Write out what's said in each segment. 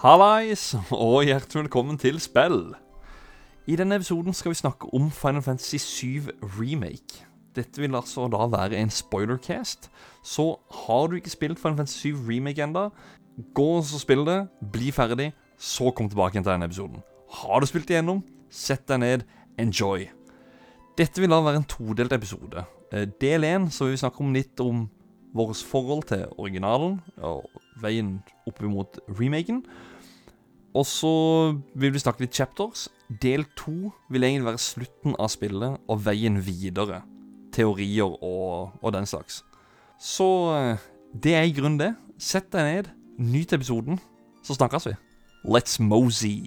Hallais, og hjertelig velkommen til spill. I denne episoden skal vi snakke om Final Fantasy 7 Remake. Dette vil altså da være en spoilercast, så har du ikke spilt Final Fantasy 7 Remake enda, gå og spill det, bli ferdig, så kom tilbake til denne episoden. Har du spilt igjennom, sett deg ned, enjoy. Dette vil da være en todelt episode. Eh, Del 1 så vil vi snakke om litt om vårt forhold til originalen og veien opp mot remaken. Og så vil vi snakke litt chapters. Del to vil egentlig være slutten av spillet og veien videre. Teorier og, og den slags. Så eh, det er i grunnen det. Sett deg ned, nyt episoden, så snakkes vi. Let's mosey.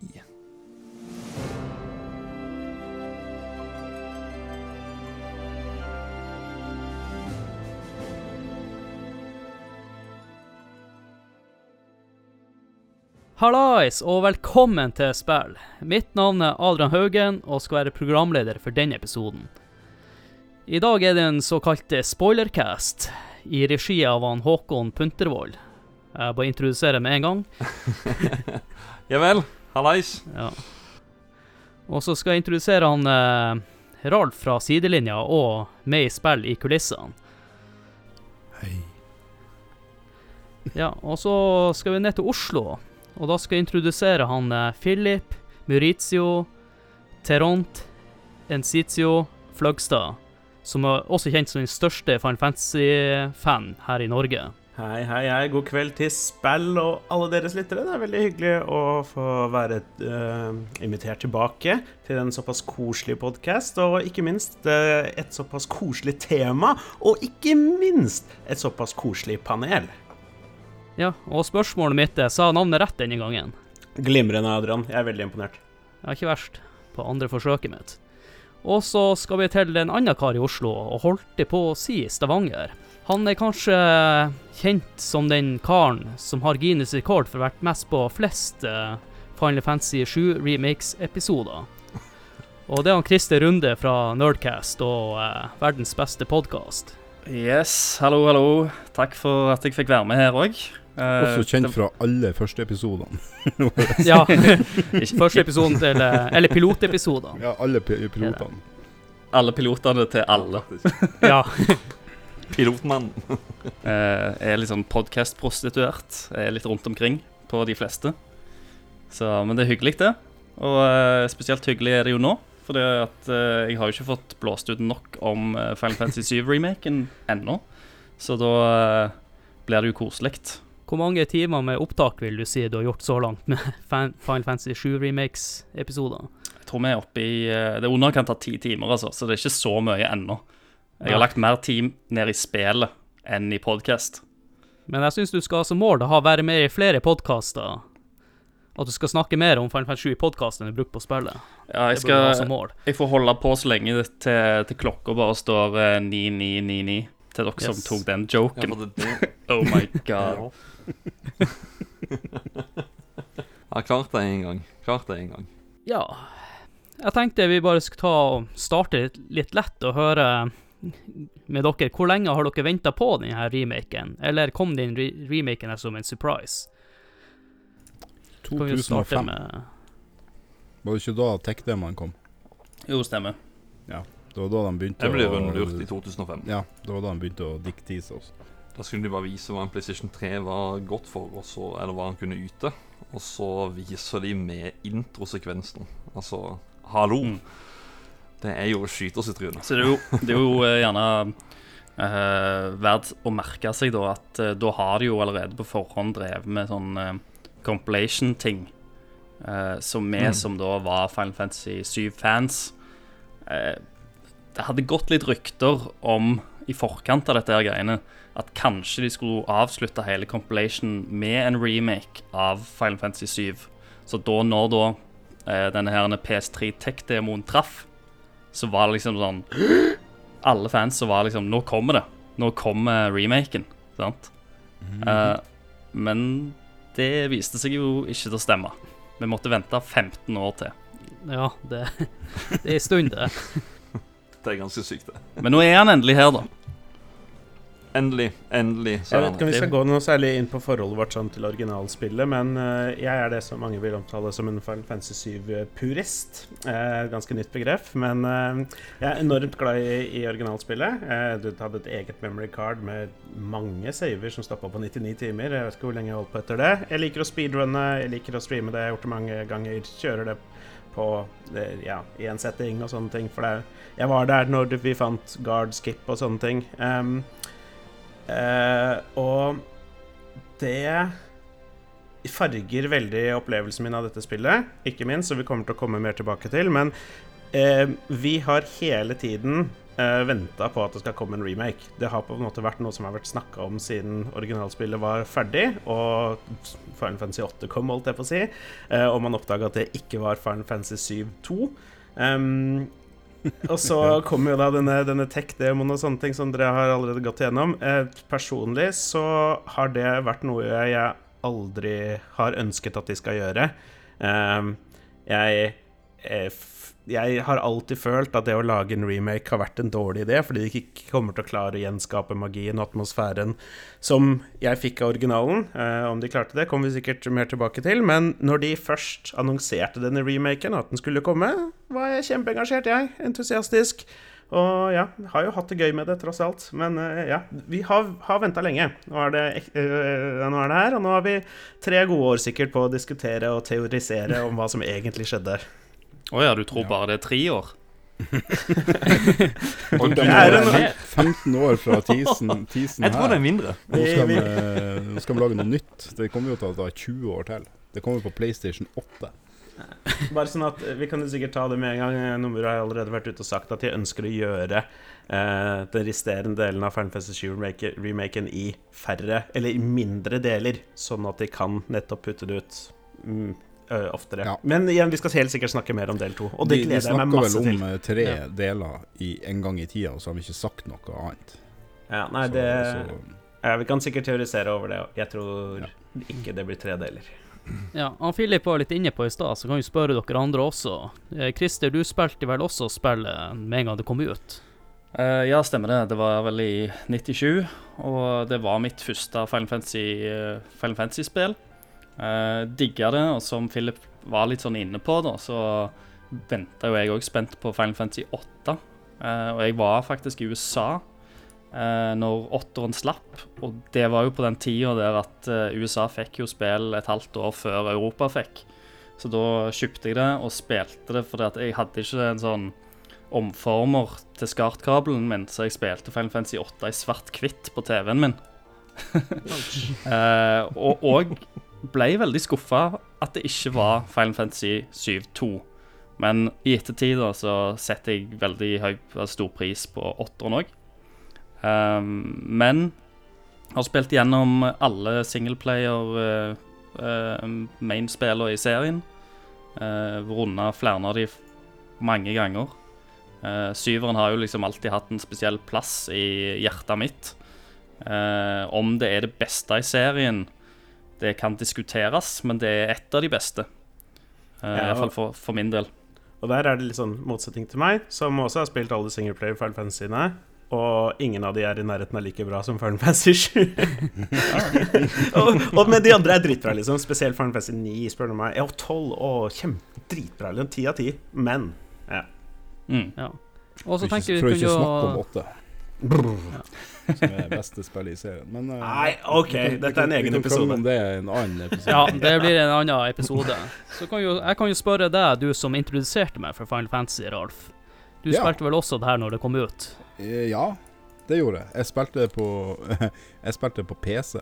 Hallais, og velkommen til spill. Mitt navn er Adrian Haugen og skal være programleder for denne episoden. I dag er det en såkalt spoilercast i regi av han Håkon Puntervold. Jeg bare introduserer med en gang. Ja vel. Hallais. Ja. Og så skal jeg introdusere han eh, Ralf fra sidelinja og med i spill i kulissene. Hei. Ja, og så skal vi ned til Oslo, og da skal jeg introdusere han eh, Philip, Maurizio, Teront, Encitio, Fløgstad, som er også kjent som den største Final Fantasy-fan her i Norge. Hei, hei, hei. God kveld til spill og alle deres lyttere. Det er veldig hyggelig å få være uh, invitert tilbake til en såpass koselig podkast, og ikke minst uh, et såpass koselig tema, og ikke minst et såpass koselig panel. Ja, og spørsmålet mitt er, sa navnet rett denne gangen? Glimrende, Adrian. Jeg er veldig imponert. Ja, ikke verst på andre forsøket mitt. Og så skal vi til en annen kar i Oslo, og holdt det på å si Stavanger. Han er kanskje kjent som den karen som har Guinness rekord for å ha vært mest på flest eh, Final Fantasy 7 remakes-episoder. Og det er han Christer Runde fra Nerdcast og eh, verdens beste podkast. Yes, hallo, hallo. Takk for at jeg fikk være med her òg. Også kjent fra alle første episodene. Ja, første episoden til eh, Eller pilotepisoder. Ja, alle pilotene. Alle pilotene til alle. Ja. Pilotmann. Eh, er sånn podkast-prostituert. Er litt rundt omkring på de fleste. Så, men det er hyggelig, det. Og eh, spesielt hyggelig er det jo nå. For eh, jeg har jo ikke fått blåst ut nok om eh, Final Fantasy 7-remaken ennå. Så da eh, blir det jo koselig. Hvor mange timer med opptak vil du si du har gjort så langt med Final Fantasy 7 remakes-episoder? Jeg tror vi er oppe i eh, Det er underkant av ti timer, altså, så det er ikke så mye ennå. Jeg har lagt mer tid ned i spillet enn i podkast. Men jeg syns du skal ha som mål å ha være med i flere podkaster. At du skal snakke mer om Final Fantasy 7 i podkasten enn du bruker på spillet. Ja, jeg, skal, jeg får holde på så lenge til, til klokka bare står eh, 9999 til dere som tok den joken. Ja, det, det. Oh my god. Ja, klart det en gang. Klart det en gang. Ja. Jeg tenkte vi bare skulle ta og starte litt, litt lett og høre med dere. Hvor lenge har dere venta på denne remaken? Eller kom den re remaken her som en surprise? Kan vi jo starte 2005. Var det ikke da Tech-demoen kom? Jo, stemmer. Det var da de begynte Det ble rundlurt i 2005. Ja, det var da de begynte å diktise oss. Da skulle de bare vise hva en PlayStation 3 var godt for, og så, eller hva han kunne yte. Og så viser de med introsekvensen. Altså, hallo! Mm. Det er jo skyters i trynet. Så det er jo, det er jo eh, gjerne eh, verdt å merke seg da at eh, da har de jo allerede på forhånd drevet med sånn eh, compilation-ting. Eh, som vi Mm. som da var Final Fantasy 7-fans eh, Det hadde gått litt rykter om i forkant av dette her greiene at kanskje de skulle avslutte hele compilation med en remake av Final Fantasy 7. Så da når da eh, denne her PS3 Tech-demoen traff, så var det liksom sånn Alle fans så var liksom Nå kommer det. Nå kommer remaken. Sant? Eh, men det viste seg jo ikke til å stemme. Vi måtte vente 15 år til. Ja, det, det er en stund, det. Det er ganske sykt, det. Men nå er han endelig her, da. Endelig. Endelig. Så Jeg vet ikke om vi skal gå noe særlig inn på forholdet vårt sånn til originalspillet, men eh, jeg er det som mange vil omtale som en Final Fantasy 7-purist. Uh, ganske nytt begrep, men eh, jeg er enormt glad i, i originalspillet. Eh, du hadde et eget memory card med mange saver som stoppa på 99 timer. Jeg vet ikke hvor lenge jeg holdt på etter det. Jeg liker å speedrunne, jeg liker å streame det, jeg har gjort det mange ganger. Kjører det på det, ja, i en setting og sånne ting. For det, jeg var der når vi fant guard skip og sånne ting. Um, uh, og det farger veldig opplevelsen min av dette spillet, ikke minst, og vi kommer til å komme mer tilbake til. Men uh, vi har hele tiden uh, venta på at det skal komme en remake. Det har på en måte vært noe som har vært snakka om siden originalspillet var ferdig, og Final Fantasy 8 kom, holdt jeg på å si, uh, og man oppdaga at det ikke var Final Fantasy 7 2. Um, og så kommer jo da denne, denne tech-demoen og sånne ting som dere har allerede gått igjennom. Eh, personlig så har det vært noe jeg aldri har ønsket at de skal gjøre. Eh, jeg, eh, f- jeg har alltid følt at det å lage en remake har vært en dårlig idé, fordi de ikke kommer til å klare å gjenskape magien og atmosfæren som jeg fikk av originalen. Eh, om de klarte det, kommer vi sikkert mer tilbake til. Men når de først annonserte denne remaken, at den skulle komme, var jeg kjempeengasjert, jeg. Entusiastisk. Og ja, har jo hatt det gøy med det, tross alt. Men eh, ja, vi har, har venta lenge. Nå er, det, eh, nå er det her, og nå har vi tre gode år sikkert på å diskutere og teorisere om hva som egentlig skjedde. Å ja, du tror bare det er tre år? Og de er en- er 15 år fra teasen, teasen Jeg tror det er her. mindre. Nå skal, Vi- nå skal vi lage noe nytt. Det kommer jo til å ta 20 år til. Det kommer på PlayStation 8. Bare sånn at Vi kan jo sikkert ta det med en gang. Nummer har allerede vært ute og sagt at de ønsker å gjøre eh, den resterende delen av Final Fantasy 7-remaken i færre, eller i mindre deler, sånn at de kan nettopp putte det ut mm, ø, oftere. Ja. Men igjen, vi skal helt sikkert snakke mer om del to, og det de, de gleder jeg meg masse til. Vi snakker vel om eh, tre Ja. deler i en gang i tida, og så har vi ikke sagt noe annet. Ja, nei, Så- det, så, ja, vi kan sikkert teorisere over det. Jeg tror Ja. ikke det blir tre deler. Ja, han Philip var litt inne på i stad, så kan vi spørre dere andre også. Eh, Christer, du spilte vel også spillet med en gang det kom ut? Uh, ja, stemmer det. Det var vel i 97, og det var mitt første Final Fantasy, uh. Uh, digga det, og som Philip var litt sånn inne på, da, så venta jo jeg òg spent på Final Fantasy 8. Uh, og jeg var faktisk i USA uh, når åtteren slapp, og det var jo på den tida der at uh, USA fikk jo spill et halvt år før Europa fikk. Så da kjøpte jeg det og spilte det fordi at jeg hadde ikke en sånn omformer til SCART-kabelen min, så jeg spilte Final Fantasy 8 i svart-hvitt på TV-en min. uh, og, og ble veldig skuffa at det ikke var Final Fantasy 7-2. Men i ettertid så setter jeg veldig høy, stor pris på åtteren òg. men har spilt gjennom alle singleplayer uh, uh, mainspillene i serien. Uh, Runda flere av de mange ganger. Uh, syveren har jo liksom alltid hatt en spesiell plass i hjertet mitt. Uh, om det er det beste i serien, det kan diskuteres, men det er et av de beste. Uh, ja, Iallfall for, for min del. Og der er det litt sånn motsetning til meg, som også har spilt alle singleplayer Final Fantasy-ene. Og ingen av de er i nærheten av like bra som Final Fantasy 7. og, og, men de andre er dritbra, liksom. Spesielt Final Fantasy 9, spør du meg. Ja, 12 og kjempe dritbra. 10 av 10. Men ja. Mm. ja. Og så tenker vi kunne jo Snakke om 8. Som er det beste spillet i serien. Men, uh, Nei, OK, dette er en egen episode. det er en annen episode. ja, det blir en annen episode. Så kan jo, jeg kan jo spørre deg, du som introduserte meg for Final Fantasy, Ralf. Du ja. spilte vel også det her når det kom ut? Eh, ja, det gjorde jeg. Jeg spilte på, jeg spilte på PC.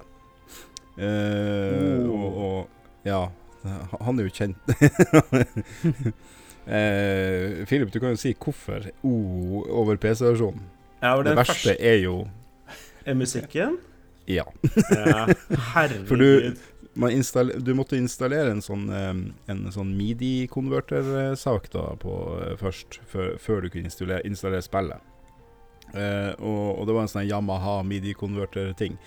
Uh, eh, og, oh. og, ja, han er jo kjent. uh, Philip, du kan jo si hvorfor O over PC-versjonen. Ja, det, Det verste er jo er musikken. Ja. Ja, herregud. For du- Man du måtte installere en sånn, en sånn midi-konverter-sak da på, eh, først, før, før du kunne installere, installere spillet. Eh, og, og det var en sånn Yamaha midi-konverter-ting.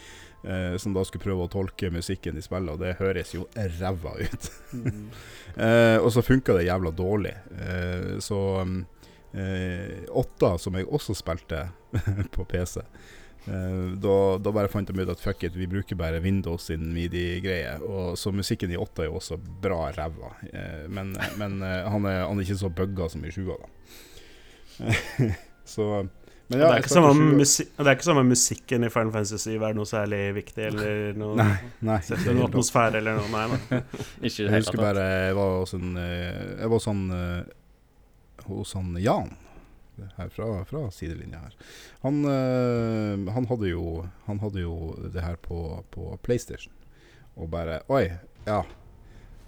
Eh, som da skulle prøve å tolke musikken i spillet, og det høres jo ræva ut. Mm. Eh, og så funka det jævla dårlig. Eh, så um, Åtta, som jeg også spilte på PC, Eh, da, da bare fant de ut at fuck it, vi bruker bare Windows sin midi-greie. Og Så musikken i 8 er jo også bra ræva. Eh, men men eh, han, er, han er ikke så bugga som i 7 da. så men det, er ikke samme starter 7. musi det er ikke samme musikken i Final Fantasy Er noe særlig viktig, eller noe Nei, nei. Sette ikke atmosfære eller noe. Nei, nei. Ikke i det Jeg husker bare jeg var sånn, eh, Jeg var sånn hos han Jan her fra, fra sidelinja her. Han, øh, han, hadde jo, han hadde jo det her på, på PlayStation. Og bare Oi, ja.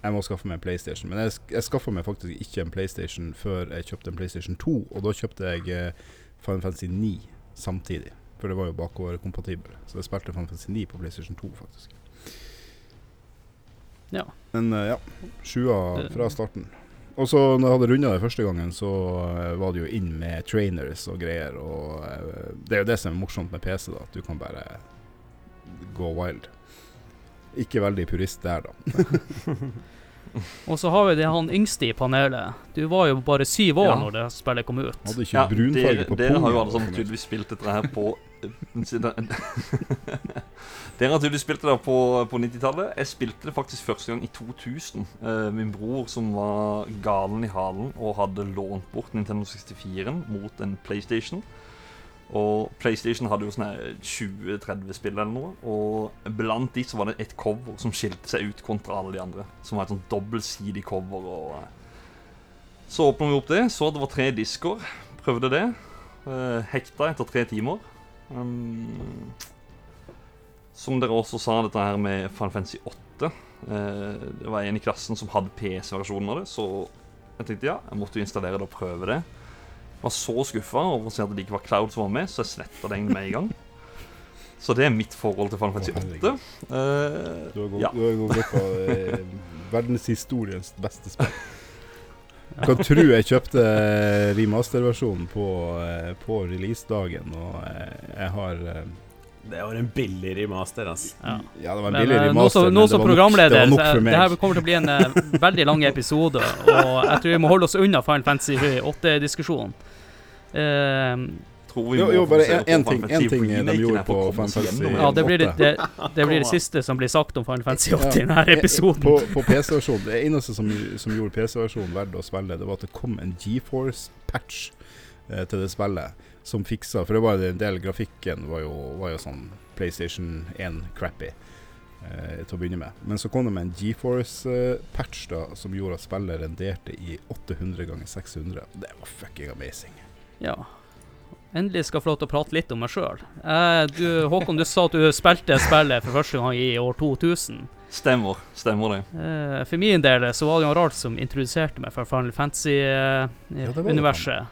Jeg må skaffe meg en PlayStation. Men jeg, jeg skaffa meg faktisk ikke en PlayStation før jeg kjøpte en PlayStation 2. Og da kjøpte jeg eh, Final Fantasy 9 samtidig. For det var jo bakoverkompatibel. Så jeg spilte Final Fantasy 9 på PlayStation 2, faktisk. Ja. Men øh, ja, sjua fra starten. Og så når jeg hadde runda det første gangen, så eh, var det jo inn med trainers og greier. Og eh, det er jo det som er morsomt med PC, da. At du kan bare gå wild. Ikke veldig purist der, da. Og så har vi det han yngste i panelet. Du var jo bare syv år Ja. når det spillet kom ut. Hadde ikke Ja, brunfarge på dere har jo alle sammen tydeligvis spilt dette her på Dere har tydeligvis spilt det på, på 90-tallet. Jeg spilte det faktisk første gang i 2000. Eh, min bror som var galen i halen og hadde lånt bort Nintendo 64 mot en PlayStation. Og PlayStation hadde jo sånne 20-30 spill eller noe. Og blant de så var det et cover som skilte seg ut kontra alle de andre. Som var et sånn dobbeltsidig cover. og... eh, så åpner vi opp det, så det var tre disker. Prøvde det. Eh, hekta etter tre timer. Um, som dere også sa, dette her med Final Fantasy 8. Eh, det var en i klassen som hadde PC-versjonen av det, så jeg tenkte ja, jeg måtte jo installere det og prøve det. Jeg var så skuffa over å se at det ikke var Cloud som var med, så jeg sletta det egentlig med en gang. Så det er mitt forhold til Final Fantasy 8. Eh, Du har gått ja. har gått glipp av eh, verdenshistoriens beste spill. Kan tro jeg kjøpte remasterversjonen på, eh, på releasedagen, og eh, jeg har eh, Det var en billig remaster, altså. Ja. Ja, det var en billig remaster, men, remaster, som, men det var nok, det var nok for meg. det her kommer til å bli en uh, veldig lang episode. Og jeg tror vi må holde oss unna Final Fantasy 8-diskusjonen. Uh, Jo, jo, bare én ting- en ting de gjorde på Final Fantasy 8. ja, det blir, det, det, det blir det siste som blir sagt om Final Fantasy 8 i denne episoden. På, på PC-versjonen Det eneste som, som gjorde PC-versjonen verdt å spille, det var at det kom en GeForce-patch eh, til det spillet som fiksa For det var en del grafikken var jo, var jo sånn PlayStation 1-crappy eh, til å begynne med. Men så kom det med en GeForce-patch da som gjorde at spillet renderte i 800 ganger 600. Det var fucking amazing. Ja. Endelig skal jeg få lov til å prate litt om meg sjøl. Håkon, du sa at du spilte spillet for første gang i år 2000. Stemmer. Stemmer det. Eh, for min del så var det jo Rart som introduserte meg for Final Fantasy-universet. Eh, ja.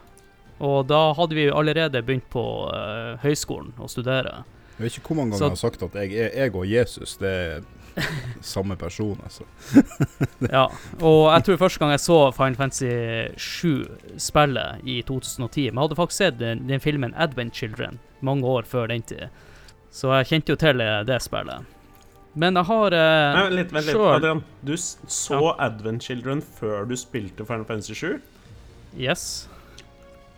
Og da hadde vi allerede begynt på uh, høyskolen å studere. Jeg vet ikke hvor mange ganger Så- jeg har sagt at jeg, jeg og Jesus det er samme person, altså. Ja, og jeg tror første gang jeg så Final Fantasy 7-spillet i 2010 Men jeg hadde faktisk sett den, den filmen Advent Children mange år før den tid. Så jeg kjente jo til eh, det spillet. Men jeg har Nei, eh, vent litt, vent litt. Adrian, du s- så Advent Children før du spilte Final Fantasy 7? Yes.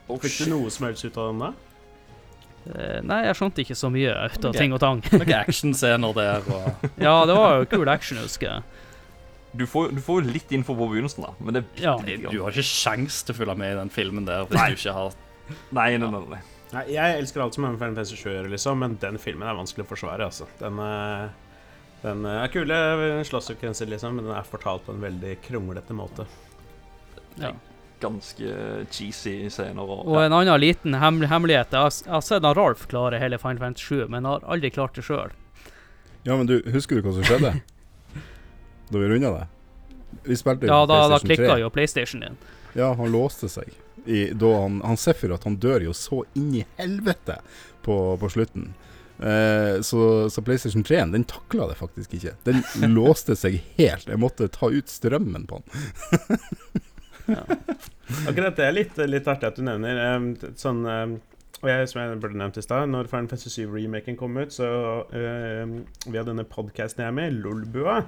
Fikk du noe som helst ut av den der? Eh, nei, jeg skjønte ikke så mye ut av okay. ting og tang. Noen actionscener der og ja, det var jo kul action, husker jeg. Du får, du får jo litt info på begynnelsen, da. Men det er Ja. Du har ikke sjans til å følge med i den filmen der hvis du ikke har Nei, nei, nei. nei. Nei, jeg elsker alt som har med Final Fantasy 7 å liksom, men den filmen er vanskelig å forsvare, altså. Den, eh, den eh, er kule slåssekvenser, liksom, men den er fortalt på en veldig kronglete måte. Ja. Ganske cheesy scener. Og, Og en annen liten hemmel hemmelighet. Jeg har, sett Ralf klare hele Final Fantasy 7, men har aldri klart det sjøl. Ja, men du, husker du hva som skjedde? da vi runda det? Vi spilte Ja, da, da PlayStation 3. klikka jo PlayStation din. Ja, han låste seg. I, da han, han Sephiroth han dør jo så inn i helvete på, på slutten. Eh, så, så PlayStation 3 den takla det faktisk ikke. Den låste seg helt. Jeg måtte ta ut strømmen på den. Akkurat det er litt, litt artig at du nevner. em, sånn em, og jeg, som jeg burde nevnt i stad, når Final Fantasy 7-remaken kom ut, så em, via denne podkasten jeg er med, Lolbua,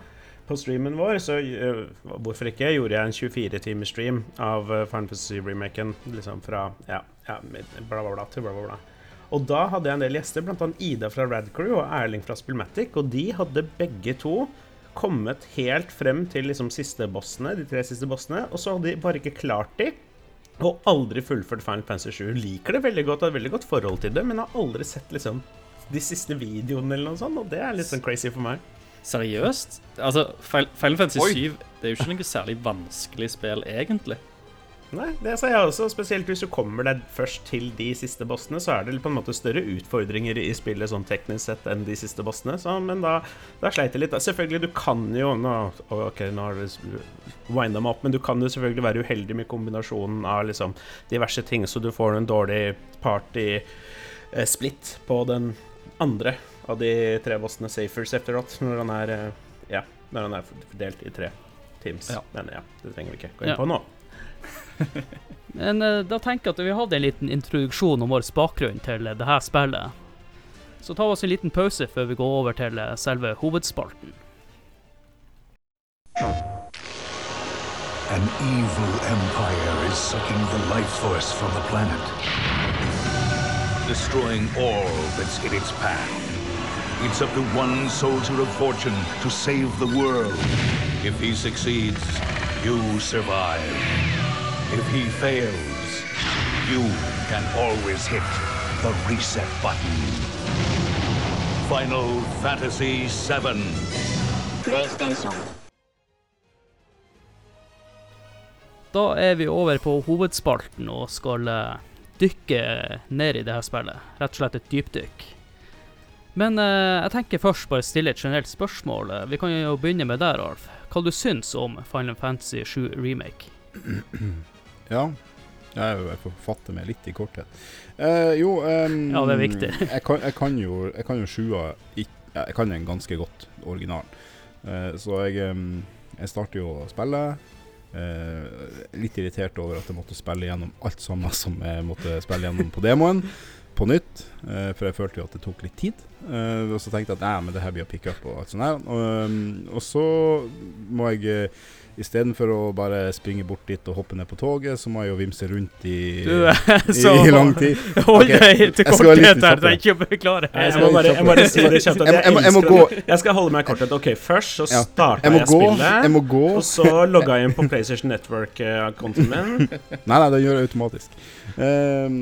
på streamen vår, så eh, hvorfor ikke, gjorde jeg en 24-timers stream av uh, Final Fantasy 7-remaken, liksom fra ja, ja, bla, bla, bla til bla, bla, bla. Og da hadde jeg en del gjester, bl.a. Ida fra Radcrew og Erling fra Spillmatic, og de hadde begge to kommet helt frem til liksom siste bossene, de tre siste bossene, og så hadde de bare ikke klart de. Og aldri fullført Final Fantasy 7. Liker det veldig godt, har et veldig godt forhold til det, men har aldri sett liksom de siste videoene eller noe sånt, og det er litt sånn crazy for meg. Seriøst? Altså, Final Final Fantasy 7 det er jo ikke noe særlig vanskelig spill, egentlig. Nei, det sa jeg også, spesielt hvis du kommer deg først til de siste bossene, så er det på en måte større utfordringer i spillet sånn teknisk sett enn de siste bossene, så, men da, da sleit jeg litt. Selvfølgelig, du kan jo nå, Ok, nå har det winda meg opp, men du kan jo selvfølgelig være uheldig med kombinasjonen av liksom diverse ting, så du får en dårlig party-split på den andre av de tre bossene Safers efteråt, når han er eh, Ja, når han er fordelt i tre teams. Ja. Men ja, det trenger vi ikke gå inn på nå. Men eh, da tenker jeg at vi hadde en liten introduksjon om vår bakgrunn til eh, det her spillet. Så ta oss en liten pause før vi går over til eh, selve hovedspalten. An evil empire is sucking the life force from the planet, destroying all that's in its path. It's up to one soldier of fortune to save the world. If he succeeds, you survive. If he fails, you can always hit the reset button. Final Fantasy VII. PlayStation. Da er vi over på hovedspalten og skal eh, dykke ned i det her spillet. Rett og slett et dypdykk. Men eh, jeg tenker først bare stille et generelt spørsmål. Vi kan jo begynne med deg, Alf. Hva du syns om Final Fantasy 7 Remake? Ja. Jeg, får fatte meg litt i korthet. Eh, jo um, Ja, det er viktig. jeg, kan, jeg kan jo Jeg kan jo sjua Jeg kan den ganske godt, originalen. Eh, så jeg, ehm, jeg starter jo å spille. Eh, litt irritert over at jeg måtte spille gjennom alt sammen som jeg måtte spille gjennom på demoen. På nytt, eh, for jeg følte jo at det tok litt tid. Eh, og så tenkte jeg at nei, men det her blir å pick up og alt sånt her. Og, så må jeg uh, Istedenfor å bare springe bort dit og hoppe ned på toget, så må jeg jo vimse rundt i, Du i, så i lang tid. Hold deg til jeg korthet her, det er ikke å beklage. Jeg må bare, jeg må bare si det kjapt. Jeg jeg jeg må elsker gå. det. Jeg skal holde meg i korthet. OK, først så starta Jeg jeg, spillet. Jeg må gå. Og så logga jeg inn på PlayStation Network-kontoen min. Nei, nei, det gjør jeg automatisk. Ehm,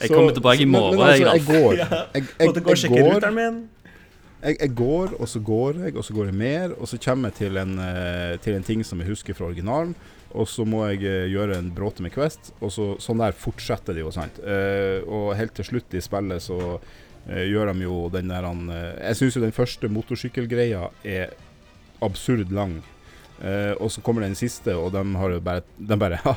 Jeg kommer tilbake i morgen, altså, jeg, jeg går. jeg, Jeg, jeg, jeg, jeg, går. Jeg, jeg går, og så går jeg, og så går jeg mer, og så kommer jeg til en, eh, til en ting som jeg husker fra originalen. Og så må jeg eh, gjøre en bråte med Quest, og så, sånn der fortsetter det jo. sant? Eh, og helt til slutt i spillet så gjør de jo den der han, Jeg syns jo den første motorsykkelgreia er absurd lang. Og så kommer den siste, og de har jo bare, de bare ha,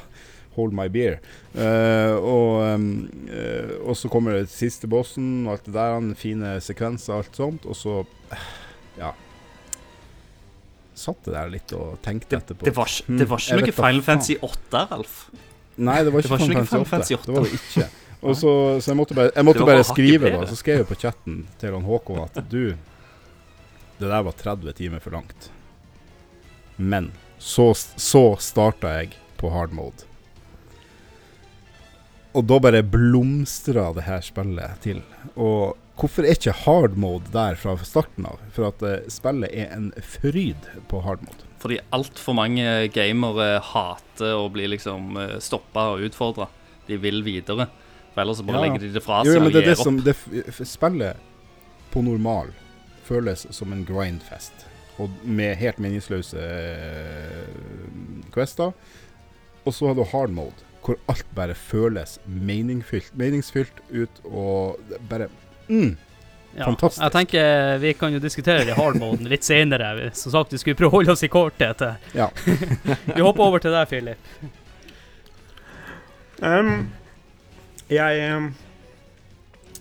Hold my beer. Uh, og, um, uh, og så kommer det siste bossen og alt det der. han, Fine sekvenser og alt sånt. Og så eh, Ja. Satt det der litt og tenkte det, etterpå. det, var, ikke- Mm, det var ikke noe Final. Fantasy 8, Ralf. Nei, det var Det ikke, var ikke Final Final Fantasy 8. Det var det ikke. Så, så jeg måtte bare, jeg måtte bare skrive, da. Så skrev jeg på chatten til han Håkon at du Det der var 30 timer for langt. Men så, så starta jeg på hard mode. Og da bare blomstra det her spillet til. Og hvorfor er ikke hard mode der fra starten av? For at eh, spillet er en fryd på hard mode. Fordi altfor mange gamere hater å bli liksom stoppa og utfordra. De vil videre. For ellers så bare Ja. legger de det fra Jo, seg men og det er gir det opp. som det, Spillet på normal føles som en grindfest. Og med helt meningsløse eh, quester. Og så har du hard mode, hvor alt bare føles meningsfylt ut, og bare mm, Ja, Fantastisk. Jeg tenker vi kan jo diskutere det hardmoden litt senere. Som sagt, vi skulle prøve å holde oss i korthet. Ja. Vi hopper over til deg, Philip. Um, jeg um,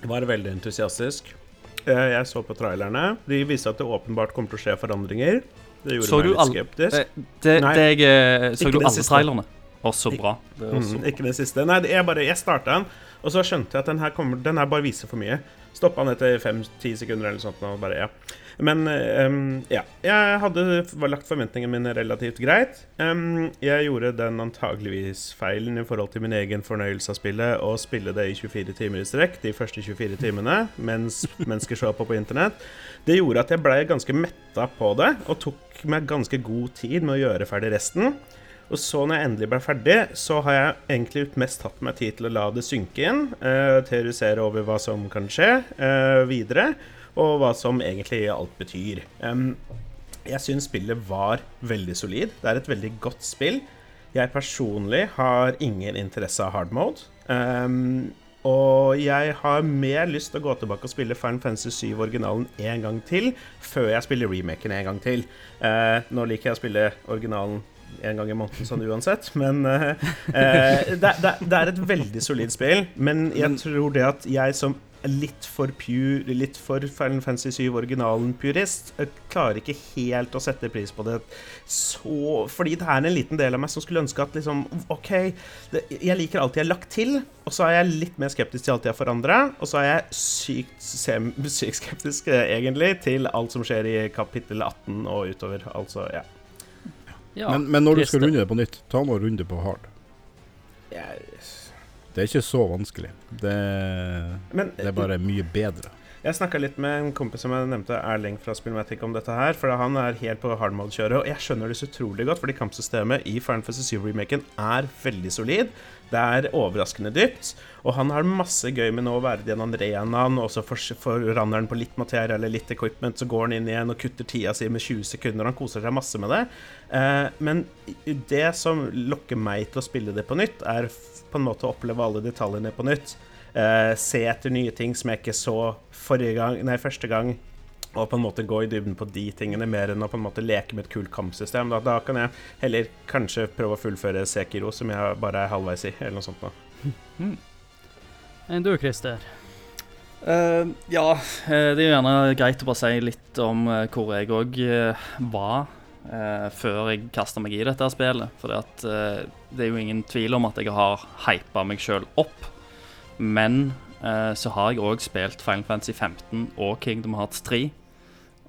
var veldig entusiastisk. Eh, jeg så på trailerne. De viste at det åpenbart kommer til å skje forandringer. Det gjorde Så meg litt skeptisk. Det, det, Nei. det jeg, eh, så du alle trailerne? Å, så bra. Det er også Mm, ikke den siste. Nei, det- jeg bare Jeg starta den, og så skjønte jeg at den her kommer Den her bare viser for mye. Stoppa den etter fem-ti sekunder eller noe sånt. Og bare, ja. Men um, ja. Jeg hadde lagt forventningene mine relativt greit. Um, jeg gjorde den antageligvis feilen i forhold til min egen fornøyelse av spillet å spille det i 24 timer i strekk de første 24 timene mens mennesker så på på internett. Det gjorde at jeg blei ganske metta på det, og tok meg ganske god tid med å gjøre ferdig resten. Og så når jeg endelig ble ferdig, så har jeg egentlig mest tatt meg tid til å la det synke inn. Uh, teorisere over hva som kan skje uh, videre, og hva som egentlig alt betyr. Um, jeg syns spillet var veldig solid. Det er et veldig godt spill. Jeg personlig har ingen interesse av hard mode. Um, og jeg har mer lyst til å gå tilbake og spille Final Fantasy 7 originalen en gang til, før jeg spiller remaken en gang til. Eh, nå liker jeg å spille originalen en gang i måneden sånn uansett, men eh, det, det, det er et veldig solid spill. Men jeg tror det at jeg som litt for pure, litt for Final Fantasy 7 originalen-purist, eh, klarer ikke helt å sette pris på det så Fordi det er en liten del av meg som skulle ønske at liksom OK, det, jeg liker alt jeg har lagt til, og så er jeg litt mer skeptisk til alt jeg har forandra, og så er jeg sykt, sykt skeptisk, egentlig, til alt som skjer i kapittel 18 og utover. Altså, ja. Ja, men, men når du skal runde det på nytt, ta nå runde på hard. Yes. Det er ikke så vanskelig. Det, men det er bare mye bedre. Jeg snakka litt med en kompis som jeg nevnte, Erling fra Spillmatic, om dette her. For han er helt på hard mode-kjøret, og jeg skjønner det så utrolig godt, fordi kampsystemet i Final Fantasy 7-remaken er veldig solid. Det er overraskende dypt, og han har masse gøy med nå å være den arenaen, og så for- forandrer han på litt materie eller litt equipment, så går han inn igjen og kutter tida si med 20 sekunder. Han koser seg masse med det. Eh, men det som lokker meg til å spille det på nytt, er på en måte å oppleve alle detaljene på nytt. Eh, se etter nye ting som jeg ikke så gang, nei, første gang. Og på en måte gå i dybden på de tingene, mer enn å på en måte leke med et kult kampsystem. Da, da kan jeg heller kanskje prøve å fullføre Sekiro, som jeg bare er halvveis i, eller noe sånt. da. Enn du, Christer? Uh, ja, eh, det er jo gjerne greit å bare si litt om eh, hvor jeg òg var uh, før jeg kasta meg i dette spillet. For det er jo ingen tvil om at jeg har hypa meg sjøl opp. Men eh, så har jeg òg spilt Final Fantasy 15 og Kingdom Hearts 3.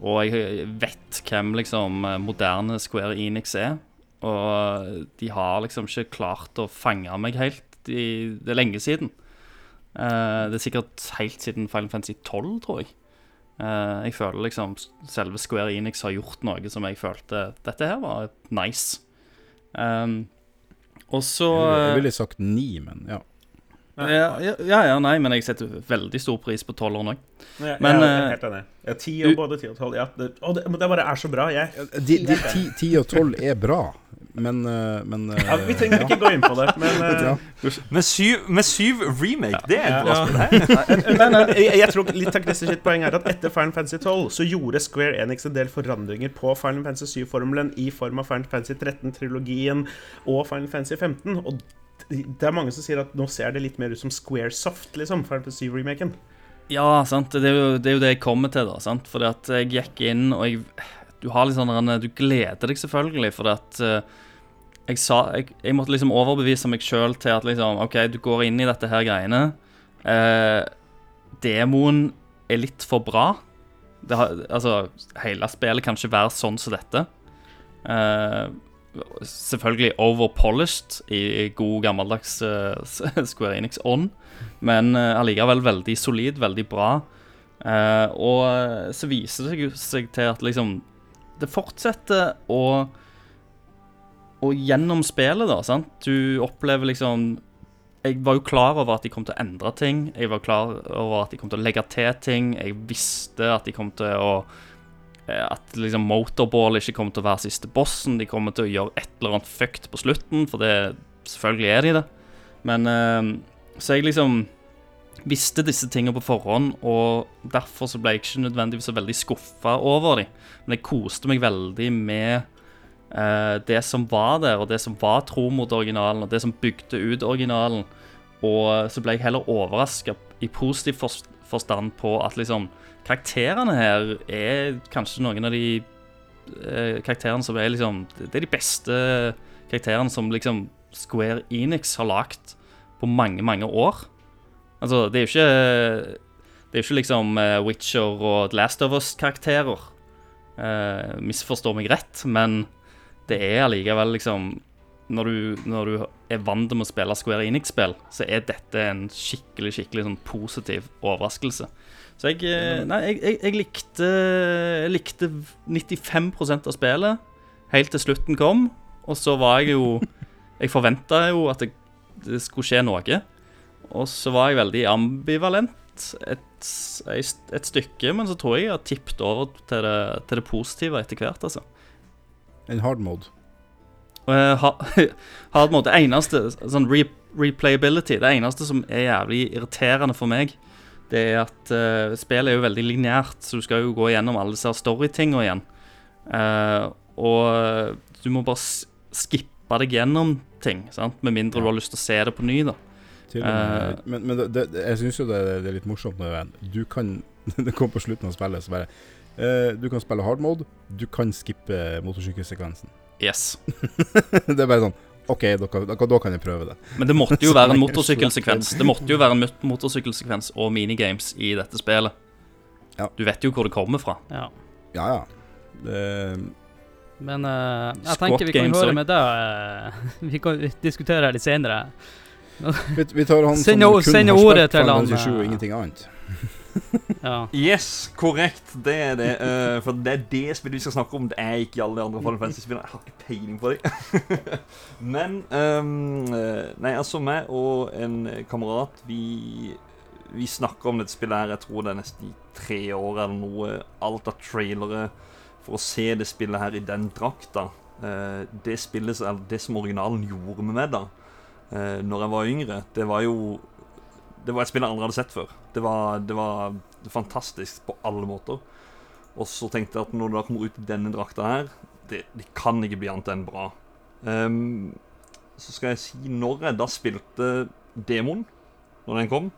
Og jeg vet hvem liksom eh, moderne Square Enix er. Og de har liksom ikke klart å fange meg helt. De, det er lenge siden. Uh, det er sikkert helt siden Final Fantasy 12, tror jeg. Uh, jeg føler liksom selve Square Enix har gjort noe som jeg følte Dette her var nice. Um, og så Jeg eh, ville sagt ni, men ja. Ja, ja, ja, ja, nei, men jeg setter veldig stor pris på tolveren òg. Ja, Men, er eh, helt enig. Ja, ti og både ti og tolv. Ja, det, og det, det bare er så bra. Jeg, De, de, ti, ti og tolv er bra, men, eh, men eh, ja, vi trenger ikke gå inn på det, men ja. Med syv, med syv remake, det er et bra Ja. spill. Men jeg, jeg tror litt av Christer sitt poeng er at etter Final Fantasy 12 så gjorde Square Enix en del forandringer på Final Fantasy 7-formelen i form av Final Fantasy 13-trilogien og Final Fantasy 15. Og det er mange som sier at nå ser det litt mer ut som Squaresoft, liksom, Final Fantasy 7-remaken. Ja, sant. Det er, jo, det er jo det jeg kommer til, da. sant? Fordi at jeg gikk inn, og jeg Du har litt sånn Du gleder deg selvfølgelig, fordi at uh, jeg sa jeg, jeg måtte liksom overbevise meg sjøl til at liksom OK, du går inn i dette her greiene. Eh, demoen er litt for bra. Har, altså, hele spillet kan ikke være sånn som dette. Eh, selvfølgelig overpolished i god gammeldags uh, Square Enix-ånd, men uh, allikevel veldig solid, veldig bra. Uh, og så viser det seg, til at liksom Det fortsetter å Og gjennom spillet, da, sant Du opplever liksom Jeg var jo klar over at de kom til å endre ting. Jeg var klar over at de kom til å legge til ting. Jeg visste at de kom til å At liksom Motorball ikke kommer til å være siste bossen. De kommer til å gjøre et eller annet fucked på slutten, for det selvfølgelig er de det. Men eh, Så jeg liksom visste disse tingene på forhånd, og derfor så ble jeg ikke nødvendigvis så veldig skuffa over dem. Men jeg koste meg veldig med eh, det som var der, og det som var tro mot originalen, og det som bygde ut originalen. Og så ble jeg heller overraska i positiv forstand på at liksom karakterene her er kanskje noen av de eh, karakterene som er liksom Det er de beste karakterene som liksom Square Enix har lagd på mange, mange år. Altså, det er jo ikke Det er jo ikke liksom eh, Witcher og The Last of Us-karakterer. Eh, misforstår meg rett, men det er allikevel liksom når du, når du er vant med å spille Square Enix-spill, så er dette en skikkelig skikkelig sånn positiv overraskelse. Så jeg, eh, nei, jeg, jeg, jeg likte, likte 95% av spillet helt til slutten kom. Og så var jeg jo Jeg forventa jo at det, det skulle skje noe. Og så var jeg veldig ambivalent et, et stykke, men så tror jeg jeg har tippet over til det, til det positive etter hvert, altså. En hard mode. Uh, hard mode, det eneste Sånn re replayability, det eneste som er jævlig irriterende for meg, det er at uh, spillet er jo veldig lineært, så du skal jo gå gjennom alle disse storytinga igjen. Uh, og du må bare skippe deg gjennom ting, sant? med mindre du har lyst til å se det på ny. da med, Eh. men men det, det, jeg syns jo det, det er litt morsomt når du kan Det kom på slutten av spillet, så bare uh, Du kan spille hard mode, du kan skippe motorsykkelsekvensen. Yes det er bare sånn OK, da kan, da, kan- jeg prøve det. Men det måtte jo være en motorsykkelsekvens. Det måtte jo være en motorsykkelsekvens og minigames i dette spillet. Ja. Du vet jo hvor det kommer fra. Ja. Ja, ja. Det, Men uh, jeg Squat tenker vi kan games høre med deg. eh, vi kan diskutere litt senere. vi, vi tar han som kun har ordet spilt Final han, Fantasy 7 og eh, ingenting annet. Ja. Yes, korrekt. Det er det. Uh, for det er det spillet vi skal snakke om. Det er ikke alle de andre Final Fantasy-spillene. Jeg har ikke peiling på dem. Men eh, Nei, altså, meg og en kamerat, vi vi snakker om dette spillet her, jeg tror det er nesten i tre år eller noe. Alt av trailere for å se det spillet her i den drakta. Eh, det spillet, eller det som originalen gjorde med meg da, når jeg var yngre, det var jo Det var et spill jeg aldri hadde sett før. Det var, det var fantastisk på alle måter. Og så tenkte jeg at når det da kommer ut i denne drakta her, det, det kan ikke bli annet enn bra. Um, så skal jeg si når jeg da spilte demoen, når den kom.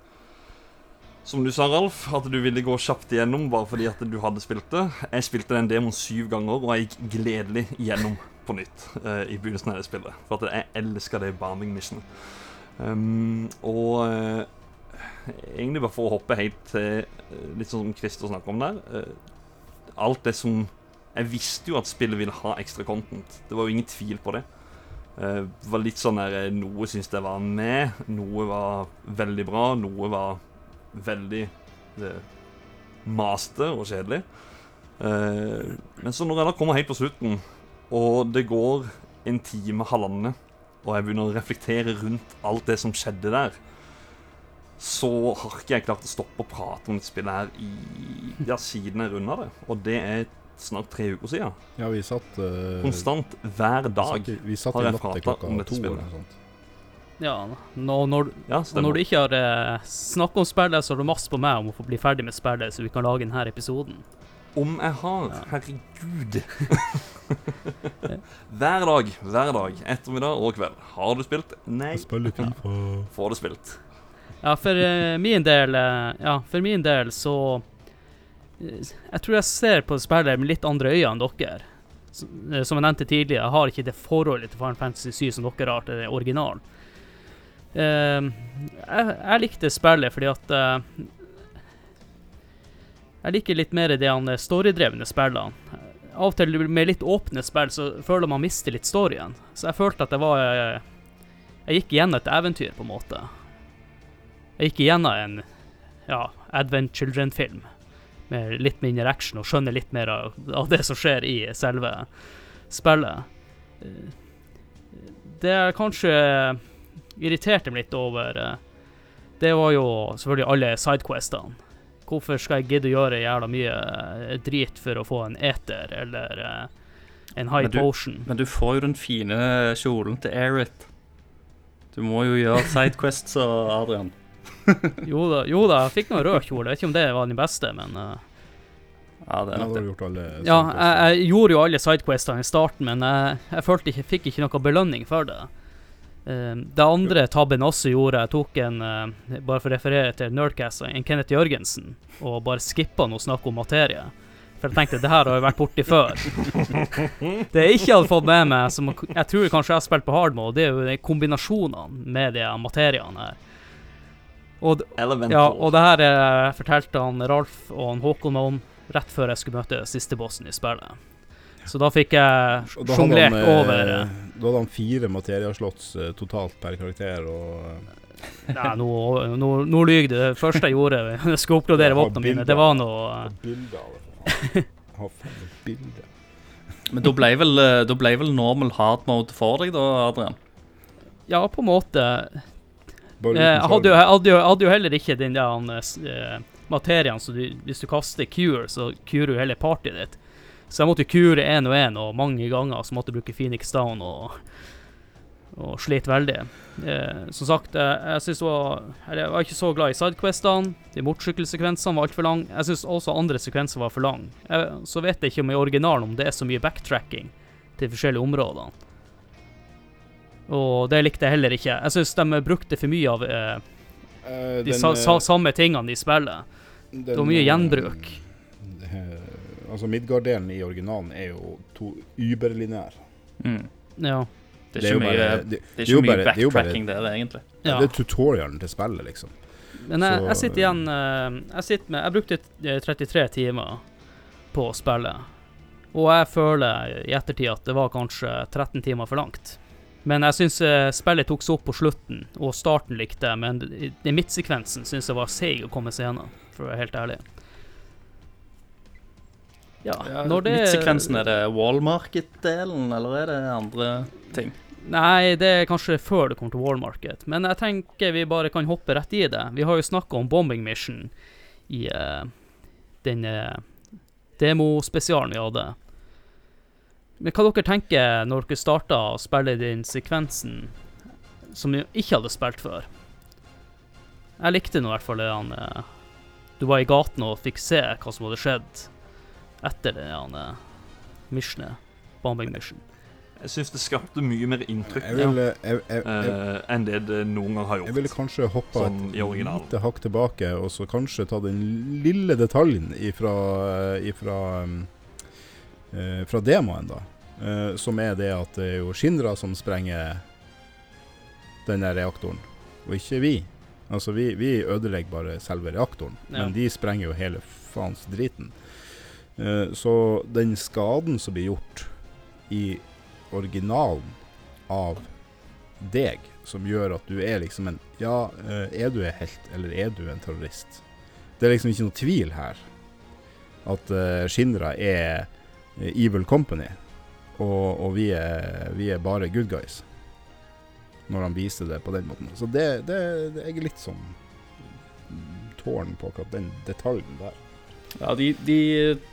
Som du sa, Ralf, at du ville gå kjapt igjennom bare fordi at du hadde spilt det. Jeg spilte den demoen syv ganger, og jeg gikk gledelig igjennom på nytt uh, i begynnelsen av det spillet. For at jeg elsker det bombing missionet. Um, og eh, egentlig bare for å hoppe helt til eh, litt sånn som Christer snakker om der. eh, alt det som Jeg visste jo at spillet ville ha ekstra content. Det var jo ingen tvil på det. Eh, det var litt sånn der Noe syntes jeg var med, noe var veldig bra, noe var veldig maste og kjedelig. Men så når jeg da kommer helt på slutten, og det går en time, halvannen, og jeg begynner å reflektere rundt alt det som skjedde der, så har ikke jeg klart å stoppe å prate om dette spillet her i, ja, siden jeg runda det. Og det er snart tre uker siden. Ja, vi satt uh, Konstant hver Vi dag. satt, vi satt har jeg prata om dette spillet. eller noe sånt. ja nå, når, Ja, når du ikke har uh, snakka om spillet, så har du masse på meg om å få bli ferdig med spillet, så vi kan lage denne episoden. Om jeg har Ja. Herregud. hver dag, hver dag, ettermiddag og kveld. Har du spilt? Nei. Jeg spiller FIFA. Får du spilt? Ja, for uh, min del uh, Ja, for min del så uh, Jeg tror jeg ser på spillet med litt andre øyne enn dere. Som jeg nevnte tidligere, jeg har ikke det forholdet til Final Fantasy 7 som dere har til originalen. Eh, jeg, jeg likte spillet fordi at Jeg liker litt mer de han, eh, storydrevne spillene. Av og til med litt åpne spill så føler man mister litt storyen. Så jeg følte at det var Jeg gikk igjen et eventyr, på en måte. Jeg gikk igjennom en ja, Advent Children-film med litt mindre action og skjønner litt mer av, av det som skjer i selve spillet. Det jeg kanskje irriterte meg litt over, det var jo selvfølgelig alle sidequestene. Hvorfor skal jeg gidde å gjøre jævla mye eh, drit for å få en eter eller eh, en high Men du- potion? Men du får jo den fine kjolen til Erit. Du må jo gjøre sidequests Adrian. Jo da, jo da, jeg fikk noe rød kjole. Jeg vet ikke om det var den beste, men uh, Ja, det er nok det. Ja, jeg, jeg gjorde jo alle sidequestene i starten, men jeg, jeg følte ikke, fikk ikke noe belønning for det. Uh, det andre tabben også gjorde, jeg tok en uh, Bare for å referere til Nerdcast, en Kenneth Jørgensen, og bare skippa noe snakk om materie. For jeg tenkte det her har jeg vært borti før. Det jeg ikke hadde fått med meg, som jeg tror kanskje jeg har spilt på hard mode, det er jo kombinasjonene med de materiene her. Og, ja, og det her eh, fortalte han Ralf og han Håkon om rett før jeg skulle møte siste bossen i spillet. Så da fikk jeg sjonglert eh, over eh, Da hadde han fire materiaslotts eh, totalt per karakter, og Nei, nå, nå, nå lyver du. Det første jeg gjorde, jeg skulle oppgradere våpnene mine, det var noe Bilder av det. faen. Ha faen et bilde. Men da ble, vel, da ble vel normal hard mode for deg, da, Adrian? Ja, på en måte. Eh, Jeg hadde, jo, hadde, jo, hadde jo heller ikke den der eh, eh, materien, så du, hvis du kaster cure, så curer du hele partyet ditt. Så jeg måtte cure én og én, og mange ganger så måtte jeg bruke Phoenix Down og, og slit veldig. Eh, som sagt, jeg, jeg synes var Jeg var ikke så glad i sidequestene. De motorsykkelsekvensene var altfor lange. Jeg syns også andre sekvenser var for lange. Så vet jeg ikke om i originalen om det er så mye backtracking til forskjellige områder. Og det likte jeg heller ikke. Jeg syns de brukte for mye av eh, Eh, de den, sa, sa, eh, samme tingene de spiller. den, Det var mye eh, gjenbruk. eh, altså, Midgard-delen i originalen er jo to Überlinær Mm. Ja. Det er ikke mye, bare- det det er ikke mye bare- det er jo bare- backtracking der, egentlig. ja. Det er tutorialen til spillet, liksom. Men jeg, så- jeg sitter igjen eh, Jeg sitter med Jeg brukte eh, 33 timer på spillet. Og jeg føler i ettertid at det var kanskje 13 timer for langt. Men jeg syns spillet tok seg opp på slutten, og starten likte jeg, men i- midtsekvensen syns jeg var seig å komme seg gjennom, for å være helt ærlig. Ja, når det Midtsekvensen, er det wall market-delen, eller er det andre ting? Nei, det er kanskje før det kommer til Wallmarket, Market. Men jeg tenker vi bare kan hoppe rett i det. Vi har jo snakka om Bombing Mission i uh, den uh, demospesialen vi hadde. Men hva dere tenker når dere starta å spille den sekvensen som vi ikke hadde spilt før? Jeg likte nå i hvert fall det han eh, Du var i gaten og fikk se hva som hadde skjedd etter det han eh, missionet. Bombing Mission. Jeg syns det skapte mye mer inntrykk Jeg vil, eh, jeg, jeg, jeg, eh, enn det det noen gang har gjort. jeg ville kanskje hoppa Som et lite hakk tilbake, og så kanskje ta den lille detaljen ifra, ifra, fra demoen, da. Eh, som er det at det er jo Shindra som sprenger den der reaktoren, og ikke vi. Altså, vi, vi ødelegger bare selve reaktoren, Ja. men de sprenger jo hele faens driten. Uh, så den skaden som blir gjort i originalen av deg, som gjør at du er liksom en Ja, uh, er du en helt, eller er du en terrorist? Det er liksom ikke noe tvil her. At uh, Shinra er Evil Company, og, og vi, er, vi er bare good guys. Når han viser det på den måten. Så det, det, det jeg er litt sånn tårn på akkurat den detaljen der. Ja, de, de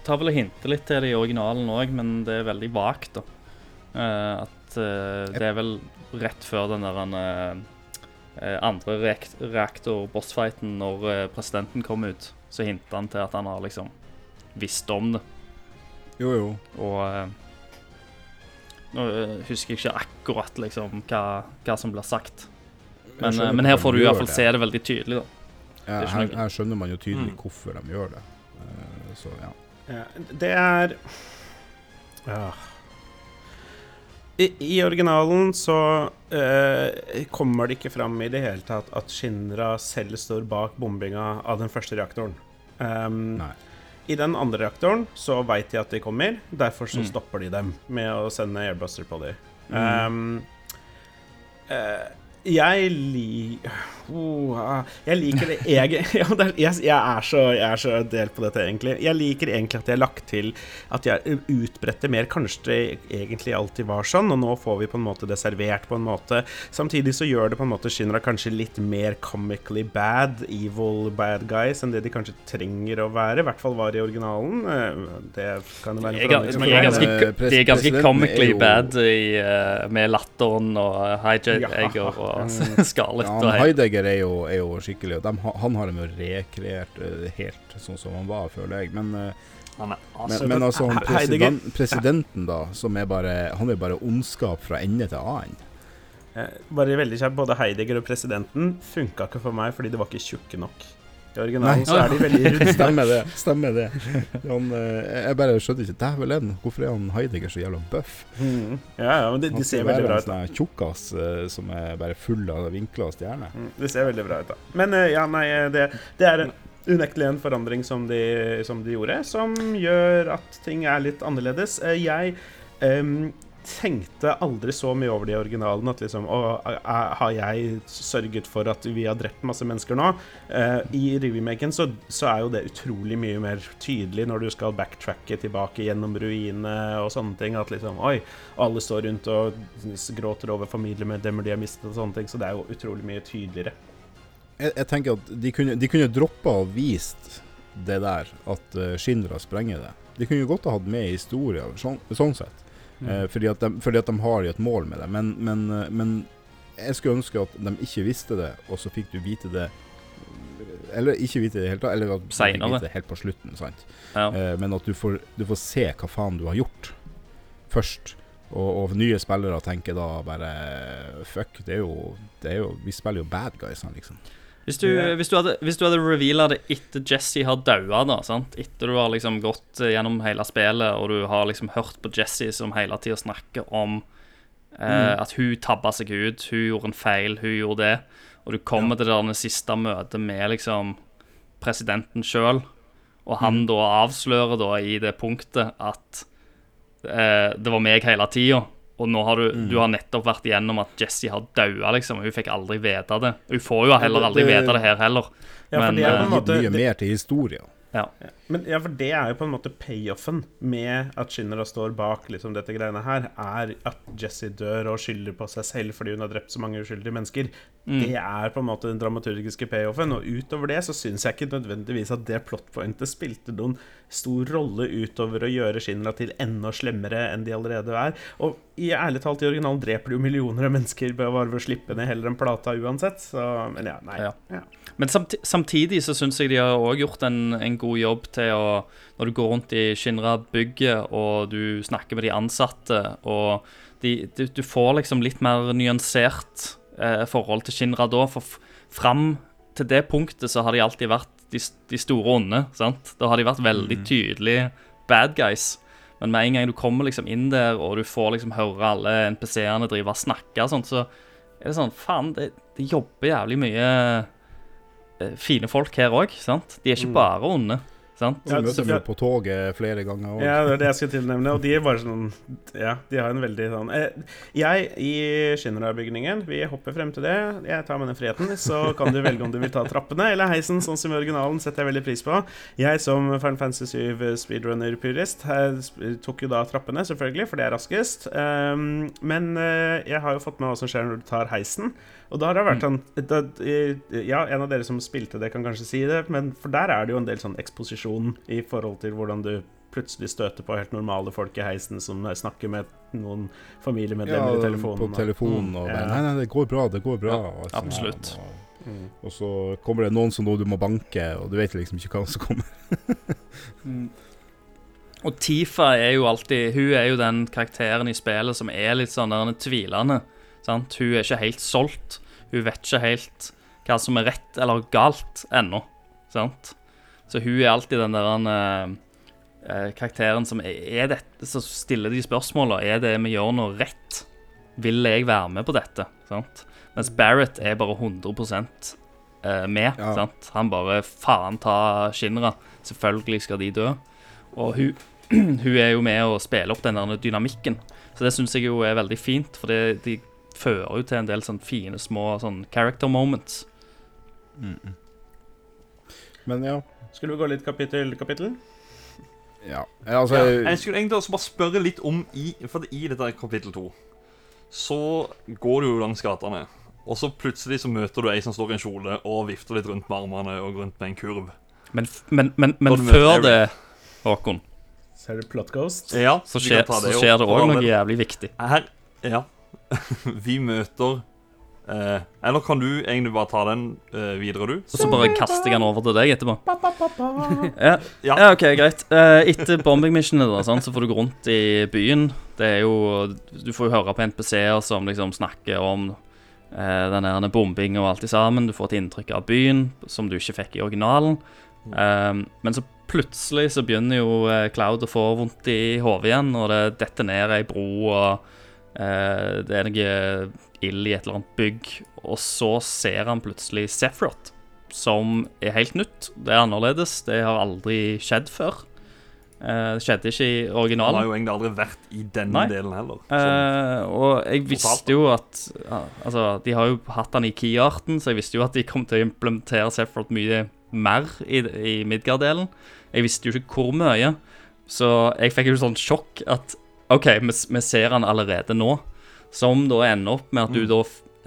tar vel og hinter litt til det i originalen òg, men det er veldig vagt, da. Uh, at uh, det er vel rett før den der eh, andre reaktor-bossfighten, når presidenten kom ut, så hinter han til at han har liksom visst om det. Jo, jo. Og Nå eh, husker jeg ikke akkurat liksom hva, hva som blir sagt, men, eh, men her får du i hvert fall det. se det veldig tydelig, da. Ja, her, her skjønner man jo tydelig Mm. hvorfor de gjør det. Eh, så ja. Ja, det er ja. I, I originalen så uh, kommer det ikke fram i det hele tatt at Shinra selv står bak bombinga av den første reaktoren. Um, Nei. I den andre reaktoren så veit de at de kommer, derfor så Mm. stopper de dem med å sende airbuster på dem. Mm. Um, eh, jeg li... Oh, ah, jeg liker det jeg, er, jeg, jeg, er så, jeg er så delt på dette, egentlig. Jeg liker egentlig at jeg har lagt til at jeg utbredte mer. Kanskje det egentlig alltid var sånn, og nå får vi på en måte det servert på en måte. Samtidig så gjør det på en måte Shinra kanskje litt mer comically bad, evil bad guys, enn det de kanskje trenger å være. I hvert fall var i originalen. Eh, Det kan det være en er, forandring de er ganske, Eh, de er ganske comically bad i, eh, med latteren og hijack og Mm. Scarlett Ja, han. Heidegger er jo, er jo skikkelig og dem, Han har dem jo rekreert eh, helt sånn som han var, føler jeg. Men, ja, men, altså, men, men altså, president, presidenten, da, som er bare Han er bare ondskap fra ende til annen. Eh, Bare veldig kjapt, både Heidegger og presidenten funka ikke for meg fordi de var ikke tjukke nok. I originalen Nei. så er de veldig runde. Stemmer det. Stemmer det. Han, eh, jeg bare skjønte ikke Dævelen, hvorfor er han Heidegger så jævla bøff? Mm. Ja, ja, men de, de ser veldig bra ut. da. er en tjukkas eh, som er bare full av vinkler og stjerner. Mm, det ser veldig bra ut, da. Men eh, ja, nei, det, det er en unektelig en forandring som de, som de gjorde, som gjør at ting er litt annerledes. Jeg em, tenkte aldri så mye over det i originalen at liksom Å, har jeg sørget for at vi har drept masse mennesker nå? Uh, I remaken så, så er jo det utrolig mye mer tydelig når du skal backtracke tilbake gjennom ruinene og sånne ting. At liksom Oi, alle står rundt og gråter over familiemedlemmer de har mistet og sånne ting. Så det er jo utrolig mye tydeligere. Jeg, jeg tenker at de kunne, de kunne droppa og vist det der, at Shindra sprenger det. De kunne jo godt ha hatt med i historien, sånn, sånn sett. Eh, fordi, at de, fordi at de har jo et mål med det. Men, men, eh, men jeg skulle ønske at de ikke visste det, og så fikk du vite det Eller ikke vite det i det hele tatt, eller at du fikk vite det helt på slutten. sant? Ja. Eh, men at du får, du får se hva faen du har gjort, først. Og, og nye spillere tenker da bare Fuck, det er jo, det er jo Vi spiller jo bad guys, liksom. Hvis du, yeah. hvis du hadde, hvis du hadde reveala det etter Jesse har daua, da, sant? etter du har liksom gått eh, gjennom hele spillet, og du har liksom hørt på Jesse som hele tida snakker om eh, at hun tabba seg ut, hun gjorde en feil, hun gjorde det, og du kommer til det siste møtet med liksom presidenten sjøl, og han da avslører da i det punktet at eh, det var meg hele tida. Og nå har du, du har nettopp vært igjennom at Jesse har daua, liksom. Hun fikk aldri vite det. Hun får jo heller aldri vite det her heller. Ja, for Men, det er på eh, en måte mye mer til historien. Ja. men, ja, for det er jo på en måte payoffen med at Shinra står bak liksom, dette greiene her, er at Jesse dør og skylder på seg selv fordi hun har drept så mange uskyldige mennesker. Det er på en måte den dramaturgiske payoffen, og utover det så syns jeg ikke nødvendigvis at det plotpointet spilte noen stor rolle utover å gjøre Shinra til enda slemmere enn de allerede er. Og i ærlig talt, i originalen dreper de jo millioner av mennesker bare ved å slippe ned heller enn plata uansett, så Men ja, nei. Ja. Ja. Men samti samtidig så syns jeg de har òg gjort en, en god jobb til å Når du går rundt i Shinra-bygget og du snakker med de ansatte, og de, du, du får liksom litt mer nyansert eh, forhold til Shinra da. For fram til det punktet så har de alltid vært de, de store onde. sant? Da har de vært veldig tydelige bad guys. Men med en gang du kommer liksom inn der, og du får liksom høre alle NPC-ene drive og snakke, sånt, så er det sånn Faen, det, det jobber jævlig mye fine folk her òg. De er ikke bare onde. sant? Så møter vi på toget flere ganger Også. Ja, det er det jeg skal tilnevne. Og de er bare sånn Ja, de har en veldig sånn eh, Jeg i Shinra-bygningen, vi hopper frem til det. Jeg tar med den friheten. Så kan du velge om du vil ta trappene eller heisen, sånn som i originalen. setter jeg veldig pris på. Jeg som Fan Fancy 7 speedrunner-purist tok jo da trappene, selvfølgelig, for det er raskest. Um, men eh, jeg har jo fått med hva som skjer når du tar heisen. Og da har det vært sånn da, Ja, en av dere som spilte det, kan kanskje si det, men for der er det jo en del sånn eksposisjon i forhold til hvordan du plutselig støter på helt normale folk i heisen som snakker med noen familiemedlemmer i telefonen. på telefonen og Ja. bare, Nei, nei, det går bra, det går bra. Ja, og sånn her, absolutt. Og, Mm. og så kommer det noen som du må banke, og du vet liksom ikke hva som kommer. Og Tifa er jo alltid Hun er jo den karakteren i spillet som er litt sånn der tvilende. Sant? Hun er ikke helt solgt. Hun vet ikke helt hva som er rett eller galt ennå. Sant? Så hun er alltid den der eh, eh, karakteren som er, er dette, Så stiller de spørsmåla. Er det vi gjør noe rett? Vil jeg være med på dette? Sant? Mens Barrett er bare 100 eh, med. Ja. Sant? Han bare Faen ta Shinra. Selvfølgelig skal de dø. Og hun, hun er jo med å spille opp den der dynamikken. Så det syns jeg jo er veldig fint, for det, de fører jo til en del sånn fine, små sånn character moments. Men ja. Skulle vi gå litt kapittel kapittel? ja. Altså, Ja, jeg skulle egentlig også bare spørre litt om i, For i dette kapittel to Så går du jo langs gatene Og så plutselig så møter du ei som står i en kjole Og vifter litt rundt med armene Og rundt med en kurv Men, men, men, men før det, Håkon, Så er det Plot Ghost. Ja, så skjer, kan så skjer det òg noe jævlig viktig. Her, ja Vi møter eh, Eller kan du egentlig bare ta den eh, videre du? Og så bare kaster jeg den over til deg etterpå. Ja, Ja. ja OK, greit. Eh, etter bombing missionet, da, sant, så får du gå rundt i byen. Det er jo Du får jo høre på NPC-er som liksom snakker om eh, den der bombinga og alt i sammen. Du får et inntrykk av byen som du ikke fikk i originalen. Eh, men så plutselig så begynner jo eh, Cloud å få vondt i hodet igjen, og det detter ned ei bro, og det er noe ild i et eller annet bygg. Og så ser han plutselig Sephiroth, som er helt nytt. Det er annerledes. Det har aldri skjedd før. Eh, det skjedde ikke i originalen. Han har jo egentlig aldri vært i denne Nei. delen heller. Eh, og jeg visste jo at ja, Altså, de har jo hatt han i key-arten, så jeg visste jo at de kom til å implementere Sephiroth mye mer i, i Midgard-delen. Jeg visste jo ikke hvor mye, så jeg fikk jo sånn sjokk at OK, vi, vi ser han allerede nå. Som da ender opp med at du da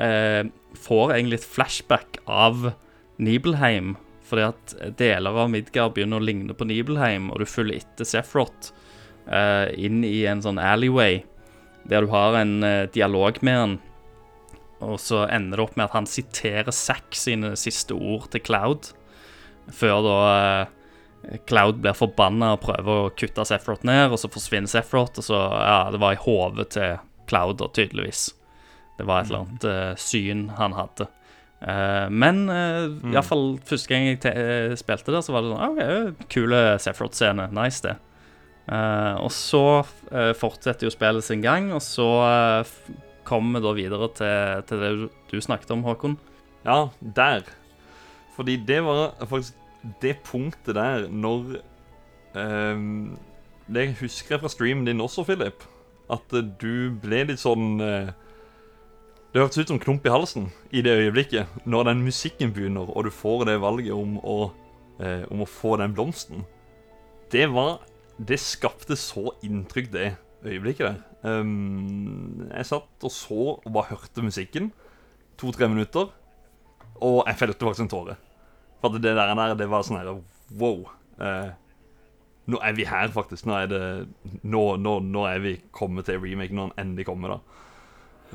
eh, får egentlig et flashback av Nibelheim. Fordi at deler av Midgard begynner å ligne på Nibelheim, og du følger etter Sephiroth eh, inn i en sånn alleyway der du har en eh, dialog med han. Og så ender det opp med at han siterer Zack sine siste ord til Cloud. Før da eh, Cloud blir forbanna og prøver å kutte Sephiroth ned, og så forsvinner Sephiroth, og så Ja, det var i hodet til Cloud, da, tydeligvis. Det var et eller annet uh, syn han hadde. Uh, men uh, Mm. iallfall første gang jeg te spilte der, så var det sånn OK, kule Sephiroth-scene. Nice, det. Uh, og så fortsetter jo spillet sin gang, og så kommer vi da videre til, til det du, du snakket om, Håkon. Ja, der. Fordi det var faktisk det punktet der når um, Det husker jeg fra streamen din også, Philip. At eh, du ble litt sånn uh, Det hørtes ut som klump i halsen i det øyeblikket. Når den musikken begynner, og du får det valget om å, uh, om å få den blomsten. Det var Det skapte så inntrykk, det øyeblikket der. Um, jeg satt og så og bare hørte musikken. To-tre minutter. Og jeg felte faktisk en tåre. For det der, der det var sånn her Wow. Eh, nå er vi her, faktisk. Nå er det Nå, nå, nå er vi kommet til remake. Når den endelig kommer, da. Jeg,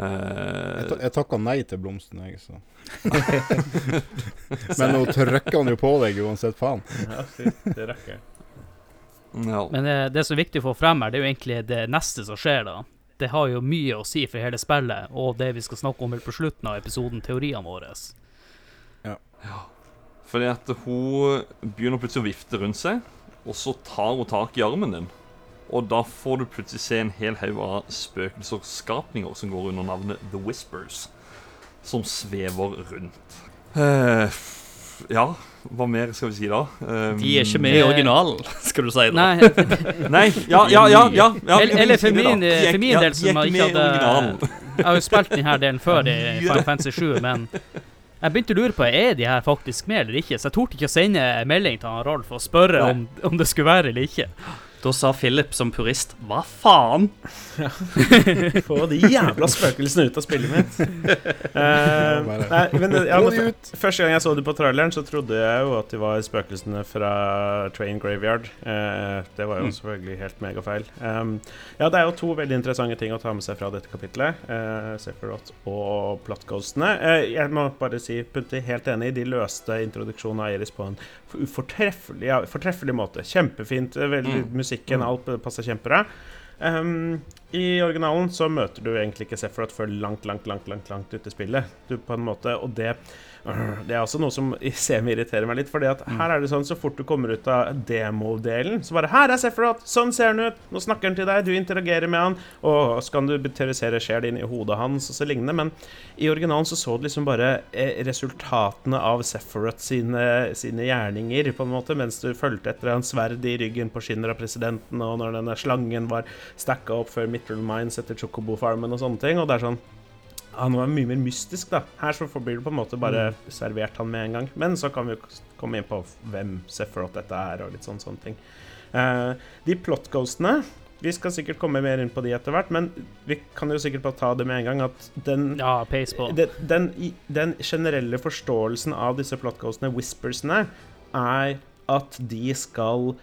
Eh, jeg takka nei til blomsten, jeg, så. Men nå trykker han jo på deg uansett faen. Ja. Det rekker jeg. ja. Men det, det som er viktig å få frem her, det er jo egentlig det neste som skjer, da. Det har jo mye å si for hele spillet, og det vi skal snakke om på slutten av episoden, teoriene våre. Fordi at hun begynner plutselig å vifte rundt seg, og så tar hun tak i armen din. Og da får du plutselig se en hel haug av spøkelser og skapninger som går under navnet The Whispers, som svever rundt. Eh, ja, hva mer skal vi si da? Um, De er ikke med i Eh, originalen, skal du si da. Nei, Nei, ja, ja, ja. ja, ja Eller- eller for min- er- for min del som ikke hadde- jeg har jo spilt denne delen før i Final Fantasy 7, men jeg begynte å lure på er de her faktisk med eller ikke, så jeg torde ikke å sende melding til han Rolf og spørre om, om det skulle være eller ikke. Da sa Philip som purist Hva faen? Få de jævla spøkelsene ut av spillet mitt. Uh, nei, men ja, men Første gang jeg så det på traileren, så trodde jeg jo at de var spøkelsene fra Train Graveyard. Uh, det var jo Mm. selvfølgelig helt megafeil. Um, ja, det er jo to veldig interessante ting å ta med seg fra dette kapitlet. Uh, Sephiroth og Plotghostene. Uh, jeg må bare si, Punti, helt enig. De løste introduksjonen av Iris på en fortreffelig, ja, fortreffelig måte. Kjempefint. Veldig, Mm. Musikken, alt passer kjempebra. Um, I originalen så møter du egentlig ikke Sephiroth før langt, langt, langt langt, langt ute i spillet. Du på en måte, Og det, det er også noe som semi-irriterer meg litt. Fordi at her er det sånn så fort du kommer ut av demodelen, så bare 'Her er Sephiroth! Sånn ser han ut! Nå snakker han til deg, du interagerer med han.' Og så kan du terrorisere sjel inn i hodet hans og så lignende. Men i originalen så så du liksom bare eh, resultatene av Sephiroth sine, sine gjerninger, på en måte, mens du fulgte etter hans sverd i ryggen på skinner av presidenten, og når denne slangen var stacka opp før Mitral Mines etter Chocobo-farmen og sånne ting. Og det er sånn Han var mye mer mystisk, da. Her så blir det på en måte bare servert han med en gang. Men så kan vi jo komme inn på hvem Sephiroth dette er, og litt sånn sånne ting. Uh, de plot-ghostene Vi skal sikkert komme mer inn på de etter hvert, men vi kan jo sikkert bare ta det med en gang at den Ja, pace på. den, den, den generelle forståelsen av disse plotghostene, whispersene, er at de skal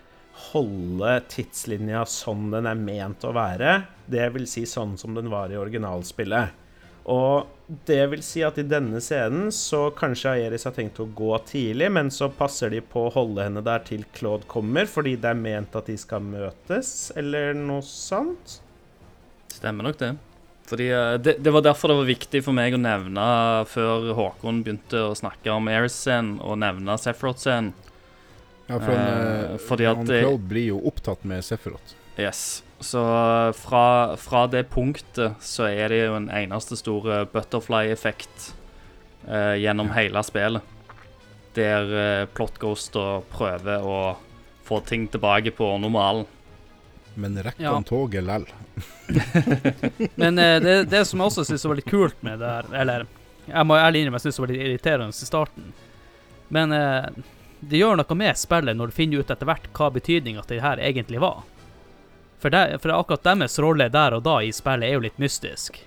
holde tidslinja sånn den er ment å være. Det vil si sånn som den var i originalspillet. Og det vil si at i denne scenen så kanskje Aeris har tenkt å gå tidlig, men så passer de på å holde henne der til Claude kommer, fordi det er ment at de skal møtes, eller noe sånt. Stemmer nok det. Fordi eh, det, det var derfor det var viktig for meg å nevne, før Håkon begynte å snakke om Air-scenen, og nevne Sephiroth-scenen. Ja, for han, Eh, eh, fordi at han at, Claude blir jo opptatt med Sephiroth. Yes. Så eh, fra, fra det punktet så er det jo en eneste stor butterfly-effekt eh, gjennom hele spillet. Der eh, Plot Ghost prøver å få ting tilbake på normalen. Men rekker Ja. han toget lell? Men eh, det, det som jeg også syns var litt kult med det her Eller jeg må ærlig innrømme jeg syns det var litt irriterende i starten. Men eh, det gjør noe med spillet når du finner ut etter hvert hva betydninga til det her egentlig var. For, det, for akkurat deres rolle der og da i spillet er jo litt mystisk.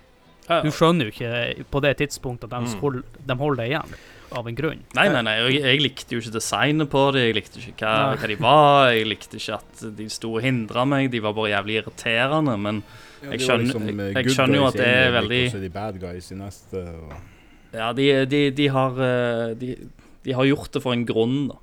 Du skjønner jo ikke på det tidspunktet at de, Mm. hold, de holder deg igjen, av en grunn. Nei, nei, nei, jeg, jeg likte jo ikke designet på det, jeg likte ikke hva, hva de var, jeg likte ikke at de sto og hindra meg, de var bare jævlig irriterende, men Jeg skjønner- liksom, eh, jeg- jeg skjønner jo at det er veldig- ja, de, de, de har eh, de, de har gjort det for en grunn, da.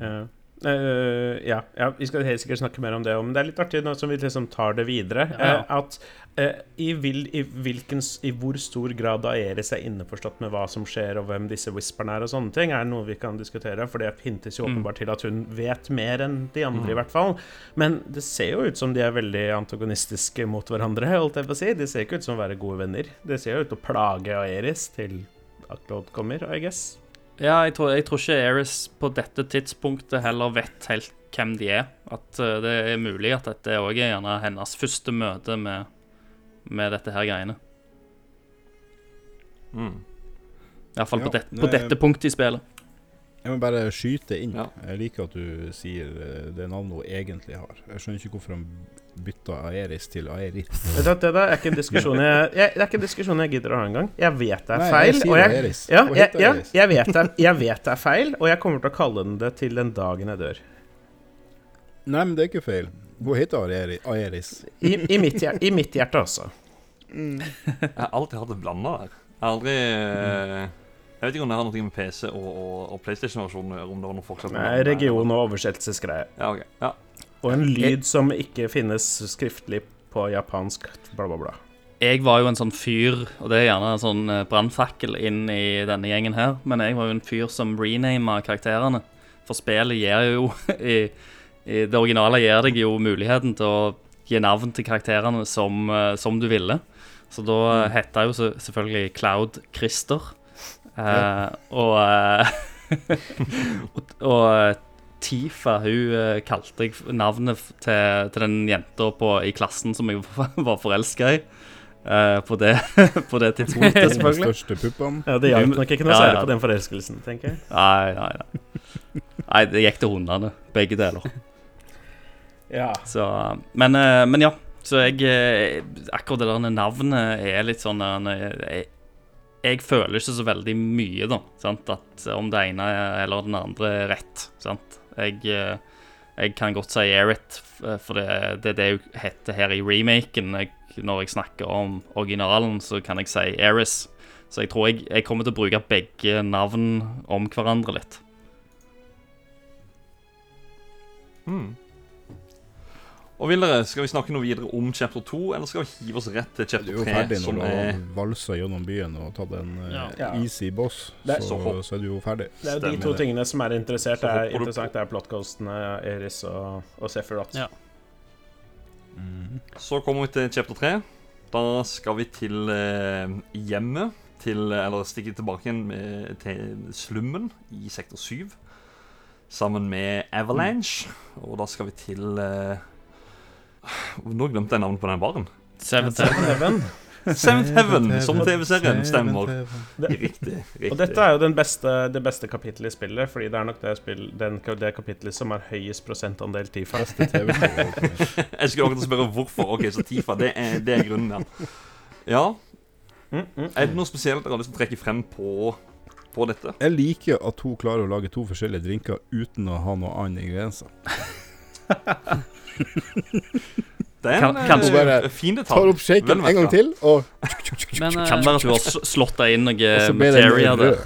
Ja. Eh, ja, ja, vi skal helt sikkert snakke mer om det. Men det er litt artig nå som vi liksom tar det videre. Ja. eh, at uh, i, vil, i, hvilken, I hvor stor grad Aeris er innforstått med hva som skjer, og hvem disse whisperne er, og sånne ting, er noe vi kan diskutere. For det hintes jo Mm. åpenbart til at hun vet mer enn de andre, Mm. i hvert fall. Men det ser jo ut som de er veldig antagonistiske mot hverandre, holdt jeg på å si. De ser ikke ut som å være gode venner. Det ser jo ut til å plage Aeris til Aklod kommer, I guess. Ja, jeg tror, jeg tror ikke Eris på dette tidspunktet heller vet helt hvem de er. At uh, det er mulig at dette òg er gjerne hennes første møte med, med dette her greiene. Mm. Iallfall på, det, på det- dette punktet i spillet. Jeg må bare skyte inn. Ja. Jeg liker at du sier eh, det navnet hun egentlig har. Jeg skjønner ikke hvorfor han bytta Aeris til Aeris. Det, Det er ikke en diskusjon jeg, jeg, det er ikke en diskusjon jeg gidder å ha engang. Jeg vet det er Nei, feil. jeg sier og jeg, Aeris. ja, jeg, ja, jeg, vet det, jeg vet det er feil, og jeg kommer til å kalle den det til den dagen jeg dør. Nei, men det er ikke feil. Hun heter Aeris. I, i, mitt, hjer- I mitt hjerte også. Jeg har alltid hatt det blanda der. Jeg har aldri eh, Jeg vet ikke om det har noe med PC og, og, og PlayStation-versjonen å gjøre. Om det var noe forskjell Nei, region- og oversettelsesgreier. Ja, ok. Ja. Og en lyd som ikke finnes skriftlig på japansk, bla, bla, bla. Jeg var jo en sånn fyr, og det er gjerne en sånn eh, brannfakkel inn i denne gjengen her, men jeg var jo en fyr som renama karakterene. For spillet gir jo i, i Det originale gir deg jo muligheten til å gi navn til karakterene som, eh, som du ville. Så da mm. heta jo selvfølgelig Cloud Christer. Eh, og, eh, og Og eh, Tifa hun eh, kalte jeg navnet til, til den jenta i klassen som jeg var forelska i. Uh, på, det, på det tidspunktet, selvfølgelig. største puppen. Ja, Det hjalp nok ikke noe Ja, særlig ja. på den forelskelsen, tenker jeg. Nei, nei, nei. Nei, det gikk til hundene, begge deler. Ja. Så, men, eh, men ja. Så jeg Akkurat det der navnet er litt sånn jeg, jeg føler ikke så veldig mye, da. Sant? At om det ene eller den andre er rett. Sant? Jeg, eh, jeg kan godt si Erit, for det, det er det hun heter her i remaken. Jeg, når jeg snakker om originalen, så kan jeg si Eris. Så jeg tror jeg, jeg kommer til å bruke begge navn om hverandre litt. Mm. Og vil dere, Skal vi snakke noe videre om chapter 2, eller skal vi hive oss rett til chapter 3? Du er jo ferdig 3, når du er har valsa gjennom byen og tatt en eh, Ja. Easy boss. Det er så, så så er du jo ferdig. Det er jo de to det. tingene som er interessert. Det er interessant, det er plotghostene, Eris og, og Sephiroth. Ja. Mm. Så kommer vi til chapter 3. Da skal vi til eh, hjemmet. Til, eller stikke tilbake igjen med, til slummen i sektor 7. Sammen med Avalanche. Og da skal vi til eh, Nå glemte jeg navnet på den baren. Seventh Heaven. Seventh Heaven, som TV-serien. Stemmer. Riktig. riktig. Og dette er jo den beste, det beste kapittelet i spillet, fordi det er nok det, spill, den, det kapittelet som har høyest prosentandel Tifa. Jeg skulle akkurat spørre hvorfor. Ok, Så Tifa, det er, det er grunnen, ja. Ja, Mm, mm. Er det noe spesielt dere har lyst til å trekke frem på, på dette? Jeg liker at hun klarer å lage to forskjellige drinker uten å ha noe annet ingredienser. Det er en kan, kan bare fin detalj. Tar opp shaken en gang til, og, Men eh, Kan være at du har slått deg inn noe den materia der.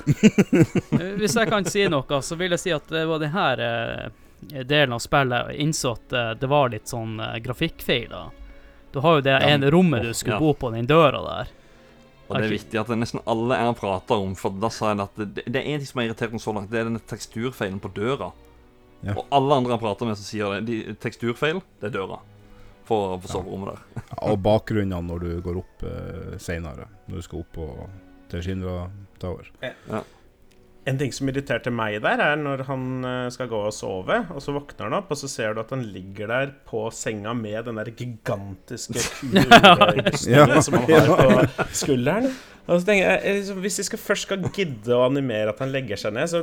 Eh, Hvis jeg kan si noe, så vil jeg si at det var denne delen av spillet jeg innså at eh, det var litt sånn grafikkfeiler. grafikkfeil. da. Du har jo det Ja, ene rommet du skulle ja. bo på, den døra der. Og det er viktig at det nesten alle jeg prater om, for da sa jeg at det, det er én ting som har irritert meg så langt, det er denne teksturfeilen på døra. Ja. Og alle andre han prater med, som sier det, de, teksturfeil, det er døra. For, for soverommet der. Og bakgrunnene når du går opp eh, seinere. Når du skal opp på, til Shindra Tower. En ting som irriterte meg der, er når han eh, skal gå og sove, og så våkner han opp, og så ser du at han ligger der på senga med den der gigantiske kulerustningen Ja. som han har på skulderen. Og så tenker jeg, liksom, Hvis de skal først skal gidde å animere at han legger seg ned, så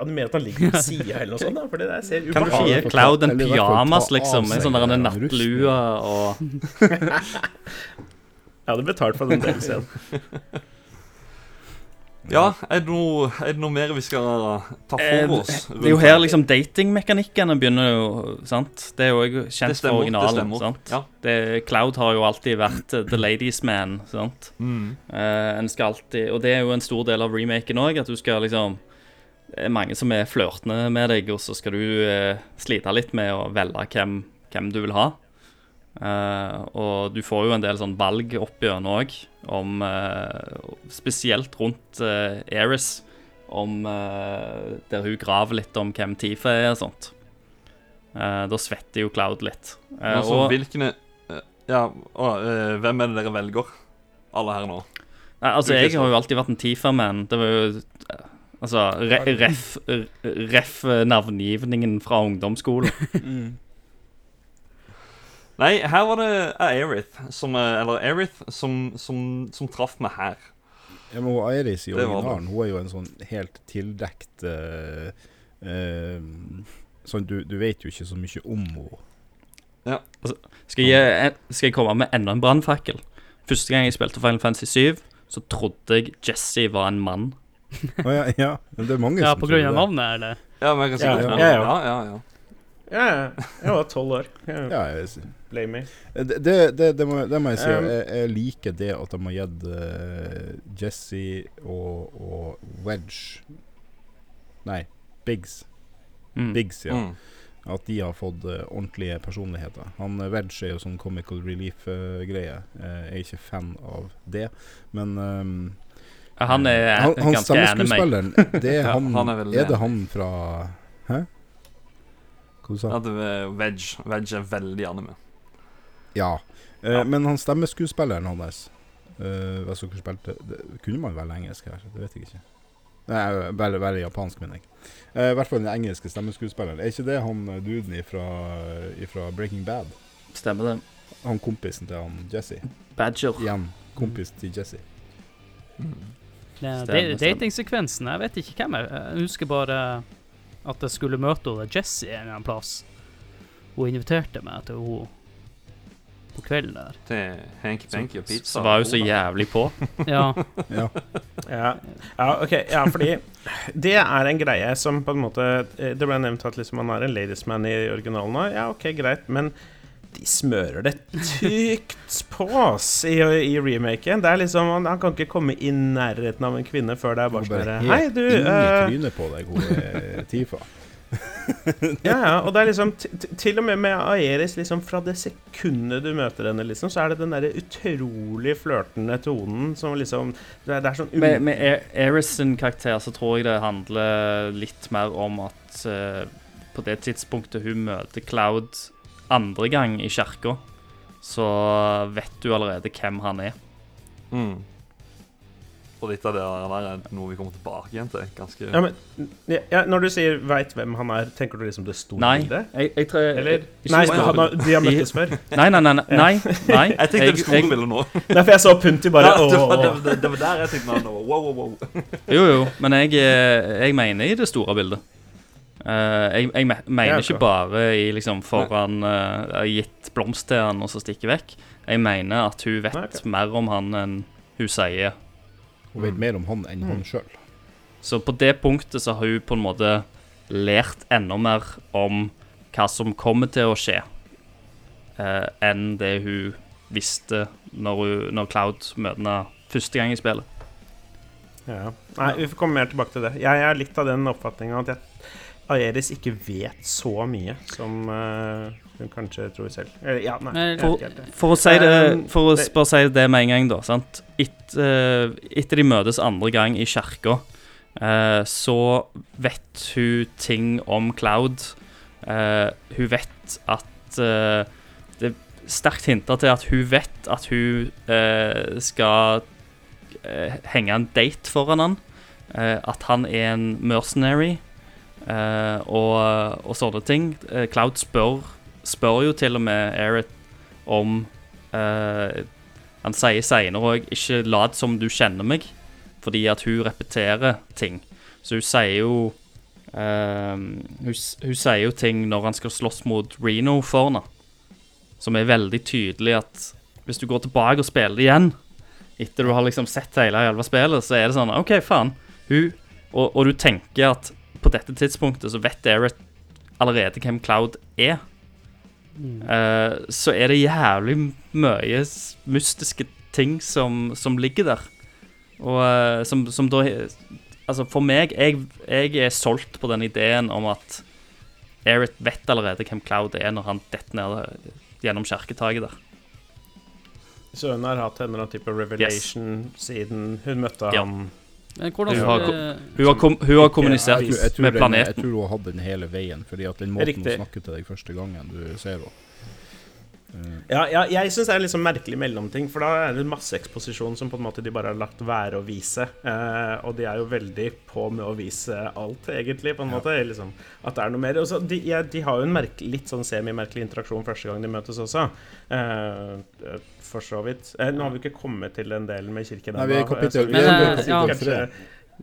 animere at han ligger på sida eller noe sånt. da, For det der ser Kan du ikke gi. Cloud en pyjamas, liksom? En sånn der en den nattlue og Jeg hadde betalt for den DLC-en. Ja, er det noe, er det noe mer vi skal ta Eh, for oss? Det er jo her liksom datingmekanikkene begynner jo, sant? Det er jo også Det kjent stemmer, for originalen, Det sant? Ja. Det, Cloud har jo alltid vært eh, the ladies man, sant? Mm. Eh, en skal alltid, og det er jo en stor del av remaken òg, at du skal liksom Det er mange som er flørtende med deg, og så skal du eh, slite litt med å velge hvem, hvem du vil ha. Eh, og du får jo en del sånn valg opp gjennom òg, om eh, Spesielt rundt uh, Eris, om eh, der hun graver litt om hvem Tifa er og sånt. Eh, da svetter jo Cloud litt. Eh, altså, og, hvilkene eh, Ja, eh, hvem er det dere velger? Alle her nå. Nei, altså, jeg har jo alltid vært en Tifa-man. Det var jo eh, Altså, re, ref, ref eh, navngivningen fra ungdomsskolen. Nei, her var det Aerith som, eh, eller Aerith som, som, som traff meg her. Ja, men Iris i Det var det. originalen, hun er jo en sånn helt tildekt uh, uh, Sånn, du, du vet jo ikke så mye om henne. Ja. Altså, Skal jeg, skal jeg komme med enda en brannfakkel? Første gang jeg spilte Final Fantasy 7, så trodde jeg Jesse var en mann. Å ja, ja, men det er mange Ja, som på grunn av navnet, eller? Ja, men jeg kan Ja, sikkert ja, ja, ja. ja, ja, ja. Ja. Jeg var tolv år. Ja, jeg, Blame me. det, det, det, må, det må jeg si. Um, jeg, jeg liker det at de har gitt uh, Jesse og, og Wedge Nei, Biggs. Mm. Biggs, ja. Mm. At de har fått uh, ordentlige personligheter. Han eh, Wedge er jo sånn comical relief-greie. jeg er ikke fan av det, men um, Han er han, han ganske enig meg det er han, han er Er det. det han fra Hæ? Hva du sa Ja, er veg. Veg er veldig anime. Ja. Eh, Ja. Men han stemmeskuespilleren hans uh, spilte det, Kunne man velge engelsk her? Det vet jeg ikke. Nei, bare, bare japansk, mener jeg. Eh, I hvert fall den engelske stemmeskuespilleren. Er ikke det han eh, duden ifra, ifra Breaking Bad? Stemmer det. Han kompisen til han Jesse. Badger. Igjen. Kompis til Jesse. Mm. Ja. Datingsekvensen, jeg vet ikke hvem jeg Jeg husker bare at jeg skulle møte henne Jessie en eller annen plass. Hun inviterte meg til henne på kvelden der. Til Hanky Panky og pizza. Så var hun så jævlig på. Ja. Ja. Ja. ja, ok. Ja, fordi det er en greie som på en måte eh, Det ble nevnt at liksom han er en ladiesman i originalen òg. Ja, ok, greit, men de smører det tykt på oss i, i remaken. Det er liksom Han, han kan ikke komme i nærheten av en kvinne før det er bare sånn Hei, du. eh, trynet på deg, hun er Tifa. ja, ja, og det er liksom Til og med med Aeris, liksom fra det sekundet du møter henne, liksom, så er det den derre utrolig flørtende tonen som liksom Det er, det er sånn un- Med, med Aeris sin karakter så tror jeg det handler litt mer om at uh, på det tidspunktet hun møter Cloud andre gang i kirka, så vet du allerede hvem han er. Mm. Og litt av det der er noe vi kommer tilbake igjen til. Ganske ja, men, ja, Når du sier 'veit hvem han er', tenker du liksom det store Nei, bildet? jeg, jeg tror Eller Nei, han de har møttes før. Nei, nei, nei. nei, nei, nei. Jeg tenkte det store bildet nå. Nei, for jeg så Punti bare Ja, det, var, det, det var der jeg tenkte nå. Wow, wow, wow. Jo, jo, men jeg, eh, jeg mener i det store bildet. Eh, jeg, jeg mener Ja, ikke bare i liksom foran uh, gitt blomst til han og så stikke vekk. Jeg mener at hun vet Nei, okay. mer om han enn hun sier. Hun vet mer om han enn Mm. han sjøl. Så på det punktet så har hun på en måte lært enda mer om hva som kommer til å skje, eh, enn det hun visste når, hun, når Cloud møter henne første gang i spillet. Ja. Nei, vi får komme mer tilbake til det. Jeg er litt av den oppfatninga at jeg, Aeris ikke vet så mye som, uh, hun kanskje tror selv. Eller, ja, nei. Jeg for- vet ikke helt det. For å si det Um, For å bare si det med en gang, da. Sant? Et, uh, etter de møtes andre gang i kirka, uh, så vet hun ting om Cloud. Eh, hun vet at Det er sterkt hinta til at hun vet at hun skal eh, henge en date foran han. Eh, at han er en mercenary eh, og, og sånne ting. Uh, Cloud spør, spør jo til og med Erit om uh, Han sier seinere òg 'ikke lat som du kjenner meg', fordi at hun repeterer ting. Så hun sier jo hun, hun sier jo ting når han skal slåss mot Reno for som er veldig tydelig at hvis du går tilbake og spiller igjen, etter du har liksom sett hele jævla spillet, så er det sånn OK, faen. Hun og, og du tenker at på dette tidspunktet så vet Eric allerede hvem Cloud er. Mm. Uh, så er det jævlig mye mystiske ting som, som ligger der. Og uh, som, som da Altså, for meg jeg, jeg er solgt på den ideen om at Erit vet allerede hvem Cloud er når han detter ned gjennom kjerketaket der. Så hun har hatt en eller annen type revelation siden hun møtte Ja. han Men hvordan Hun har Hun har, kom, hun har kommunisert Jeg jeg, jeg med med den- Jeg tror hun har hatt den hele veien, fordi at den måten Riktig. hun snakker til deg første gangen du ser henne Eh, Ja, ja jeg syns det er en sånn merkelig mellomting, for da er det masse eksposisjon som på en måte de bare har lagt være å vise. Eh, og de er jo veldig på med å vise alt, egentlig, på en Ja. måte. Liksom, at det er noe mer. Også, de, ja, de har jo en merke, litt sånn semi-merkelig interaksjon første gang de møtes også. Eh, for så vidt. Eh, nå har vi ikke kommet til den delen med kirken ennå, kapittel- så vi-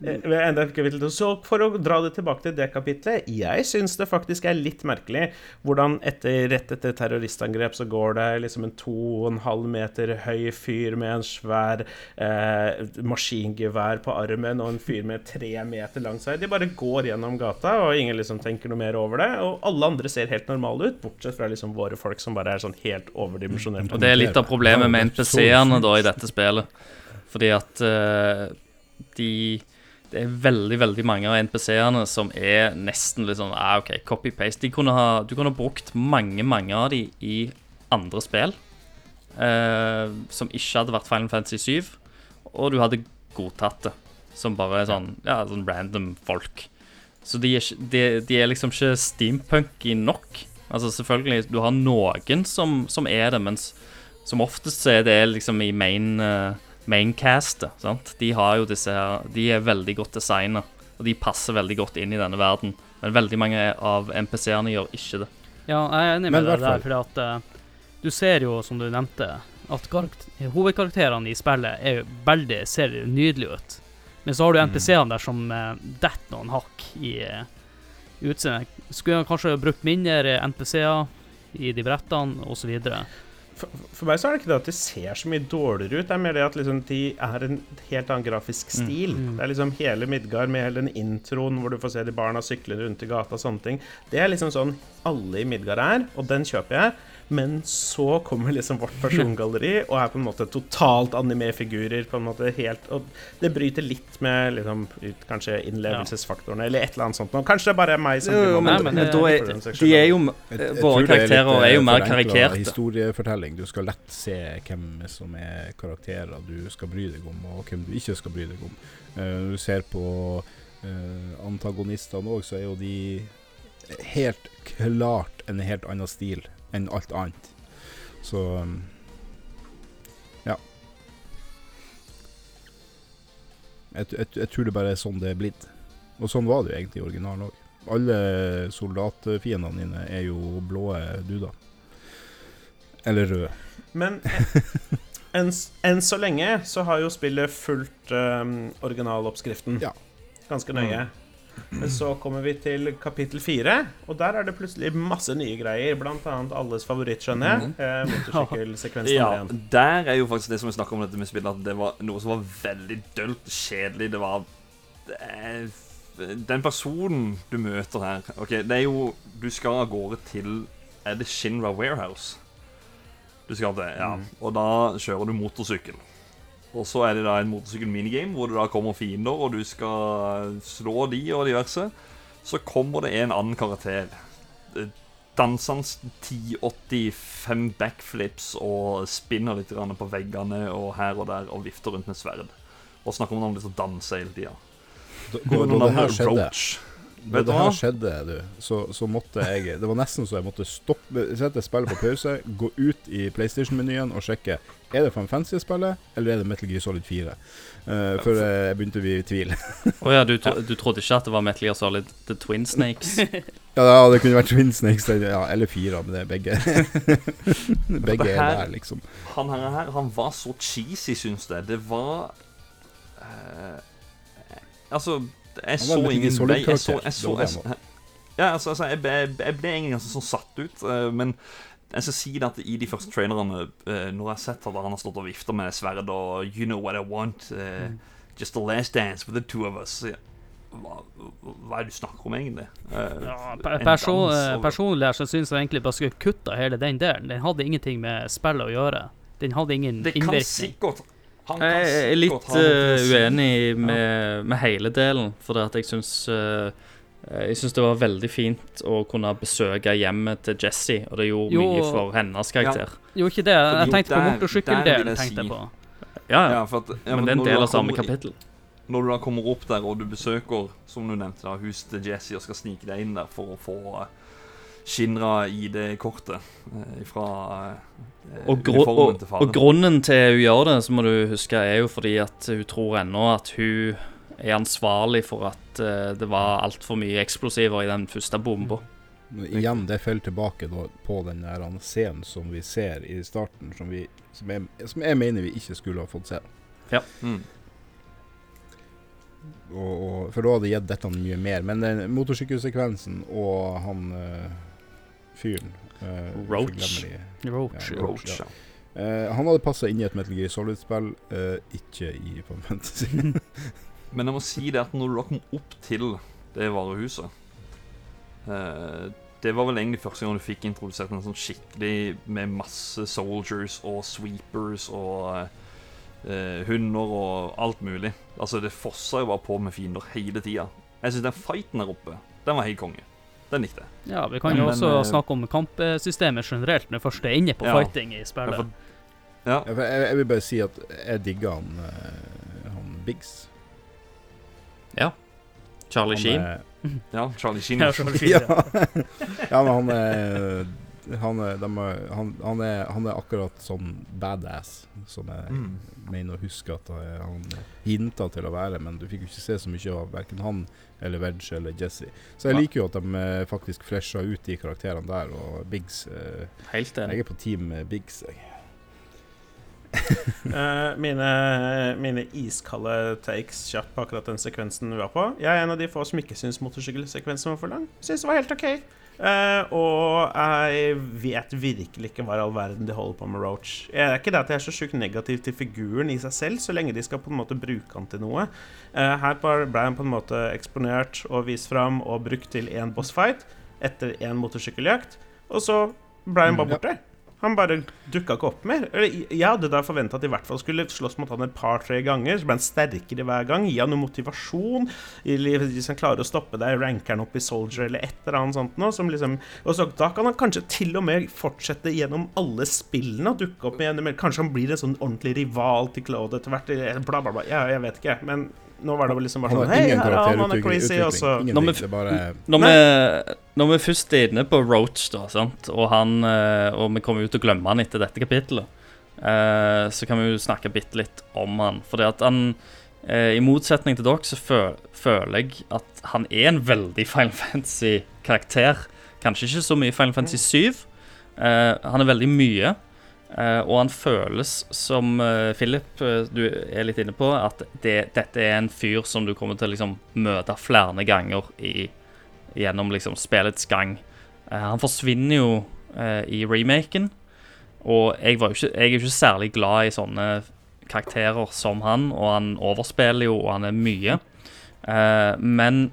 Eh, enda ikke kapittel. Så for å dra det tilbake til det kapitlet Jeg syns det faktisk er litt merkelig hvordan etter, rett etter terroristangrep så går det liksom en to og en halv meter høy fyr med en svær eh, maskingevær på armen og en fyr med tre meter lang seg. De bare går gjennom gata, og ingen liksom tenker noe mer over det. Og alle andre ser helt normale ut, bortsett fra liksom våre folk som bare er sånn helt overdimensjonerte. Og det er litt av problemet med NPC-ene da i dette spillet. Fordi at eh, de Det er veldig veldig mange av NPC-ene som er nesten litt sånn ah, OK, copy-paste. Du kunne ha brukt mange, mange av de i andre spill eh, som ikke hadde vært Final Fantasy 7, og du hadde godtatt det som bare sånn Ja, sånn random folk. Så de er, de, de er liksom ikke steampunky nok. Altså selvfølgelig, du har noen som, som er det, mens som oftest så er det liksom i main, uh, maincastet. sant? De har jo disse her De er veldig godt designa, og de passer veldig godt inn i denne verden. Men veldig mange av NPC-ene gjør ikke det. Ja, jeg er enig med deg der, fordi at eh, du ser jo, som du nevnte, at karakt- hovedkarakterene i spillet er jo veldig, ser nydelige ut. Men så har du Mm. NPC-ene der som uh, detter noen hakk i uh, utseendet. Skulle kanskje brukt mindre NPC-er i de brettene, osv. For, for meg så er det ikke det at de ser så mye dårligere ut, det er mer det at liksom de er en helt annen grafisk stil. Mm. Det er liksom hele Midgard med hele den introen hvor du får se de barna sykle rundt i gata og sånne ting. Det er liksom sånn alle i Midgard er, og den kjøper jeg. Men så kommer liksom vårt persongalleri og er på en måte totalt anime-figurer. på en måte helt, Og det bryter litt med liksom, ut- kanskje innlevelsesfaktorene, eller et eller annet sånt. noe. Kanskje det bare er meg som Jo, jo, blir men- men er- saks De er jo Våre er karakterer er jo eh, mer karikerte. Historiefortelling. Du skal lett se hvem som er karakterer du skal bry deg om, og hvem du ikke skal bry deg om. Eh, Når du ser på eh, antagonistene òg, så er jo de helt klart en helt annen stil enn alt annet. Så um, ja. Jeg, jeg, jeg tror det bare er sånn det er blitt. Og sånn var det jo egentlig i originalen òg. Alle soldatfiendene dine er jo blå duder. Eller røde. Men enn en så lenge så har jo spillet fulgt um, originaloppskriften Ja. ganske nøye. Men så kommer vi til kapittel fire, og der er det plutselig masse nye greier. Blant annet alles favoritt, skjønner jeg. Eh, Motorsykkelsekvensen. Ja, igjen. der er jo faktisk det som vi snakker om dette med spillet, at det var noe som var veldig dølt, kjedelig. Det var er, Den personen du møter her Ok, det er jo Du skal av gårde til Er det Shinra Warehouse? Du skal til, ja. Og da kjører du motorsykkel. Og så er det da en motorsykkel-minigame hvor det da kommer fiender, og du skal slå de og diverse. Så kommer det en annen karakter. Eh, han 1085 backflips og spinner litt på veggene og her og der og vifter rundt med sverd. Og snakker om noen han danser danse hele tida. Da, da, da det her skjedde da det her skjedde, du, så, så måtte jeg Det var nesten så jeg måtte stoppe Sette spillet på pause, gå ut i PlayStation-menyen og sjekke Er det Fan Fancy-spillet, eller er det Metal Gear Solid 4. Uh, for eh, jeg begynte å bli i tvil. Å ja, du, tro, du trodde ikke at det var Metal Gear Solid The Twin Snakes? ja, ja, det kunne vært Twin Snakes ja, eller fire, men det er begge. begge her, er der, liksom. Han her, her han var så cheesy, syns jeg. Det var uh, Altså, jeg så ingen vei. Jeg så, jeg så, jeg, ja, altså, altså jeg, ble, jeg ble egentlig ganske sånn satt ut. eh, men jeg skal si det at i de første trailerne, eh, når jeg har sett at han har stått og vifta med sverd og You know what I want, eh, just the last dance with the two of us hva, hva er det du snakker om, egentlig? Uh, Ja, en person, dans eh, og- personlig så syns jeg egentlig bare skulle kutta hele den delen. Den hadde ingenting med spillet å gjøre. Den hadde ingen Det kan innvirkning. sikkert han kan Jeg er litt si. uenig med, med hele delen, for det at jeg syns eh, jeg syns det var veldig fint å kunne besøke hjemmet til Jesse, og det gjorde Jo, mye for hennes karakter. Jo, ikke det. Jeg tenkte på motorsykkeldelen. si. på. Ja, ja. Ja, for at, ja, Men det er en del av samme kapittel. Når du da kommer opp der og du besøker, som du nevnte, da, huset til Jesse og skal snike deg inn der for å få uh, Shinra ID-kortet uh, fra eh, Og, gru og, til og grunnen til hun gjør det, så må du huske, er jo fordi at hun tror ennå at hun er ansvarlig for at eh, det var altfor mye eksplosiver i den første bomba. Men Igjen, det faller tilbake da, på den der scenen som vi ser i starten, som, vi, som, jeg, som jeg mener vi ikke skulle ha fått se. Mm. Og, og, for da hadde gitt dette mye mer. Men den motorsykkelsekvensen og han uh, fyren uh, Roach. Roach. Ja, Roach, ja. ja. Eh, han hadde passa inn i et Metal Gear Solid-spill, eh, ikke i Final Fantasy. Men jeg må si det at når du da kom opp til det varehuset eh, Det var vel egentlig første gang du fikk introdusert en sånn skikkelig med masse soldiers og sweepers og eh, hunder og alt mulig. Altså, det fossa jo bare på med fiender hele tida. Jeg syns den fighten der oppe, den var helt konge. Den likte jeg. Ja, vi kan jo Men, også eh, snakke om kampsystemet generelt, når først er inne på Ja. fighting i Ja, spillet. for- Ja, Ja, jeg, jeg vil bare si at jeg digger han, eh, han Biggs. Charlie Sheen. ja Charlie Sheen. Ja, Charlie Sheen, ja. ja. ja, men han er han er, de er, han, han, er, han er akkurat sånn badass som jeg Mm. mener å huske at eh, han hinta til å være, men du fikk jo ikke se så mye av verken han eller Veg eller Jesse. Så jeg Ja. liker jo at de eh, faktisk fresha ut de karakterene der, og Biggs eh, Helt enig. Jeg er på team Biggs, jeg. Eh, mine, mine iskalde takes kjapt på akkurat den sekvensen vi var på. Jeg er en av de få som ikke syns motorsykkelsekvensen var for lang. Syns det var helt OK. Uh, og jeg vet virkelig ikke hva i all verden de holder på med Roach. Jeg er ikke det at jeg er så sjukt negativ til figuren i seg selv, så lenge de skal på en måte bruke han til noe. Uh, her ble han på en måte eksponert og vist fram og brukt til én bossfight etter én motorsykkeljakt, og så ble han bare Mm, borte. Han bare dukka ikke opp mer. Jeg hadde da forventa at de i hvert fall skulle slåss mot han et par-tre ganger. Så ble han sterkere hver gang. Gi han noe motivasjon. Hvis han klarer å stoppe deg, ranker han opp i Soldier eller et eller annet sånt noe. Som liksom, og så, da kan han kanskje til og med fortsette gjennom alle spillene og dukke opp igjen. Kanskje han blir en sånn ordentlig rival til Claude etter hvert. Bla, bla, bla. Ja, jeg vet ikke. Men nå var det vel liksom bare sånn Hei, ingen her er han, er crazy. Og så Når vi bare Når vi, når vi først er inne på Roach, da, sant? Og, han, eh, og vi kommer jo til å glemme han etter dette kapittelet, eh, så kan vi jo snakke bitte litt om han. Fordi at han, eh, i motsetning til dere, så føl, føler jeg at han er en veldig Final Fantasy-karakter. Kanskje ikke så mye Final Fantasy 7. Eh, han er veldig mye. Eh, og han føles som eh, Philip, eh, du er litt inne på, at det, dette er en fyr som du kommer til å liksom, møte flere ganger i, gjennom liksom, spillets gang. Han forsvinner jo i remaken, og jeg, ikke, jeg er ikke særlig glad i sånne karakterer som han, og han overspiller jo, og han er mye. Eh, men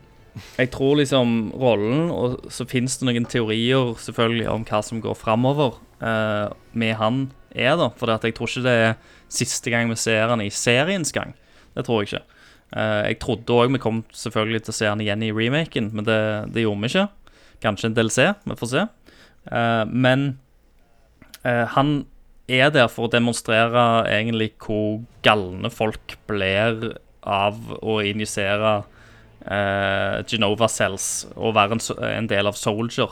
jeg tror liksom rollen, og så finnes det noen teorier selvfølgelig om hva som går framover eh, med han er, da. For jeg tror ikke det er siste gang vi ser han i seriens gang. Det tror jeg ikke. Uh, jeg trodde òg vi kom selvfølgelig til å se han igjen i remaken, men det, det gjorde vi ikke. Kanskje en DLC, vi får se. Uh, men uh, han er der for å demonstrere egentlig hvor galne folk blir av å injisere Genova Cells og være en, en del av Soldier,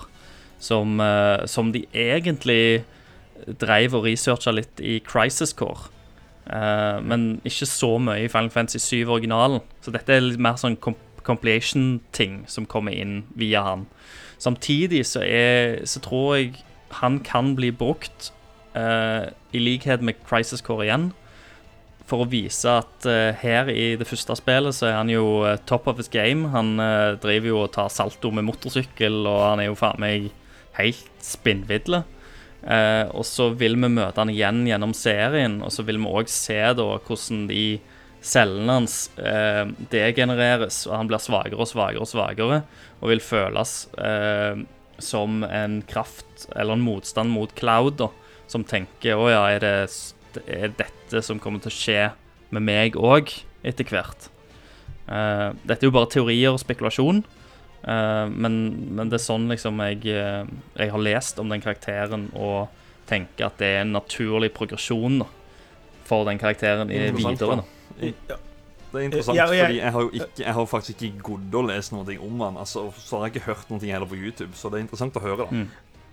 som, eh, som de egentlig dreiv og researcha litt i Crisis Core. Eh, men ikke så mye i Final Fantasy 7-originalen. Så dette er litt mer sånn comp compilation-ting som kommer inn via han. Samtidig så, er, så tror jeg han kan bli brukt, uh, i likhet med Crisis Core igjen, for å vise at uh, her i det første spillet så er han jo top of his game. Han driver jo og tar salto med motorsykkel, og han er jo faen meg helt spinnvidle. Eh, og så vil vi møte han igjen gjennom serien, og så vil vi òg se da hvordan de cellene hans eh, degenereres, og han blir svakere og svakere og svakere, og vil føles eh, som en kraft eller en motstand mot Cloud, da, som tenker å ja, er det er dette som kommer til å skje med meg òg, etter hvert. Eh, dette er jo bare teorier og spekulasjon. Eh, men, men det er sånn liksom jeg, eh, jeg har lest om den karakteren og tenker at det er en naturlig progresjon da, for den karakteren i videre. da. Ja. Det er interessant, Ja, jeg- fordi jeg har jo ikke, jeg har faktisk ikke gått og lest noe om han. Altså, så har jeg ikke hørt noe heller på YouTube, så det er interessant å høre. da. Mm.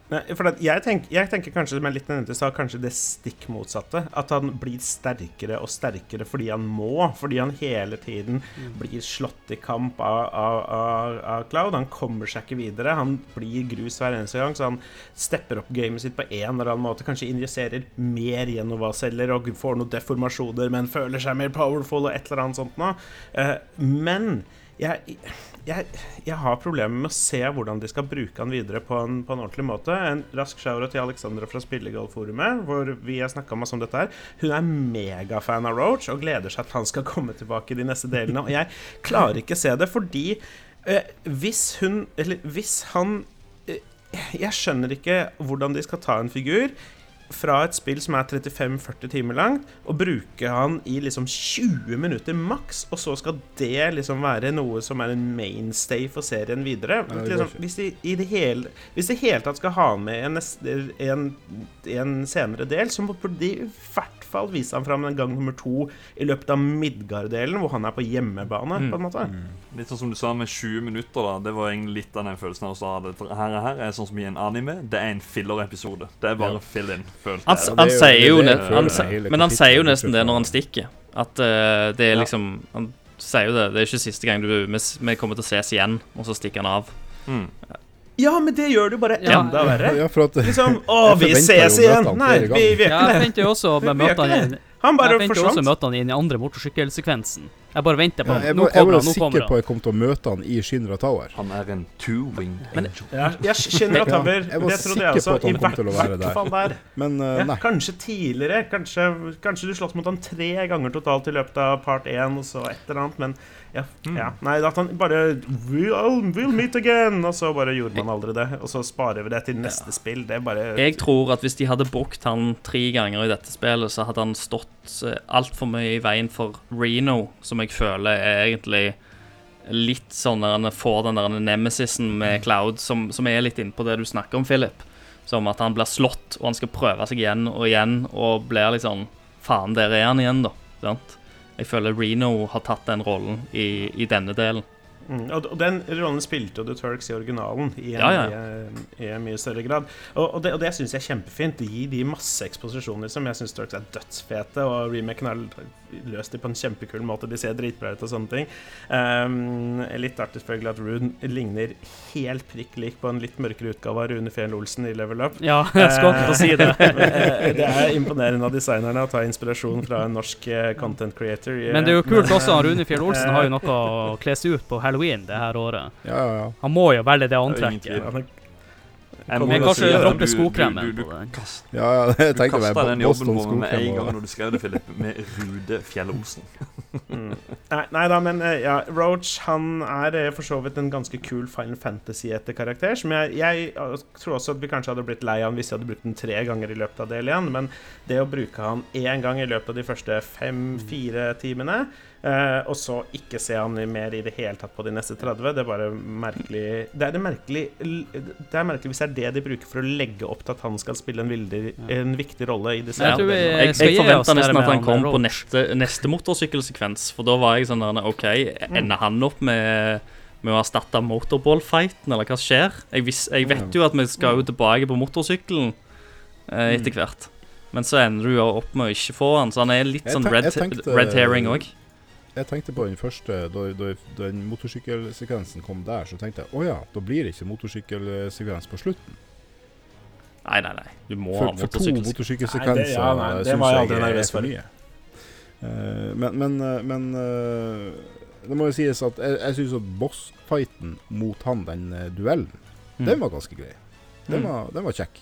Nei, for jeg, tenker, jeg tenker kanskje med litt nevnte sa kanskje det stikk motsatte. At han blir sterkere og sterkere fordi han må. Fordi han hele tiden blir slått i kamp av, av, av, av Cloud. Han kommer seg ikke videre. Han blir grus hver eneste gang, så han stepper opp gamet sitt på en eller annen måte. Kanskje injiserer mer Genova-celler og får noen deformasjoner, men føler seg mer powerful og et eller annet sånt noe. Eh, men jeg, jeg, jeg har problemer med å se hvordan de skal bruke han videre på en, på en ordentlig måte. En rask shower til Alexandra fra Spillegallforumet, hvor vi har snakka masse om dette her. Hun er megafan av Roach og gleder seg til han skal komme tilbake i de neste delene. Og jeg klarer ikke se det, fordi eh, hvis hun Eller hvis han eh, Jeg skjønner ikke hvordan de skal ta en figur fra et spill som er 35-40 timer langt, og bruke han i liksom 20 minutter maks, og så skal det liksom være noe som er en mainstay for serien videre. Nei, det liksom, hvis, de, i det hele, hvis de hele tatt skal ha med en, en, en senere del, så må de i hvert fall vise ham fram en gang nummer to i løpet av Midgard-delen, hvor han er på hjemmebane, Mm. på en måte. Litt sånn som du sa med 20 minutter, da. Det var egentlig litt av den følelsen jeg også hadde. For her, her er sånn som i en anime. Det er en filler-episode. Det er bare Ja. fill in. Følte Han, jeg. Ja, han er sier er jo hele Men han sier jo nesten det når han stikker. At uh, det er liksom Han sier jo det. Det er ikke siste gang du, vi, vi kommer til å ses igjen, og så stikker han av. Mm. Ja, men det gjør det jo bare Ja. enda verre. Ja, for at Liksom Å, Jeg vi ses igjen! Nei, vi, vi er Ja, ikke jeg det. venter jo også å Vi møte han det. Han bare Jeg venter jo også å møte han i andre motorsykkelsekvensen. Jeg bare venter på ja, han. jeg, var, jeg kommer var han, sikker på jeg kom til å møte han i Shinra Tower. Han er en two-winged angel. Ja, skinner og Ja, Det trodde jeg også. I hvert der. fall der. Men uh, Ja, nei. kanskje tidligere. Kanskje, kanskje du slåss mot han tre ganger totalt i løpet av part én, og så et eller annet, men ja. ja. Nei, at han bare we'll, we'll meet again! Og så bare gjorde man aldri det. Og så sparer vi det til neste spill. Det er bare Jeg tror at hvis de hadde brukt han tre ganger i dette spillet, så hadde han stått uh, altfor mye i veien for Reno, som jeg føler er egentlig litt sånn der han får den der nemesisen med Cloud, som, som er litt innpå det du snakker om, Philip. Som at han blir slått, og han skal prøve seg igjen og igjen, og blir litt sånn Faen, der er han igjen, da. Sant? Jeg føler Reno har tatt den rollen i, i denne delen. Mm, og, den rollen spilte jo The Turks i originalen i en, Ja, ja. I, i en mye større grad. Og, og det, og det syns jeg er kjempefint. Gi de masse eksposisjoner som Jeg syns Turks er dødsfete, og remaken har løst det på en kjempekul måte. De ser dritbra ut og sånne ting. Um, litt artig selvfølgelig at Rune ligner helt prikk lik på en litt mørkere utgave av Rune Fjell Olsen i Level Up. Ja, jeg skal ikke si det. Eh, det er imponerende av designerne å ta inspirasjon fra en norsk eh, content creator. Men det er jo kult også. eh, Rune Fjell Olsen har jo noe å kle seg ut på halloween det her året. Ja, ja, ja. Han må jo velge det antrekket. Men- kanskje du- skokremen du- du- på den. Du ja, ja jeg du kasta den jobben meg med en gang når du skrev det, Philip, med Rude Fjell-Olsen. Mm. Nei, nei da, men eh, ja, Roach han er eh, for så vidt en ganske kul Final Fantasy-etterkarakter. Som jeg, jeg eh, tror også at vi kanskje hadde blitt lei av hvis jeg hadde brukt den tre ganger i løpet av del igjen, Men det å bruke han én gang i løpet av de første fem-fire timene Eh, og så ikke se han mer i det hele tatt på de neste 30. Det er bare merkelig Det er, det merkelig, det er merkelig hvis det er det de bruker for å legge opp til at han skal spille en, vildig, en viktig rolle i disse Jeg jeg. Jeg, jeg forventa nesten at han kom på neste, neste motorsykkelsekvens, for da var jeg sånn der OK, ender han opp med, med å erstatte motorballfighten, eller hva skjer? Jeg, vis, jeg vet jo at vi skal jo tilbake på motorsykkelen eh, etter hvert. Men så ender du jo opp med å ikke få han, så han er litt sånn red, red herring òg. Jeg tenkte på den første, da, da, da den motorsykkelsekvensen kom der, så tenkte jeg å ja, da blir det ikke motorsykkelsekvens på slutten. Nei, nei, nei. Du må For, ha for to motorsykkel. motorsykkelsekvenser ja, syns jeg jeg aldri er, for mye. Eh, men men, eh, men eh, det må jo sies at jeg, jeg syns at bossfighten mot han, den duellen, Mm. den var ganske grei. Den Mm. var, den var kjekk.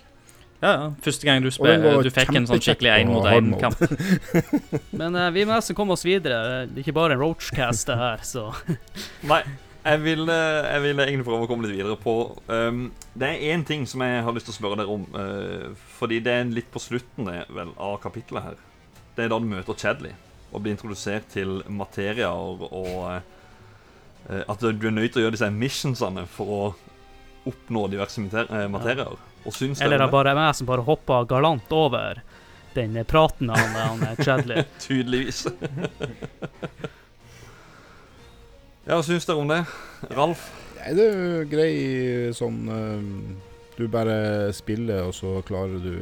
Ja, ja. Første gang du, Og spil, du fikk en sånn skikkelig på hard mode. én-mot-én-kamp. Men uh, vi må nesten komme oss videre. Det er ikke bare en roachcast, det her, så Nei, jeg vil, eh, jeg vil egentlig prøve å komme litt videre på um, Det er én ting som jeg har lyst til å spørre dere om. Uh, fordi det er litt på slutten det, vel, av kapittelet her. Det er da du møter Chadley og blir introdusert til materier og uh, At du er nødt til å gjøre disse missionsene for å oppnå diverse materier. Syns Eller er det er bare meg som bare hoppa galant over den praten han, han Chadley. Tydeligvis. ja, hva syns dere om det? Ralf? Nei, det er jo grei sånn eh, Du bare spiller, og så klarer du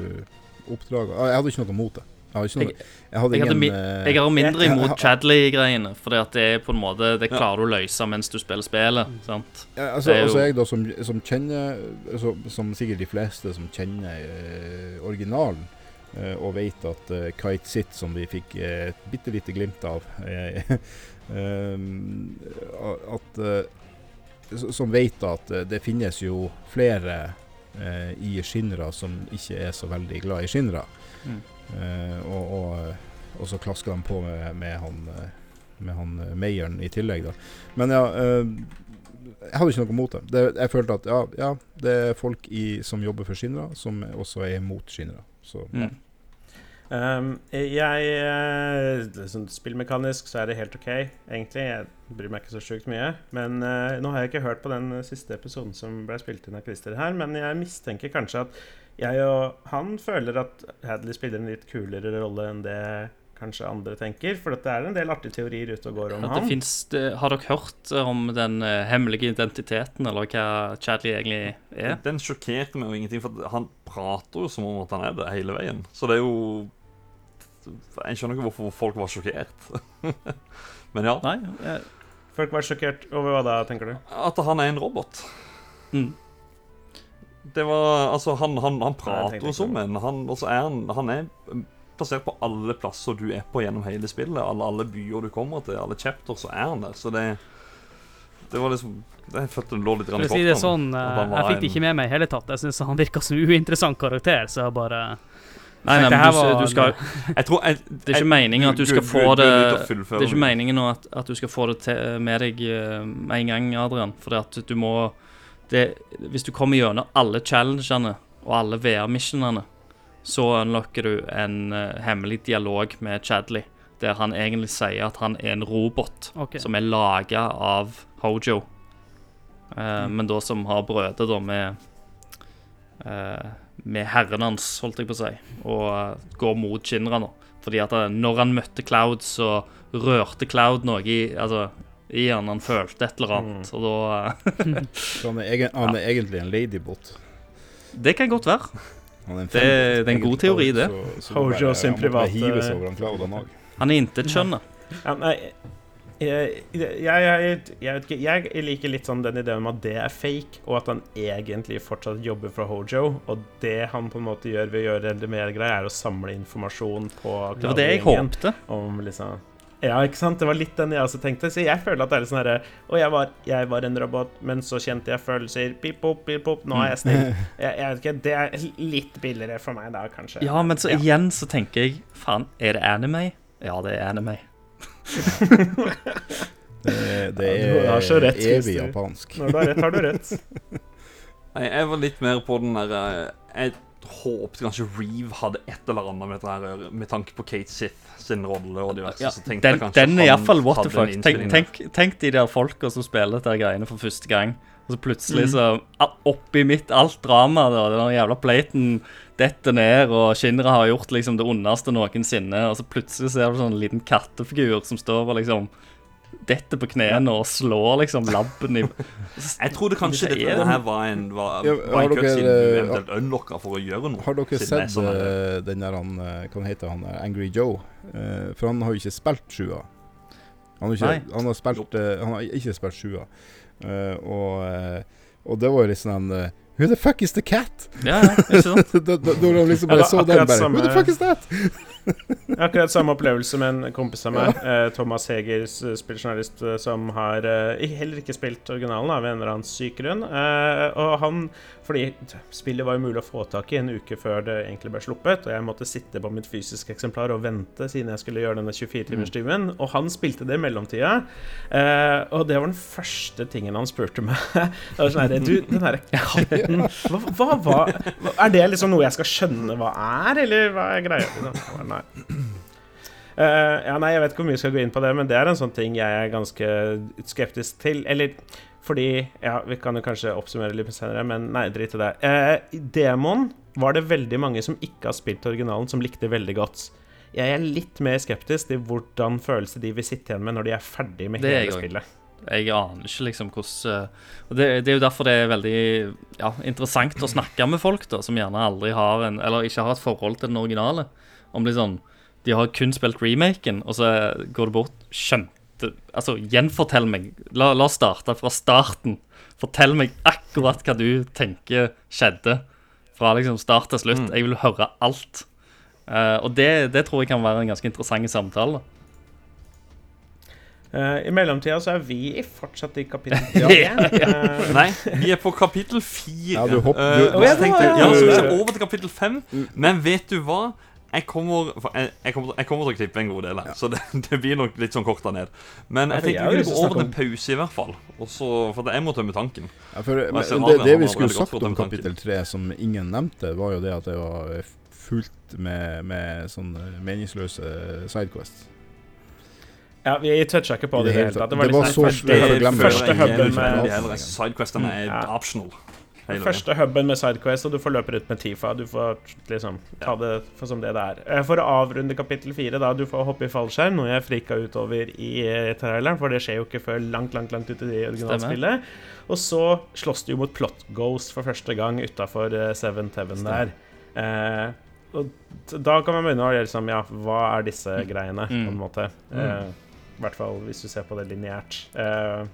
oppdraget. Ah, Jeg hadde ikke noe mot det. Jeg har ikke noe, jeg hadde jeg ingen eh, Jeg har mindre Jeg- imot Chadley-greiene, for det er på en måte Det klarer du å løse mens du spiller spillet. sant? Ja, altså, Det er jo- altså jeg da som, som kjenner som, Som sikkert de fleste som kjenner eh, originalen eh, Og vet at eh, Kite Sit Som vi fikk eh, et bitte lite glimt av eh, um, At eh, Som vet at eh, det finnes jo flere eh, I Shinra Som ikke er så veldig glad i Shinra. Mm. Eh, og, og, eh, og så klasker de på med, med han eh, Med han Meieren i tillegg da Men ja eh, jeg hadde ikke noe mot det. det. Jeg følte at ja, ja, det er folk i, som jobber for skinnere, som også er mot skinnere. Så ja. Mm. Um, jeg liksom, Spillmekanisk så er det helt OK, egentlig. Jeg bryr meg ikke så sjukt mye. Men uh, nå har jeg ikke hørt på den siste episoden som ble spilt inn av Christer her, men jeg mistenker kanskje at jeg og han føler at Hadley spiller en litt kulere rolle enn det kanskje andre tenker. For det er en del artige teorier ute og går om ja, det han. finnes, har dere hørt eh, om den eh, hemmelige identiteten, eller hva Chadley egentlig er? Den sjokkerte meg jo ingenting, for han prater jo som om at han er det hele veien. Så det er jo Jeg skjønner ikke hvorfor folk var sjokkert. Men ja. Nei? jeg... Folk var sjokkert over hva da, tenker du? At han er en robot. Mm. Det var Altså, han, han, han prater jo som en. Han, altså er han, han er plassert på alle plasser du er på gjennom hele spillet. Alle, alle byer du kommer til, alle chapters, så er han der. Så det Det var liksom Jeg følte det lå litt i si det sånn, at eh, jeg fikk det ikke med meg i hele tatt. Jeg syns han virka som en uinteressant karakter, så jeg bare Nei, nei, men du, du skal Jeg tror jeg, Det er ikke meningen at du skal få det Det er ikke meningen at, at du skal få det til, med deg eh, med en gang, Adrian. For at du må det, Hvis du kommer gjennom alle challengene og alle VR-missionene, så unlocker du en uh, hemmelig dialog med Chadley, der han egentlig sier at han er en robot okay. som er laga av Hojo. Eh, Men da som har brødet da med uh, Med herren hans, holdt jeg på å si, og går mot Shinra nå. Fordi at når han møtte Cloud, så rørte Cloud noe i Altså i han, han følte et eller annet, og da eh, Så han er, egen, han er egentlig en ladybot. Det kan godt være. Han er en Det- det er en god teori, det. Så, så Hojo bare- sin private- over han han er intetkjønnet. Ja, nei, jeg, jeg, jeg, jeg liker litt sånn den ideen om at det er fake, og at han egentlig fortsatt jobber for Hojo. Og det han på en måte gjør ved å gjøre det mer greie, er å samle informasjon på Det var det jeg håpte. Om liksom Ja, ikke sant? Det var litt den jeg også tenkte. Så jeg føler at det er litt sånn herre Og jeg var, jeg var en robot, men så kjente jeg følelser. Pip, pop, pip, pop. Nå er jeg snill. Jeg, jeg vet ikke, Det er litt billigere for meg da, kanskje. Ja, men så igjen så tenker jeg Faen, er det anime? Ja, det er anime. Det, er- det Ja, du har er rett, evig japansk. Når du har rett, har du rett. Nei, jeg var litt mer på den der eh, håpet kanskje Reeve hadde et eller annet med dette her med tanke på Kate Sith sin rolle og diverse. Ja, så tenkte den, jeg kanskje den er iallfall what the fuck. Tenk, tenk, tenk de der folka som spiller dette greiene for første gang. Og så Mm. plutselig så Oppi midt alt drama, da, den jævla platen detter ned, og Shinra har gjort liksom det ondeste noensinne, og så plutselig ser du sånn liten kattefigur som står og liksom detter på knærne og slår liksom labben i Jeg trodde kanskje Det dette den- her var en, var, Ja, var en har siden dere- du eventuelt unlocka for å gjøre noe. Har dere det er sett sånn eh, den der han eh, Hva heter han der? Angry Joe? Eh, for han har jo ikke spilt sjua. Han har, ikke, han har, spilt, eh, han har ikke spilt sjua. Eh, og, eh, og det var jo litt sånn eh, Who the fuck is the cat? Ja, ja, ikke sant? da, da, da de liksom Ja, bare det så den, bare samme- Who the fuck is that? Akkurat samme opplevelse med en kompis av meg, ja. Thomas Hegers eh, spilljournalist, eh, som har eh, heller ikke spilt originalen av en eller annen syk grunn. Eh, og han Fordi spillet var jo mulig å få tak i en uke før det egentlig ble sluppet, og jeg måtte sitte på mitt fysiske eksemplar og vente siden jeg skulle gjøre denne 24-timerstimen, og han spilte det i mellomtida. Eh, og det var den første tingen han spurte meg. det var sånn her, Du, den her katten hva, hva, hva Er det liksom noe jeg skal skjønne hva er, eller hva er greia? Nei. Uh, ja, nei, Jeg vet ikke hvor mye jeg skal gå inn på det, men det er en sånn ting jeg er ganske skeptisk til. Eller fordi Ja, vi kan jo kanskje oppsummere litt senere, men nei, drit i det. Uh, I demoen var det veldig mange som ikke har spilt originalen, som likte veldig godt. Jeg er litt mer skeptisk til hvordan følelse de vil sitte igjen med når de er ferdig med hele jeg spillet. Jeg aner ikke liksom hvordan eh, det, det er jo derfor det er veldig ja, interessant å snakke med folk da, som gjerne aldri har en Eller ikke har et forhold til den originale. Om liksom De har kun spilt remaken, og så går det bort Skjønte Altså, gjenfortell meg. La, la oss starte fra starten. Fortell meg akkurat hva du tenker skjedde. Fra liksom start til slutt. Jeg vil høre alt. Uh, og det, det tror jeg kan være en ganske interessant samtale. Uh, I mellomtida så er vi fortsatt i kapittel tre. Eh, Nei, vi er på kapittel 4. Ja, du hopp- du- og ja, tenkte jeg, var- ja, så vi ja. skal over til kapittel 5, Men vet du hva? Jeg kommer, jeg, jeg, kommer, jeg kommer til å klippe en god del her, så det, det blir nok litt sånn korta ned. Men jeg tenkte vi å gå over til en pause, i hvert fall. Også, for jeg må tømme tanken. Ja, for, men, det, det vi skulle sagt om kapittel tre som ingen nevnte, var jo det at det var fullt med, med sånne meningsløse sidequests. ja, vi toucha ikke på det i det hele tatt. Det var, Det var litt så sånn svært å første- glemme. Første hubben med de. Sidequestene er Ja. optional. Veien. Første hubben med Sidequest, og du får løpe rundt med Tifa. Du får liksom ta det for som det det er. Eh, For å avrunde kapittel fire, da, du får hoppe i fallskjerm, noe jeg frika ut over i eh, traileren, for det skjer jo ikke før langt, langt langt ute i originalspillet. Og så slåss du jo mot Plot Ghost for første gang utafor Seven Teven der. Eh, og da kan man begynne å gjøre liksom Ja, hva er disse greiene, på en måte? Eh, I hvert fall hvis du ser på det lineært. Eh,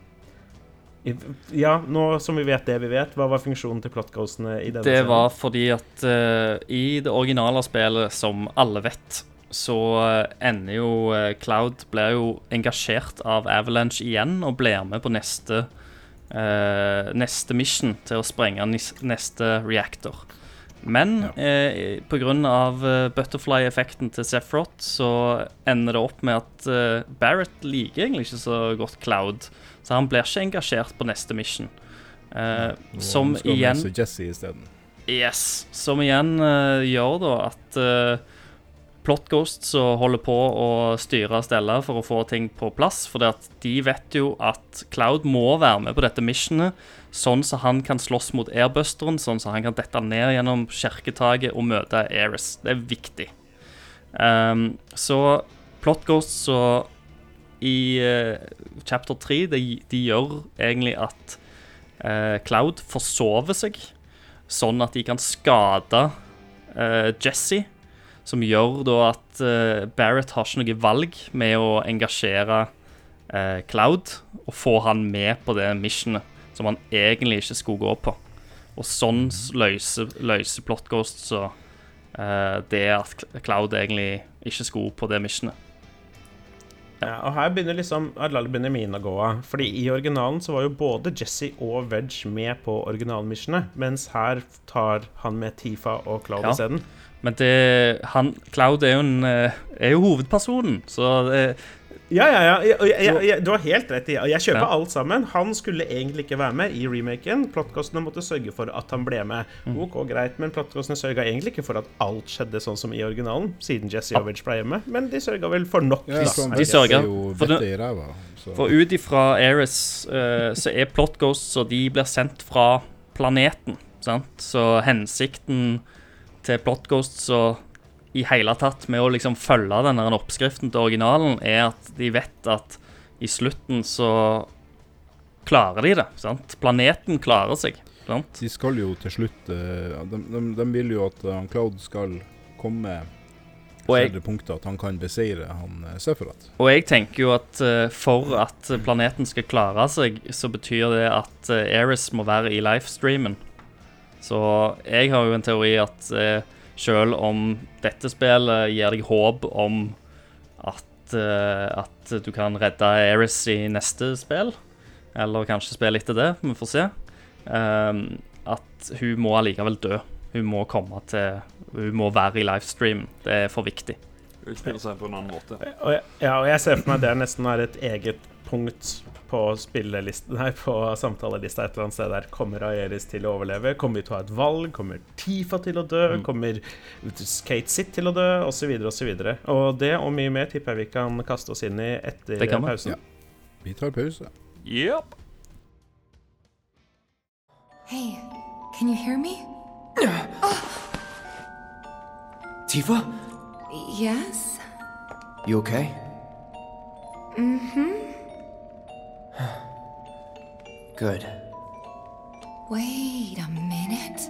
ja, nå som vi vet det vi vet, hva var funksjonen til plotghostene i denne Det serien? var fordi at uh, i det originale spillet, som alle vet, så eh, ender jo uh, Cloud blir jo engasjert av Avalanche igjen og blir med på neste uh, neste mission til å sprenge neste reactor. Men eh, pga. Butterfly-effekten til Sephiroth så ender det opp med at eh, Barrett liker egentlig ikke så godt Cloud, så han blir ikke engasjert på neste mission. Eh, som Skal igjen Jesse isteden. Yes, som igjen uh, gjør da at uh, Plot Ghost så holder på å styre og stelle for å få ting på plass, fordi at de vet jo at Cloud må være med på dette missionet, sånn så han kan slåss mot airbusteren, sånn så han kan dette ned gjennom kjerketaket og møte Aeris. Det er viktig. Um, så Plot Ghost så i eh, chapter 3, de, de gjør egentlig at eh, Cloud forsover seg sånn at de kan skade eh, Jesse, som gjør da at Barrett har ikke noe valg med å engasjere Cloud og få han med på det missionet som han egentlig ikke skulle gå på. Og sånn løser, løser Plot Ghost så det at Cloud egentlig ikke skulle på det missionet. Ja, og her begynner liksom begynner mine å gå av. Fordi i originalen så var jo både Jesse og Veg med på originalmissionene, mens her tar han med Tifa og Cloud Ja. isteden. Men det, han, Cloud er jo, en, eh, er jo hovedpersonen, så det, Ja, ja, ja. Jeg, jeg, du har helt rett i Jeg kjøper Ja. alt sammen. Han skulle egentlig ikke være med i remaken. Plottkostene måtte sørge for at han ble med. Mm. Ok, greit, men plottkostene sørga egentlig ikke for at alt skjedde sånn som i originalen, siden Jesse Ovage ble hjemme, men de sørga vel for nok. Ja, da. sånn, de jo For. Så. For ut ifra Eris uh, så er plot ghosts og de blir sendt fra planeten. Sant? Så hensikten til plot ghosts og i hele tatt med å liksom følge den der oppskriften til originalen, er at de vet at i slutten så klarer de det. Sant? Planeten klarer seg. Sant? De skal jo til slutt eh, de, de, de vil jo at han Cloud skal komme Og jeg, punktet at han kan beseire han uh, Sephiroth. og jeg tenker jo at eh, for at planeten skal klare seg, så betyr det at Eris må være i livestreamen. Så jeg har jo en teori at selv om dette spillet gir deg håp om at, eh, at du kan redde Eris i neste spill, eller kanskje spille etter det, vi får se, ehm, at hun må allikevel dø. Hun må komme til Hun må være i livestream. Det er for viktig. Utspiller seg på en annen måte. Ja, og jeg ser for meg det nesten er et eget punkt på spillelisten Nei, på samtalelista et eller annet sted der. Kommer Aeris til å overleve? Kommer vi til å ha et valg? Kommer Tifa til å dø? Mm. Kommer Kate Sitt til å dø? Og så videre og så videre. Og det og mye mer tipper jeg vi kan kaste oss inn i etter Det kan vi. pausen. Ja. Vi tar pause. Yep. Hey, can you hear me? Tifa? Yes? You okay? Mm-hmm. Good. Wait a minute.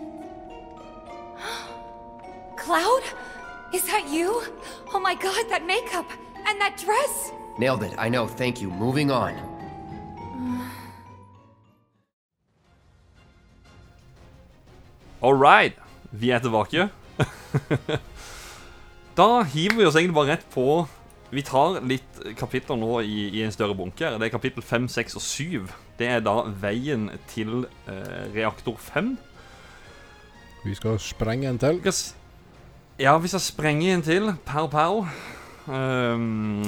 Cloud? Is that you? Oh my god, that makeup! And that dress! Nailed it. I know. Thank you. Moving on. All right. Vi er tilbake. da hiver vi oss egentlig bare rett på Vi tar litt kapitler nå i, i en større bunke. her. Det er kapittel 5, 6 og 7. Det er da veien til eh, reaktor 5. Vi skal sprenge en til. Ja, vi skal sprenge en til. Pow, pow. Um,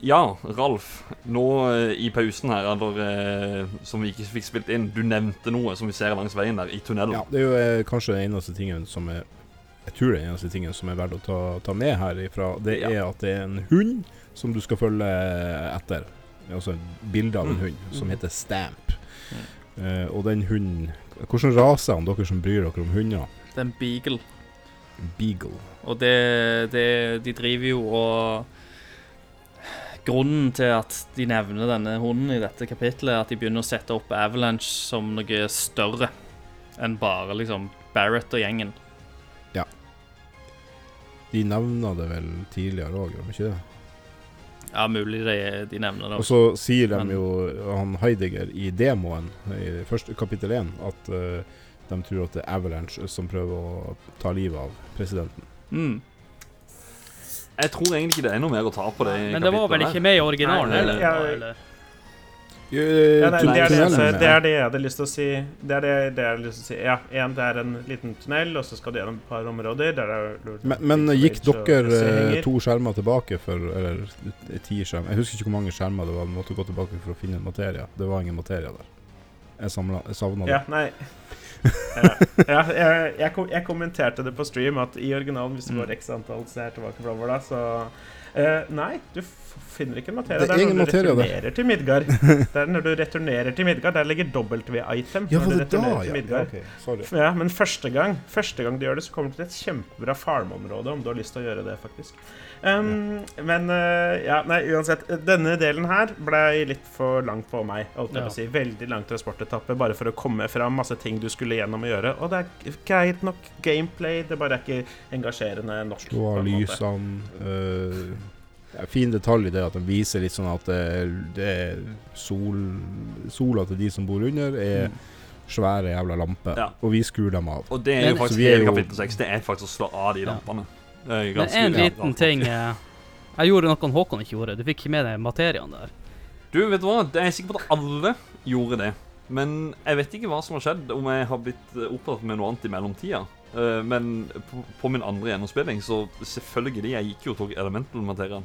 ja, Ralf. Nå eh, i pausen her, eller eh, som vi ikke fikk spilt inn, du nevnte noe som vi ser langs veien der, i tunnelen. Ja, det er jo eh, kanskje den eneste tingen som er Jeg tror det er den eneste tingen som er verdt å ta, ta med herifra. Det Ja. er at det er en hund som du skal følge etter. Altså bilde av en Mm. hund som heter Stamp. Uh, og den hunden Hvordan rase er han, dere som bryr dere om hunder? Det er en beagle. Beagle. Og det, det De driver jo og Grunnen til at de nevner denne hunden i dette kapitlet, er at de begynner å sette opp Avalanche som noe større enn bare liksom Barrett og gjengen. Ja. De nevner det vel tidligere òg, gjør de ikke det? Ja, mulig de, de nevner det. Og så sier de jo, han Heidegger i demoen i første kapittel 1, at uh, de tror at det er Avalanche som prøver å ta livet av presidenten. Mm. Jeg tror egentlig ikke det er noe mer å ta på det. Men det var vel ikke med i originalen Nei, heller? ja, da, ja. eller? Ja, nei, det, er det, det er det jeg hadde lyst til å si. Det er det, det jeg hadde lyst til å si. Ja, en, det er en liten tunnel, og så skal du gjennom et par områder. Er Men, men gikk dere eh, to skjermer tilbake for Eller ti skjermer? Jeg husker ikke hvor mange skjermer det var. Vi måtte gå tilbake for å finne materie. Det var ingen materie der. Jeg, samla- jeg savna det. Ja, nei. ja, ja, jeg, jeg, kom, jeg kommenterte det på stream at i originalen, hvis Mm. går x antall seere tilbake framover, da, så eh, Nei, du finner ikke materie. Det er Det er når du returnerer der. returnerer til Midgard. Det er når du returnerer til Midgard. Der ligger W-item. Ja, når du det da? returnerer til Ja, ja, Midgard. ok, sorry. Ja, men første gang Første gang du gjør det, så kommer du til et kjempebra farmområde, om du har lyst til å gjøre det, faktisk. Um, Men uh, ja, nei, uansett. Denne delen her ble litt for langt på meg. Ja. si. Veldig lang transportetappe bare for å komme fram. Masse ting du skulle gjennom å gjøre. Og det er greit nok gameplay, det bare er ikke engasjerende norsk. Du en måte. lysene. eh, ja, fin detalj i det at de viser litt sånn at det, er- det er sol Sola til de som bor under, er Mm. svære jævla lamper. Ja. Og vi skrur dem av. Og det er jo Så faktisk hele kapittel 6. Det er faktisk å slå av de Ja. lampene. Det er Men en liten ting eh, Jeg gjorde noe Håkon ikke gjorde. Du fikk ikke med deg materiene der. Du, vet du hva? Jeg er sikker på at alle gjorde det. Men jeg vet ikke hva som har skjedd, om jeg har blitt eh, opptatt med noe annet i mellomtida. Eh, men på, på min andre gjennomspilling, så selvfølgelig Jeg gikk jo og tok elemental-materien.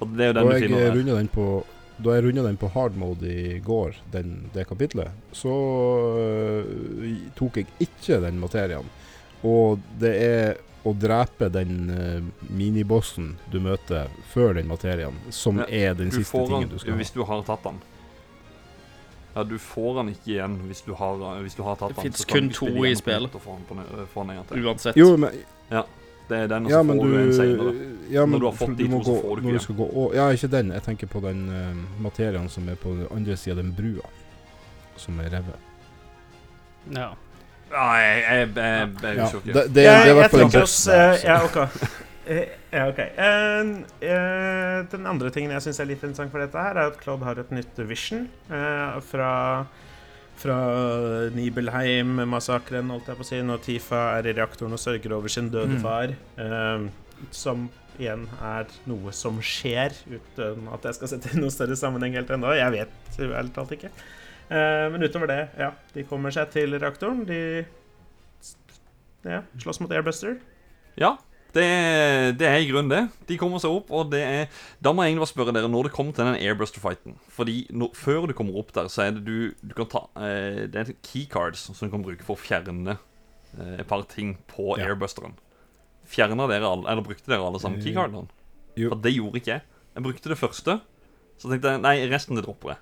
Og det er jo Da den du jeg finner der. den på da jeg runda den på hard mode i går, den, det kapitlet, så uh, tok jeg ikke den materien. Og det er å drepe den uh, minibossen du møter før den materien, som Ja, er den siste får tingen den du skal ha. hvis du har tatt den. Ja, du får den ikke igjen hvis du har, hvis du har tatt Det den. finnes så kun to i spillet. Uansett. Jo, men, Det er den, og så ja, får du, du en senere. ja, men Når du har fått de to, så får du ikke når igjen. du skal gå Ja, ikke den. Jeg tenker på den uh, materien som er på den andre sida av den brua. Som er revet. Ja. Ja, jeg, jeg, jeg, jeg det, ikke. det, det er i hvert fall en der. eh, Ja, ok. Eh, Ja, ok. Eh, eh, den andre tingen jeg syns er litt interessant for dette, her er at Claude har et nytt vision uh, fra fra Nibelheim-massakren, holdt jeg på å si, når Tifa er i reaktoren og sørger over sin døde Mm. far. eh, som igjen er noe som skjer, uten at jeg skal sette i noe større sammenheng helt ennå. Jeg vet ærlig talt ikke. Eh, men utover det, ja. De kommer seg til reaktoren. De ja, slåss mot Airbuster. Ja, det, det er i grunnen det. De kommer seg opp, og det er Da må jeg egentlig bare spørre dere når det kommer til den Airbuster-fighten. Fordi når, før du kommer opp der, så er det du Du kan ta eh, Det er keycards som du kan bruke for å fjerne eh, et par ting på Ja. Airbusteren. Fjerna dere alle Eller brukte dere alle sammen Eh, keycardene? jo. For det gjorde ikke jeg. Jeg brukte det første. Så tenkte jeg nei, resten det dropper jeg.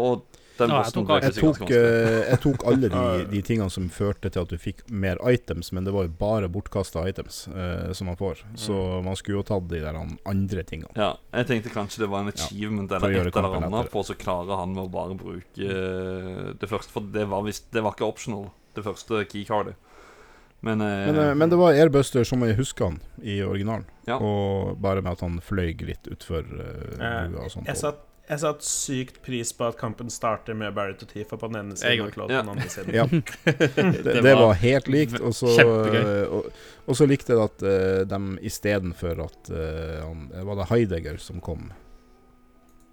Og den Ja, jeg tok. Jeg tok, eh, jeg tok alle de, de tingene som førte til at du fikk mer items, men det var jo bare bortkasta items uh, som man får. Så Mm. man skulle jo tatt de der andre tingene. Ja, jeg tenkte kanskje det var en achievement ja, eller et eller annet på så klarer han med å bare bruke eh, det første. For det var, vist, det var ikke optional, det første keycardet. Men, eh, Men, men det var Airbuster som jeg husker han i originalen. Ja. Og bare med at han fløy litt utfor uh, Eh, brua og sånt. Jeg satte jeg satte sykt pris på at kampen starter med Barrett og Tifa på den ene siden òg. og Claude Ja. på den andre siden. Ja. det, det var helt likt. Og så, og, og så likte jeg at uh, de istedenfor at uh, han, Var det Heidegger som kom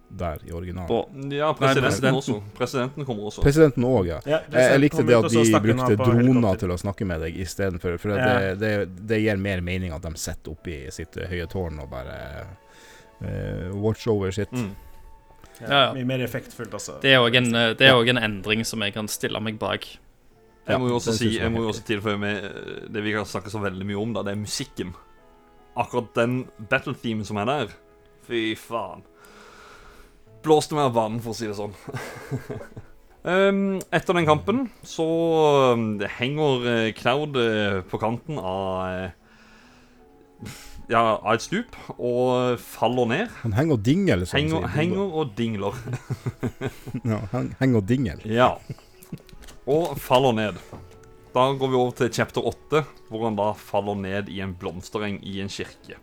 der i originalen? Ja, presidenten, Nei, også. Presidenten kommer også. Presidenten òg, ja. Ja, Jeg, jeg likte det at de brukte droner til å snakke med deg istedenfor. For Ja. det, det, det gir mer mening at de sitter oppe i sitt eh, høye tårn og bare uh, watch over sitt. Mm. Ja. Mye mer effektfullt, altså. det er òg en, eh, det er også en endring som jeg kan stille meg bak. Jeg må jo også, si, jeg må jo også tilføye med eh, det vi har snakket så veldig mye om, da, det er musikken. Akkurat den battle-themen som er der, fy faen. Blåste meg av banen, for å si det sånn. um, etter den kampen så um, henger eh, Cloud eh, på kanten av eh, Ja, av et stup og faller ned. Han henger og dingler, som Henger, sier. henger og dingler. Ja, han henger og dingler. Ja. Og faller ned. Da går vi over til chapter 8, hvor han da faller ned i en blomstereng i en kirke.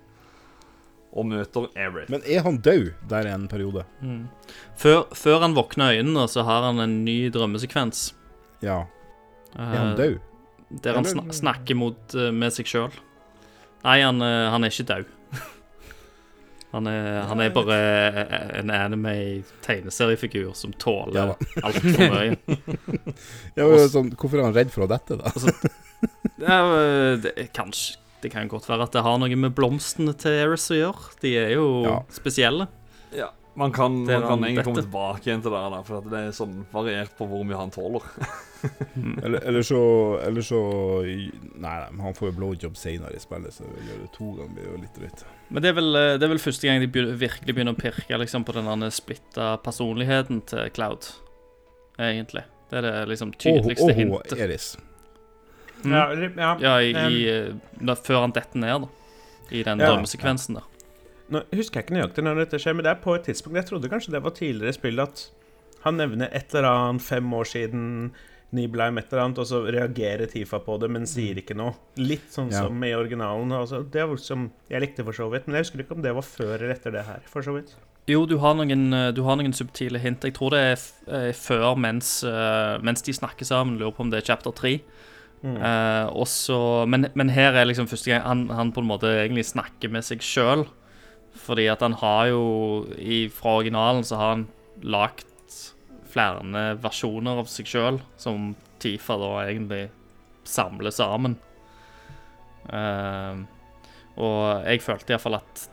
Og møter Aerith. Men er han død der en periode? Før, før han våkner øynene, så har han en ny drømmesekvens. Ja. eh, Er han død? Der han sn snakker mot, eh, med seg sjøl. Nei, han, eh, han er ikke død. Han er, han er bare eh, en anime-tegneseriefigur som tåler Ja altfor mye. Ja, men sånn, hvorfor er han redd for å dette, da? Ja, eh, det, kanskje, det kan godt være at det har noe med blomstene til Eris å gjøre. De er jo Ja. spesielle. Ja, man kan, man kan egentlig komme tilbake igjen til det, da, for at det er sånn variert på hvor mye han tåler. Eller, eller så Eller så Nei, nei, han får jo blowjob senere i spillet, så å gjøre det to ganger blir jo litt drøyt. Men det er vel, eh, det er vel første gang de begynner, virkelig begynner å pirke liksom, på den splitta personligheten til Cloud, egentlig. Det er det liksom tydeligste oh, oh, hintet. Eris. Mm. Ja, ja. Ja, i, i, eh, da, før han detter ned, da. I den Ja. drømmesekvensen der. Nå husker jeg ikke nøyaktig når dette skjer, men det er på et tidspunkt Jeg trodde kanskje det var tidligere i spillet at han nevner et eller annet fem år siden Nibelheim et eller annet, og så reagerer Tifa på det, men sier ikke noe. Litt sånn Ja. som i originalen. Altså, det var som Jeg likte for så vidt, men jeg husker ikke om det var før eller etter det her. for så vidt Jo, du har noen, eh, du har noen subtile hint. Jeg tror det er eh, før mens, eh, mens de snakker sammen. Lurer på om det er chapter 3. Mm. Og men, men her er liksom første gang han, han på en måte egentlig snakker med seg sjøl. Fordi at han har jo i, Fra originalen så har han lagt flere versjoner av seg sjøl, som Tifa da egentlig samler sammen. Uh, og jeg følte iallfall at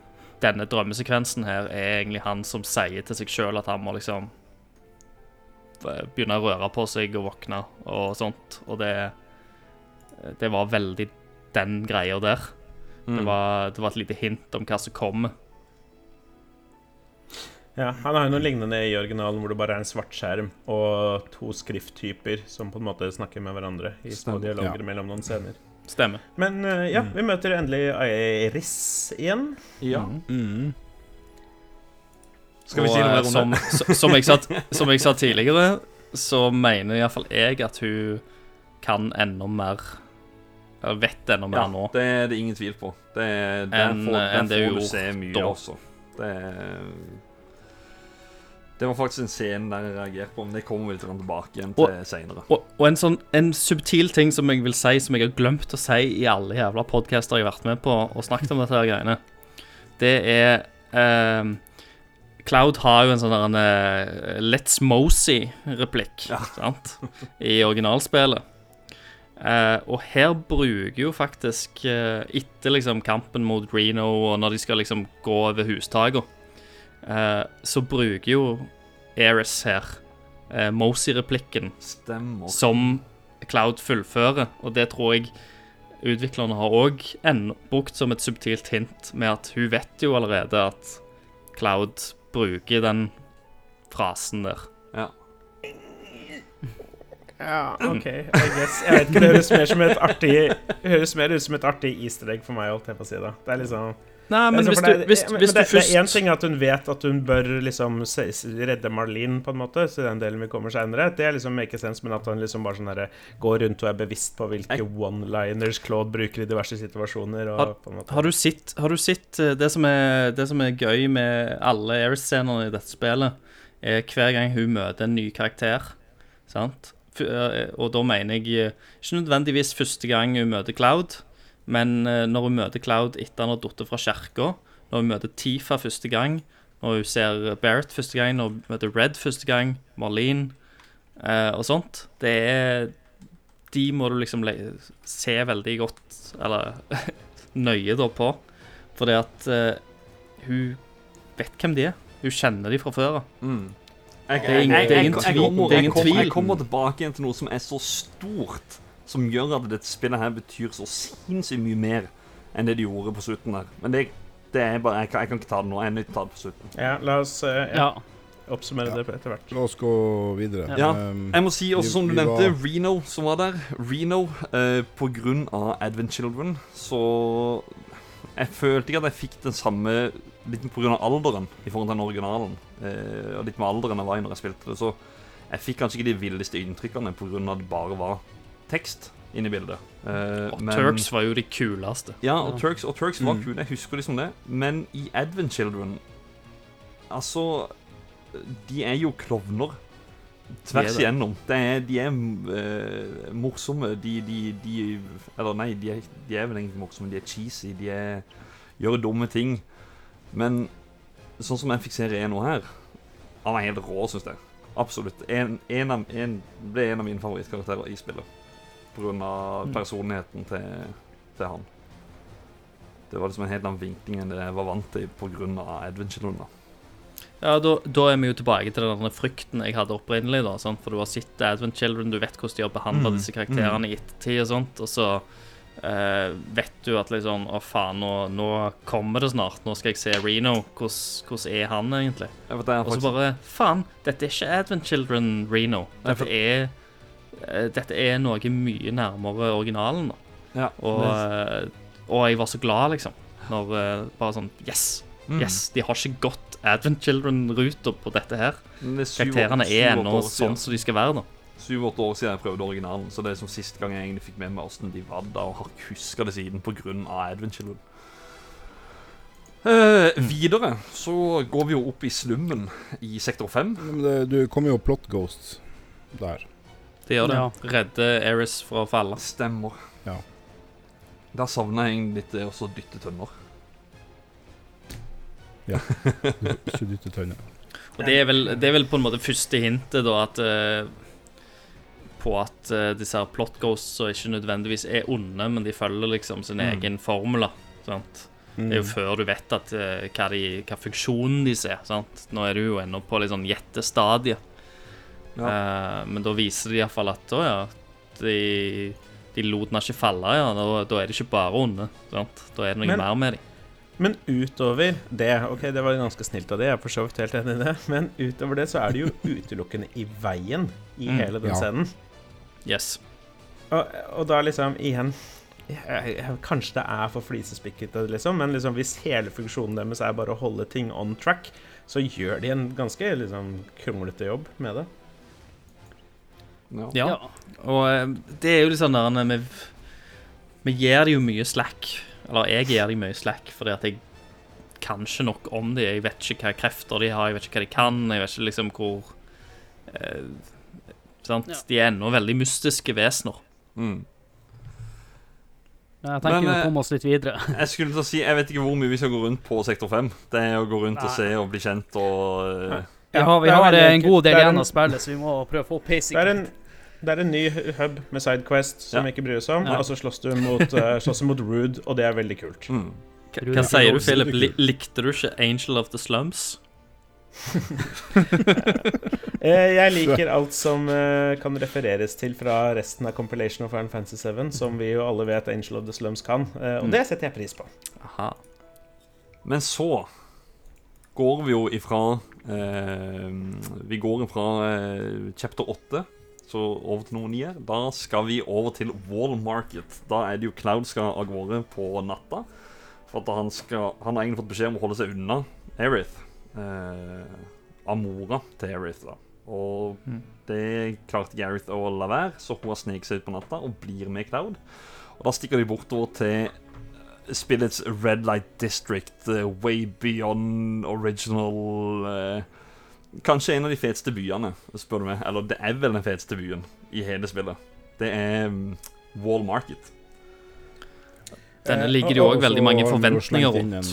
denne drømmesekvensen her er egentlig han som sier til seg sjøl at han må liksom eh, begynne å røre på seg og våkne og sånt. Og det Det var veldig den greia der. Det, Mm. var, det var et lite hint om hva som kommer. Ja, Han har jo noe lignende i originalen, hvor det bare er en svart skjerm og to skrifttyper som på en måte snakker med hverandre i små Stemmer. dialoger Ja. mellom noen scener. Stemmer. Men uh, ja, vi møter endelig Iris igjen. Ja. Mm. Skal vi Og, si noe eh, mer om det? s- som, jeg sa, som jeg sa tidligere, så mener iallfall jeg at hun kan enda mer Eller vet enda mer Ja, nå. det er det ingen tvil på. Det, er- den Enn- får, den enn det får du se mye, da. også. Det, er- det var faktisk en scene der jeg reagerte på, men det kommer vi litt tilbake igjen til seinere. Og, og en sånn en subtil ting som jeg vil si, som jeg har glemt å si i alle jævla podcaster jeg har vært med på og snakket om dette her greiene, det er ehm, Cloud har jo en sånn der en, eh, Let's Mosey-replikk sant? i originalspillet. Uh, og her bruker jo faktisk, uh, etter liksom kampen mot Reno, og når de skal liksom gå over hustakene, eh, så bruker jo Eris her eh, Mosey-replikken som Cloud fullfører. Og det tror jeg utviklerne har òg brukt som et subtilt hint, med at hun vet jo allerede at Cloud bruker den frasen der. Ja. Ja, OK, I guess. Jeg vet ikke, det høres mer som et artig Høres mer ut som et artig easter egg for meg, holdt jeg på å si. da Det er liksom Nei, men Altså, hvis du, hvis, hvis det, Det er én ting at hun vet at hun bør liksom redde Marlene, på en måte, så den delen vi kommer seinere. Det er liksom make sense, men at hun liksom bare sånn derre går rundt og er bevisst på hvilke one-liners Claude bruker i diverse situasjoner. Og Har- Har du sett, har du sett eh, det, som er, det som er gøy med alle Airs-scenene i dette spillet, er hver gang hun møter en ny karakter. Sant? Eh, og da mener jeg eh, ikke nødvendigvis første gang hun møter Cloud, men eh, når hun møter Cloud etter han har falt fra kirka, når hun møter Tifa første gang, når hun ser Barrett første gang, når hun møter Red første gang, Marlene eh, og sånt. Det er De må du liksom le se veldig godt, eller nøye da på. Fordi at eh, hun vet hvem de er. Hun kjenner de fra før av. Mm. Det er ingen- tvil. Jeg kommer tilbake igjen til noe som er så stort, som gjør at dette spillet her betyr så sinnssykt mye mer enn det de gjorde på slutten der. Men det, det er bare Jeg kan, jeg kan ikke ta det nå. Jeg er nødt til å ta det på slutten. Ja, la oss uh, ja, Ja. oppsummere det etter hvert. La oss gå videre. Ja, Um, Jeg må si også, som du nevnte, var- Reno som var der. Reno, uh, på grunn av Advent Children, så Jeg følte ikke at jeg fikk den samme Litt av alderen i forhold til den originalen. Uh, og litt med alderen jeg var i når jeg spilte det. Så jeg fikk kanskje ikke de villeste inntrykkene av at det bare var tekst inn i bildet. Uh, Og men- Turks var jo de kuleste. ja, og Turks, og Turks var Mm. kule. Jeg husker liksom det. Men i Advent Children Altså De er jo klovner. Tvers De det. igjennom. Det er, de er uh, morsomme. De, de, de Eller nei, de er, de er vel egentlig morsomme. De er cheesy. De er, gjør dumme ting. Men sånn som jeg fikk se Reno her Han er helt rå, syns jeg. Absolutt. En, en av, en, ble en av mine favorittkarakterer i spillet. På grunn av Mm. personligheten til, til han. Det var liksom en helt annen vinkling enn det jeg var vant til pga. Adventure. Da. Ja, da, da er vi jo tilbake til den frykten jeg hadde opprinnelig. da, sant? For du har sett Advent Children, du vet hvordan de har behandla Mm, disse karakterene i ettertid og sånt. Og så eh, vet du at liksom Å, faen, nå, nå kommer det snart. Nå skal jeg se Reno. Hvordan, er han egentlig? Og så faktisk, bare Faen, dette er ikke Advent Children Reno. Dette er Dette er noe mye nærmere originalen. da. ja, Og, eh, og jeg var så glad, liksom. Når eh, bare sånn Yes! mm. Yes! De har ikke gått Advent Children-ruter på dette her. Er Karakterene er ennå sånn som de skal være, da. Syv-åtte år siden jeg prøvde originalen, så det er som siste gang jeg egentlig fikk med meg åssen de var da, og har huska det siden pga. Adventure. Uh, videre så går vi jo opp i slummen i sektor 5. Men det, du kommer jo plot ghosts der. Det gjør det. Ja. Redde Eris fra å falle. Stemmer. Ja. Der savner jeg litt det å så dytte tønner. Ja. ikke dytte tønner. Og det er, vel, det er vel på en måte første hintet, da, at eh, På at uh, disse her plot ghosts ikke nødvendigvis er onde, men de følger liksom sin Mm. egen formel. Sant? Det er jo før du vet at, uh, hva, de, hva funksjonen de ser. Sant? Nå er du jo ennå på litt sånn gjettestadie. Eh, men da viser det iallfall at å ja, de, de lot den ikke falle, ja. Da, da er de ikke bare onde. Sant? Da er det noe Men- mer med dem. Men utover det Ok, det var ganske snilt av det, jeg er for så vidt helt enig i det. Men utover det så er det jo utelukkende i veien i Mm, hele den ja. scenen. Yes. Og, og da liksom, igjen Kanskje det er for flisespikkete, liksom, men liksom, hvis hele funksjonen deres er bare å holde ting on track, så gjør de en ganske liksom, kronglete jobb med det. Ja. Ja. Ja. Og eh, det er jo litt sånn der vi, vi gir dem jo mye slack. Eller jeg gir dem mye slack fordi at jeg kan ikke nok om dem. Jeg vet ikke hva krefter de har, jeg vet ikke hva de kan. Jeg vet ikke liksom hvor eh, Sant? Ja. De er ennå veldig mystiske vesener. Mm. Jeg tenker Men, vi eh, komme oss litt videre. Jeg skulle til å si, jeg vet ikke hvor mye vi skal gå rundt på sektor 5. Det er å gå rundt og se og bli kjent og eh, Vi har, vi det er har en god del igjen en- å spille, så vi må prøve å få pacing. Det er en, det er en ny hub med Sidequest som Ja. vi ikke bryr oss om, Ja. og så slåss du mot, uh, slåss mot Rude, og det er veldig kult. mm. Hva, sier du, Philip? likte du ikke Angel of the Slums? Eh, jeg liker alt som eh, kan refereres til fra resten av compilation of Final Fantasy 7, som vi jo alle vet Angel of the Slums kan, og Mm. det setter jeg pris på. Aha. Men så går vi jo ifra eh, Vi går ifra eh, chapter 8 så over til noe nye. Da skal vi over til Wall Market. Da er det jo Cloud skal av gårde på natta. For at han, skal, han har egentlig fått beskjed om å holde seg unna Erith. Eh, av mora til Erith, da. Og Mm. det klarte Gareth å la være, så hun har sneket seg ut på natta og blir med Cloud. Og da stikker de bortover til spillets Red Light District, uh, way beyond original eh, Kanskje en av de feteste byene, spør du meg. Eller det er vel den feteste byen i hele spillet. Det er mm, Wall Market. Denne Eh, ligger det jo Og òg veldig mange forventninger rundt.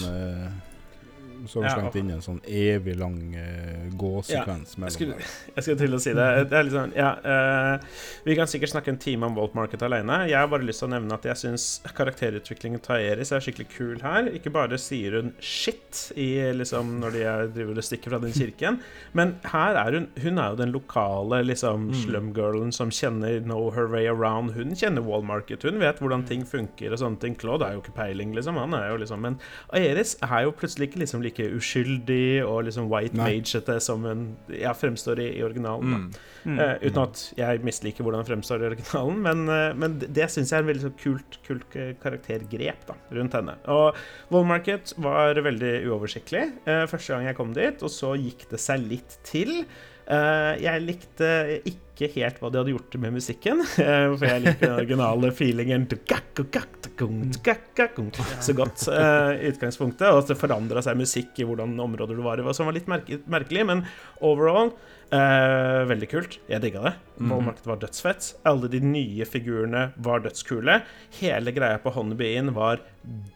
Så har Ja, slengt inn en sånn evig lang uh, gåsekvens Jeg mellom skulle, jeg skulle til å si det. det sånn, ja, uh, vi kan sikkert snakke en time om Walt Market alene. Jeg har bare lyst til å nevne at jeg syns karakterutviklingen til Aeris er skikkelig kul her. Ikke bare sier hun shit i, liksom, når de er, driver og stikker fra den kirken, men her er hun Hun er jo den lokale liksom, Mm. slumgirlen som kjenner know her way around. Hun kjenner Wall Market. Hun vet hvordan ting funker og sånne ting. Claude er jo ikke peiling, liksom. Han er jo liksom Men Aeris er jo plutselig ikke liksom like uskyldig og liksom white Nei. magete som hun ja, fremstår i, i originalen. da. Mm. Uh, uten at jeg misliker hvordan hun fremstår i originalen, men, uh, men det, syns jeg er en veldig så kult, kult eh, karaktergrep da, rundt henne. Og Wall Market var veldig uoversiktlig uh, første gang jeg kom dit, og så gikk det seg litt til. Eh, jeg likte ikke helt hva de hadde gjort med musikken, eh, for jeg liker den originale feelingen så godt eh, i utgangspunktet. Og at det forandra seg musikk i hvordan områder du var i, som var litt merke merkelig. Men overall eh, veldig kult. Jeg digga det. Målmarkedet var dødsfett. Alle de nye figurene var dødskule. Hele greia på Honeybee Inn var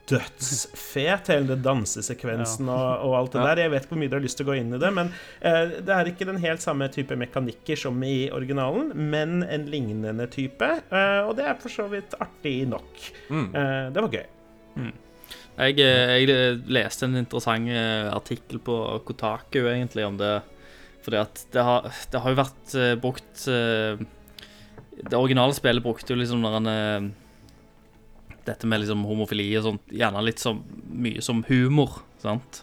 dødsfet. Hele den dansesekvensen og, og alt det Ja. der. Jeg vet ikke hvor mye du har lyst til å gå inn i det, men eh, det er ikke den helt samme type mekanikker som i originalen, men en lignende type. eh, og det er for så vidt artig nok. Mm. Eh, det var gøy. Jeg, eh, jeg leste en interessant artikkel på Kotaku egentlig om det. Fordi at det har, det har jo vært uh, brukt uh, Det originale spillet brukte jo liksom når han uh, Dette med liksom homofili og sånt, gjerne litt så mye som humor, sant?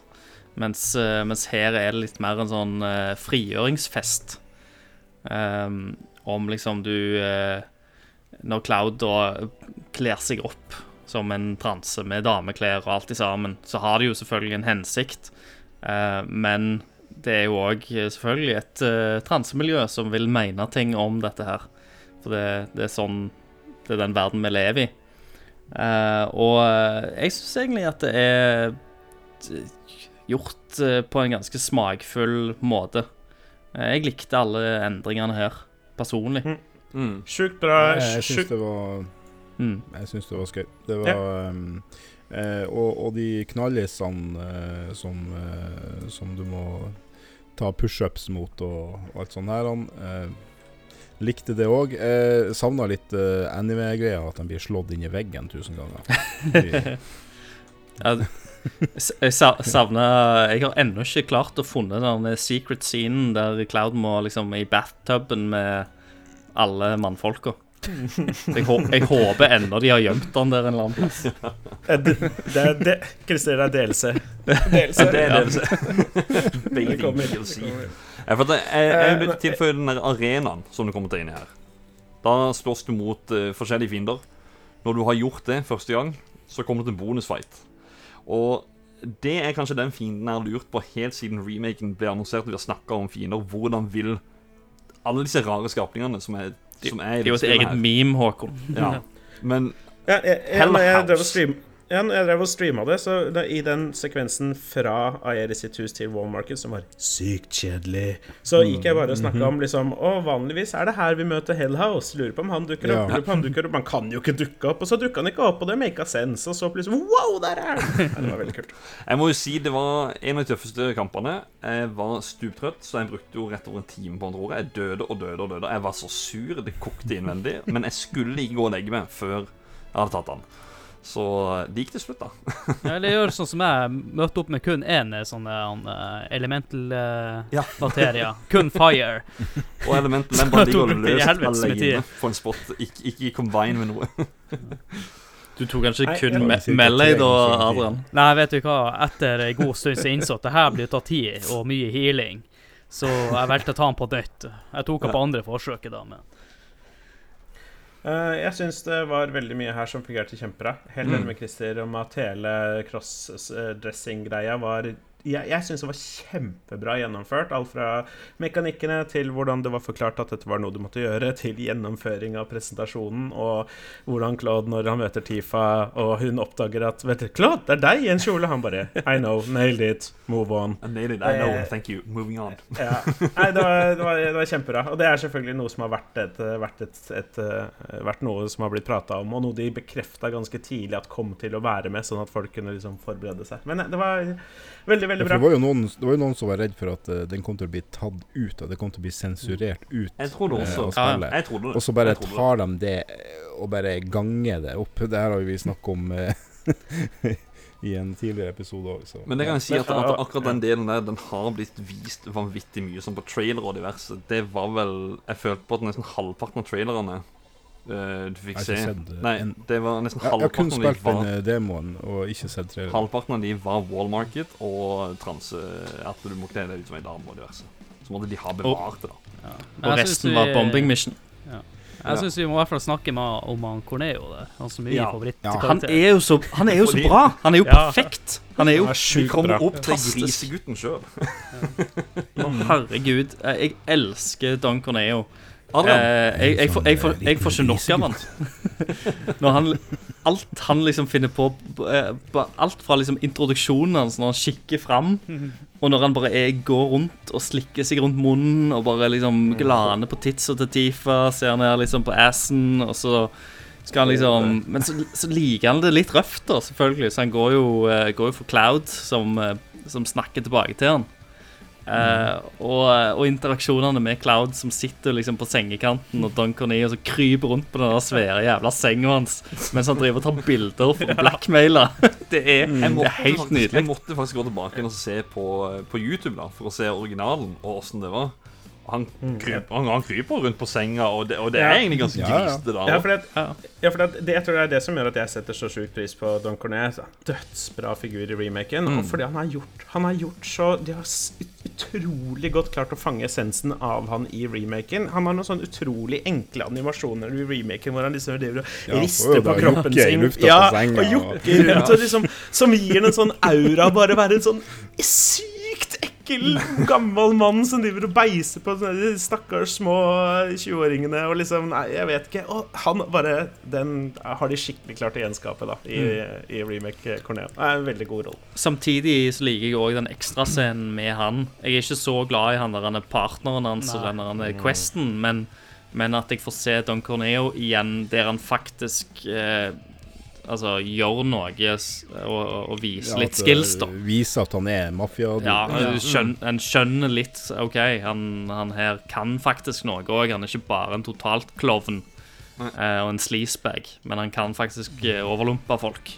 Mens, mens her er det litt mer en sånn frigjøringsfest. Um, om liksom du Når Cloud da kler seg opp som en transe med dameklær og alt i sammen, så har det jo selvfølgelig en hensikt. Men det er jo òg selvfølgelig et uh, transemiljø som vil mene ting om dette her. For det, det er sånn Det er den verden vi lever i. Uh, og eh, jeg syns egentlig at det er gjort uh, på en ganske smakfull måte. Eh, jeg likte alle endringene her, personlig. Mm. Sjukt bra. Jeg, jeg syns det var Mm. Jeg syns det var skøy. Det var um, eh, og, og de knallisene eh, som, eh, som du må ta pushups mot og, og alt sånt her, han eh, likte det òg. Eh, Savna litt eh, anime-greia, at han blir slått inn i veggen tusen ganger. Ja, Jeg sa- savner Jeg har ennå ikke klart å funne den secret scenen der Cloud må liksom i bathtuben med alle mannfolka. Jeg, hå- jeg håper ennå de har gjemt han der en eller annen plass. Eh, Det, det, er det, Christer, det er DLC. DLC. Det er. DLC. For at jeg, jeg, jeg vil tilføye den der arenaen som du kommer til inn i her. Da slåss du mot uh, forskjellige fiender. Når du har gjort det første gang, så kommer det til en bonusfight. Og det er kanskje den fienden jeg har lurt på helt siden remaken ble annonsert. Vi har snakka om fiender. Hvordan vil alle disse rare skapningene som er, Det er jo et eget meme, Håkon. Ja. Men Ja, jeg, jeg, jeg drev og House. stream, ja, jeg drev og streama det, så da, i den sekvensen fra Aeris sitt hus til Wall Market, som var sykt kjedelig, så gikk jeg bare og snakka om liksom Å, vanligvis er det her vi møter Hell House. Lurer på om han dukker opp. Ja. Lurer på om han dukker opp. Han kan jo ikke dukke opp. Og så dukka han ikke opp, og det maka sense. Og så plutselig Wow, der er han! Ja, det var veldig kult. Jeg må jo si det var en av de tøffeste kampene. Jeg var stuptrøtt, så jeg brukte jo rett over en time på andre ordet. jeg. Døde og døde og døde. Jeg var så sur, det kokte innvendig. Men jeg skulle ikke gå og legge meg før jeg hadde tatt den. Så det gikk til slutt, da. ja, Eller gjør sånn som jeg, møtte opp med kun én sånn uh, elemental-bakterier. kun fire. Og elemental den bare ligger og med alene på en spot. Ikke, ikke i combine med noe. Du tok kanskje Nei, kun me Melee da. Adrian? Nei, vet du hva, etter ei god stund så innså at det her blir tatt tid og mye healing. Så jeg valgte å ta den på nytt. Jeg tok den på andre forsøket, da, men Eh, jeg syns det var veldig mye her som fungerte kjempebra. Helt enig med Christer om at hele cross-dressing-greia var Jeg, jeg syns det var kjempebra gjennomført. Alt fra mekanikkene til hvordan det var forklart at dette var noe du måtte gjøre, til gjennomføring av presentasjonen, og hvordan Claude, når han møter Tifa, og hun oppdager at Vet du, Claude, det er deg i en kjole! Han bare I know, nailed it, move on. I nailed it. I know. Eh, Thank you. Moving on. Ja. Nei, det var, det, var, det var kjempebra. Og det er selvfølgelig noe som har vært, et, vært, et, et, eh, vært noe som har blitt prata om, og noe de bekrefta ganske tidlig at kom til å være med, sånn at folk kunne liksom forberede seg. Men eh, det var veldig, veldig bra. Ja, det, var jo noen, det var jo noen som var redd for at uh, den kom til å bli tatt ut, at det kom til å bli sensurert ut Jeg tror det eh, også. Uh, ja, Jeg tror det. Og så bare Jeg tar de det eh, og bare ganger det opp. Det her har vi snakket om uh, i en tidligere episode òg, Men det kan jeg si at, at akkurat den delen der Den har blitt vist vanvittig mye som på trailer og diverse Det var vel Jeg følte på at nesten halvparten av trailerne eh, Du fikk se eh, Nei, en- det var nesten Jeg, jeg har kun halvparten de spilt den var eh, demoen og ikke sett traileren. Halvparten av de var wallmarket Og transe At du må kle deg ut som ei dame og diverse Så måtte de ha bevart det da ja. Og resten vi- var bombing mission. Jeg syns vi må i hvert fall snakke med, om han Corneo Det. Han som er Ja. Han er jo så, han er jo så bra! Han er jo Ja. perfekt! Han er jo Det Vi kommer bra. opp til grisegutten sjøl. Herregud. Jeg elsker Don Corneo. Eh, jeg, jeg, får- jeg, får- jeg får ikke nok av han. Når han Alt han liksom finner på eh, Alt fra liksom introduksjonen hans, når han kikker fram, og når han bare er, går rundt og slikker seg rundt munnen og bare liksom glaner på titsa til Tifa, ser ned liksom på assen, og så skal han liksom Men så, så liker han det litt røft, da, selvfølgelig, så han går jo, eh, går jo for Cloud, som, som snakker tilbake til han. Eh, og, og interaksjonene med Cloud som sitter liksom på sengekanten, og Don Corneo som kryper rundt på den der svære jævla senga hans mens han driver og tar bilder for å blackmaile. Det er, mm. det er helt faktisk, nydelig. jeg måtte faktisk gå tilbake og se på, på YouTube da For å se originalen og hvordan det var han kryper, han, han kryper rundt på senga Og det, og det er Ja. egentlig ganske Ja, ja. Ja, ja, for, det, det, jeg tror det er det som gjør at jeg setter så sjukt pris på Don Cornet. Dødsbra figur i remaken. Og fordi han har gjort Han har gjort så De har utrolig godt klart å fange essensen av han i remaken. Han har noen sånn utrolig enkle animasjoner i remaken hvor han liksom driver og Ja, rister på kroppen sin. Ja, og jukker jokker rundt, og liksom, som gir den en sånn aura bare være en sånn sykt ekkel gammel mann som driver og beiser på de stakkars små 20-åringene og liksom Nei, jeg vet ikke. Og han bare Den har de skikkelig klart å gjenskape da i, i remake Corneo. Det er en veldig god rolle. Samtidig så liker jeg òg den ekstrascenen med han. Jeg er ikke så glad i han der han er partneren hans og den der han er questen, men, men at jeg får se Don Corneo igjen der han faktisk eh, Altså gjør noe og, og vise Ja, litt skills, da. Vise at han er mafia. Ja, en skjøn, en skjønner litt OK, han, han her kan faktisk noe òg. Han er ikke bare en totalt klovn eh, og en sleazebag, men han kan faktisk eh, overlumpe folk.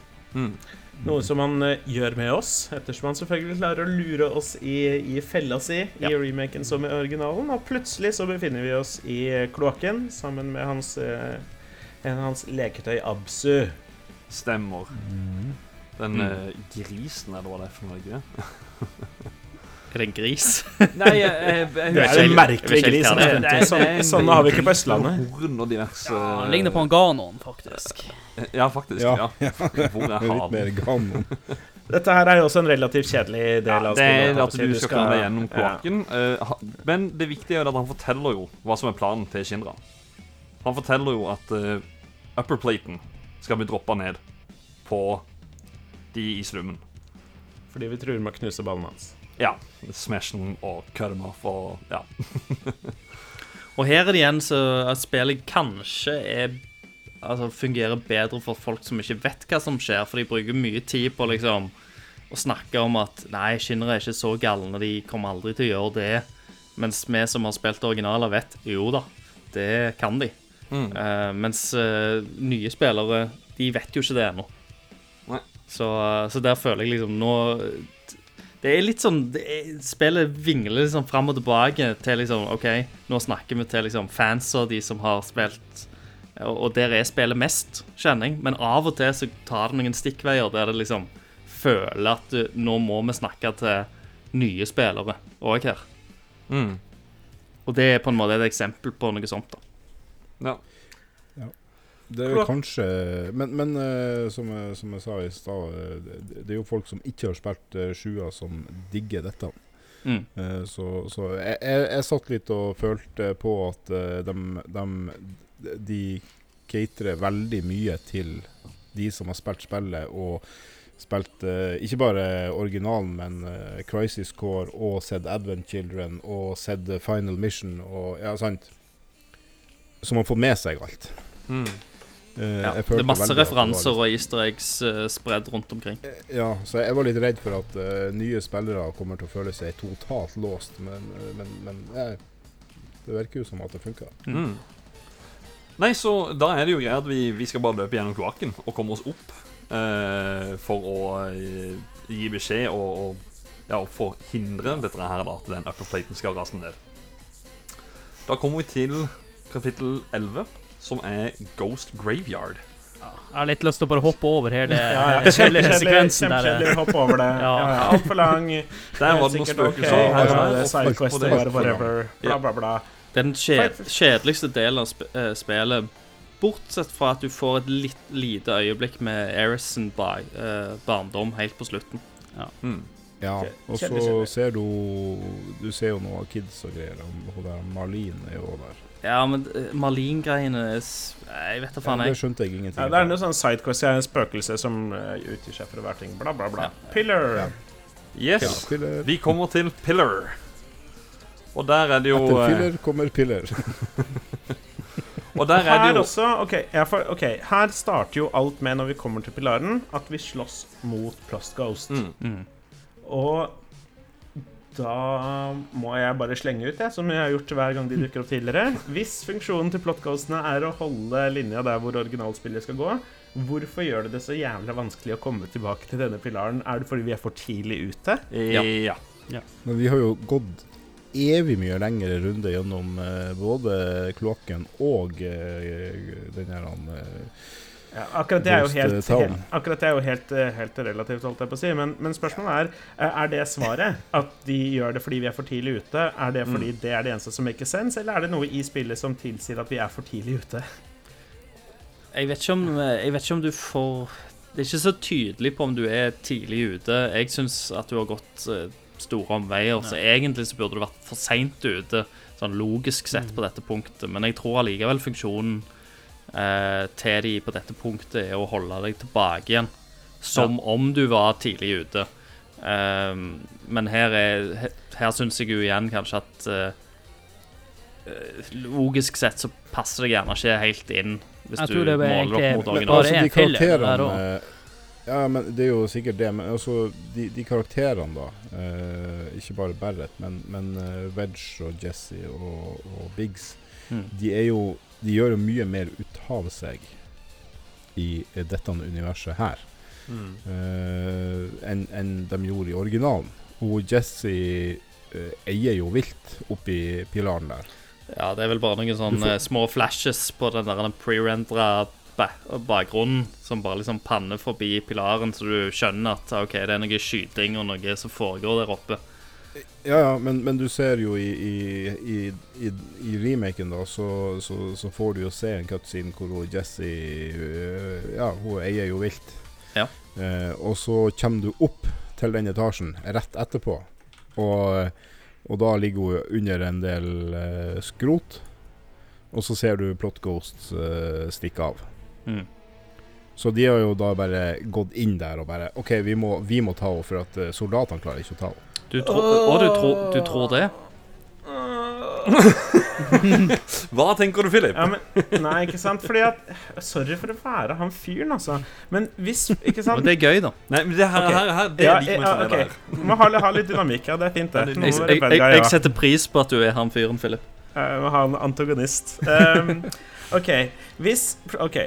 Noe som han eh, gjør med oss, ettersom han selvfølgelig klarer å lure oss i, i fella si i Ja. remaken som i originalen. Og plutselig så befinner vi oss i eh, kloakken sammen med hans, eh, en av hans leketøy Absu. Stemmer. Den Mm. eh, grisen, eller hva det er for noe? Er det en gris? Nei, jeg, jeg, Det er en merkelig gris. Jeg vet ikke hva det er. definitivt. Sånn, sånn har vi ikke på Østlandet. Horn og diverse Ja, han ligner på en Ganon, faktisk. Ja, faktisk. Ja, Ja. Hvor er Litt mer ganon. Dette her er jo også en relativt kjedelig del Ja, av det er at du skal komme deg gjennom kloakken. Eh, men det viktige er at han forteller jo hva som er planen til Shindra. Han forteller jo at uh, upperplaten skal bli droppa ned på de i slummen. Fordi vi truer med å knuse ballen hans. Ja. Smash den og cut him off og ja. Og her er det igjen så at spillet kanskje er Altså fungerer bedre for folk som ikke vet hva som skjer, for de bruker mye tid på liksom å snakke om at nei, Shinra er ikke så galne, de kommer aldri til å gjøre det. Mens vi som har spilt originaler, vet jo da, det kan de. Mm. Uh, mens uh, nye spillere, de vet jo ikke det ennå. Så, eh, så der føler jeg liksom nå Det er litt sånn er, Spillet vingler liksom fram og tilbake til liksom OK, nå snakker vi til liksom fans og de som har spilt og, og der er spillet mest, kjenner jeg. Men av og til så tar det noen stikkveier der det liksom føler at du, nå må vi snakke til nye spillere òg her. Mm. Og det er på en måte et eksempel på noe sånt. da ja. Det er kanskje Men, men uh, som, jeg, som jeg sa i stad, eh, det, det er jo folk som ikke har spilt uh, sjua, som digger dette. Mm. Uh, så så jeg, jeg, jeg satt litt og følte på at uh, de, de caterer veldig mye til de som har spilt spillet, og spilt ikke bare originalen, men Crisis Core og sett Advent Children og sett Final Mission og Ja, sant? Som har fått med seg alt. Mm. Eh, Ja, det er masse referanser og easter eggs uh, spredd rundt omkring. Ja, så jeg var litt redd for at uh, nye spillere kommer til å føle seg totalt låst, men, men, men eh, det virker jo som at det funker. Mm. Nei, så da er det jo greit at vi, vi skal bare løpe gjennom kloakken og komme oss opp uh, for å eh, gi beskjed og, og ja, forhindre dette her, da, at den upperplaten skal rase ned. Da kommer vi til kapittel 11, som er Ghost Graveyard. Jeg har litt lyst til å bare hoppe over hele Ja, ja. Kjempekjedelig. sekvensen der. Kjempekjedelig. hoppe over det. Ja, Ja. ja. Altfor lang. Der var det noen spøkelser. Okay. ja, her, er det det- er whatever. Bla, bla, bla. Den kjed kjedeligste delen av sp eh, spillet, bortsett fra at du får et litt lite øyeblikk med Erison by, eh, barndom helt på slutten. Mm. Ja, og så ser du Du ser jo noe av kids og greier. Hun der Marlene er jo der. Ja, men eh, Marlene-greiene s- Jeg vet da Ja, faen, det skjønte jeg ingenting Ja, det er noe sånn Sidequest. Jeg er en spøkelse som eh, utgir seg for å være ting. Bla, bla, bla. Pillar. Ja. Yes, Pillar. vi kommer til Pillar. Og der er det jo Etter Pillar kommer Pillar. Og der er det Her jo også okay, ja, for, ok, her starter jo alt med, når vi kommer til pilaren, at vi slåss mot Plast Ghost. Mm. Mm. Og da må jeg bare slenge ut det, som jeg har gjort hver gang de dukker opp tidligere. Hvis funksjonen til plotghostene er å holde linja der hvor originalspillet skal gå, hvorfor gjør det det så jævlig vanskelig å komme tilbake til denne pilaren? Er det fordi vi er for tidlig ute? Ja. Men vi har jo gått evig mye lengre runde gjennom eh, både kloakken og denne den her han, eh, Ja, akkurat det er jo helt, eh, helt, akkurat det er jo helt, eh, helt relativt, holdt jeg på å si. Men, men spørsmålet er eh, Er det svaret? At de gjør det fordi vi er for tidlig ute? Er det fordi det er det eneste som makes sense, eller er det noe i spillet som tilsier at vi er for tidlig ute? Jeg vet ikke om, jeg vet ikke om du får Det er ikke så tydelig på om du er tidlig ute. Jeg syns at du har gått store omveier, så egentlig så burde du vært for seint ute, sånn logisk sett på dette punktet. Men jeg tror allikevel funksjonen eh, til de på dette punktet er å holde deg tilbake igjen. Som om du var tidlig ute. Eh, men her, er, her, her syns jeg jo igjen kanskje at eh, eh, Logisk sett så passer det gjerne ikke helt inn hvis du tror det er måler egentlig- opp mot originalen. Altså, de karakterene Ja, men det er jo sikkert det. Men altså, de, de karakterene, da. eh, ikke bare Barrett, men, men eh, Wedge og Jesse og, og Biggs. Mm. De er jo De gjør jo mye mer ut av seg i dette universet her. eh, enn en de gjorde i originalen. Og Jesse uh, eier jo vilt oppi pilaren der. Ja, det er vel bare noen sånne får- små flashes på den der pre-rendra bakgrunnen som bare liksom panner forbi pilaren, så du skjønner at OK, det er noe skyting og noe som foregår der oppe. Ja, ja, men, men du ser jo i, i, i, i, i remaken, da, så, så, så får du jo se en cutscene hvor hun Jessie øh, Ja, hun eier jo vilt. Ja. Eh, og så kommer du opp til den etasjen rett etterpå, og, og da ligger hun under en del eh, skrot. Og så ser du Plot Ghost eh, stikke av. Mm. Så de har jo da bare gått inn der og bare OK, vi må, vi må ta henne, for at eh, soldatene klarer ikke å ta henne. Du tror, og du tror, du tror det? Hva tenker du, Philip? Ja, men, nei, ikke sant? Fordi at Sorry for å være han fyren, altså. Men hvis Ikke sant? Men det er gøy, da. Nei, men det her, her, her det Ja, liker vi ja, som Vi. Må ha, ha litt dynamikk. Ja, det er fint, det. Jeg, jeg, jeg, jeg setter pris på at du er han fyren, Philip. Jeg må ha en antagonist. Um, OK. Hvis OK.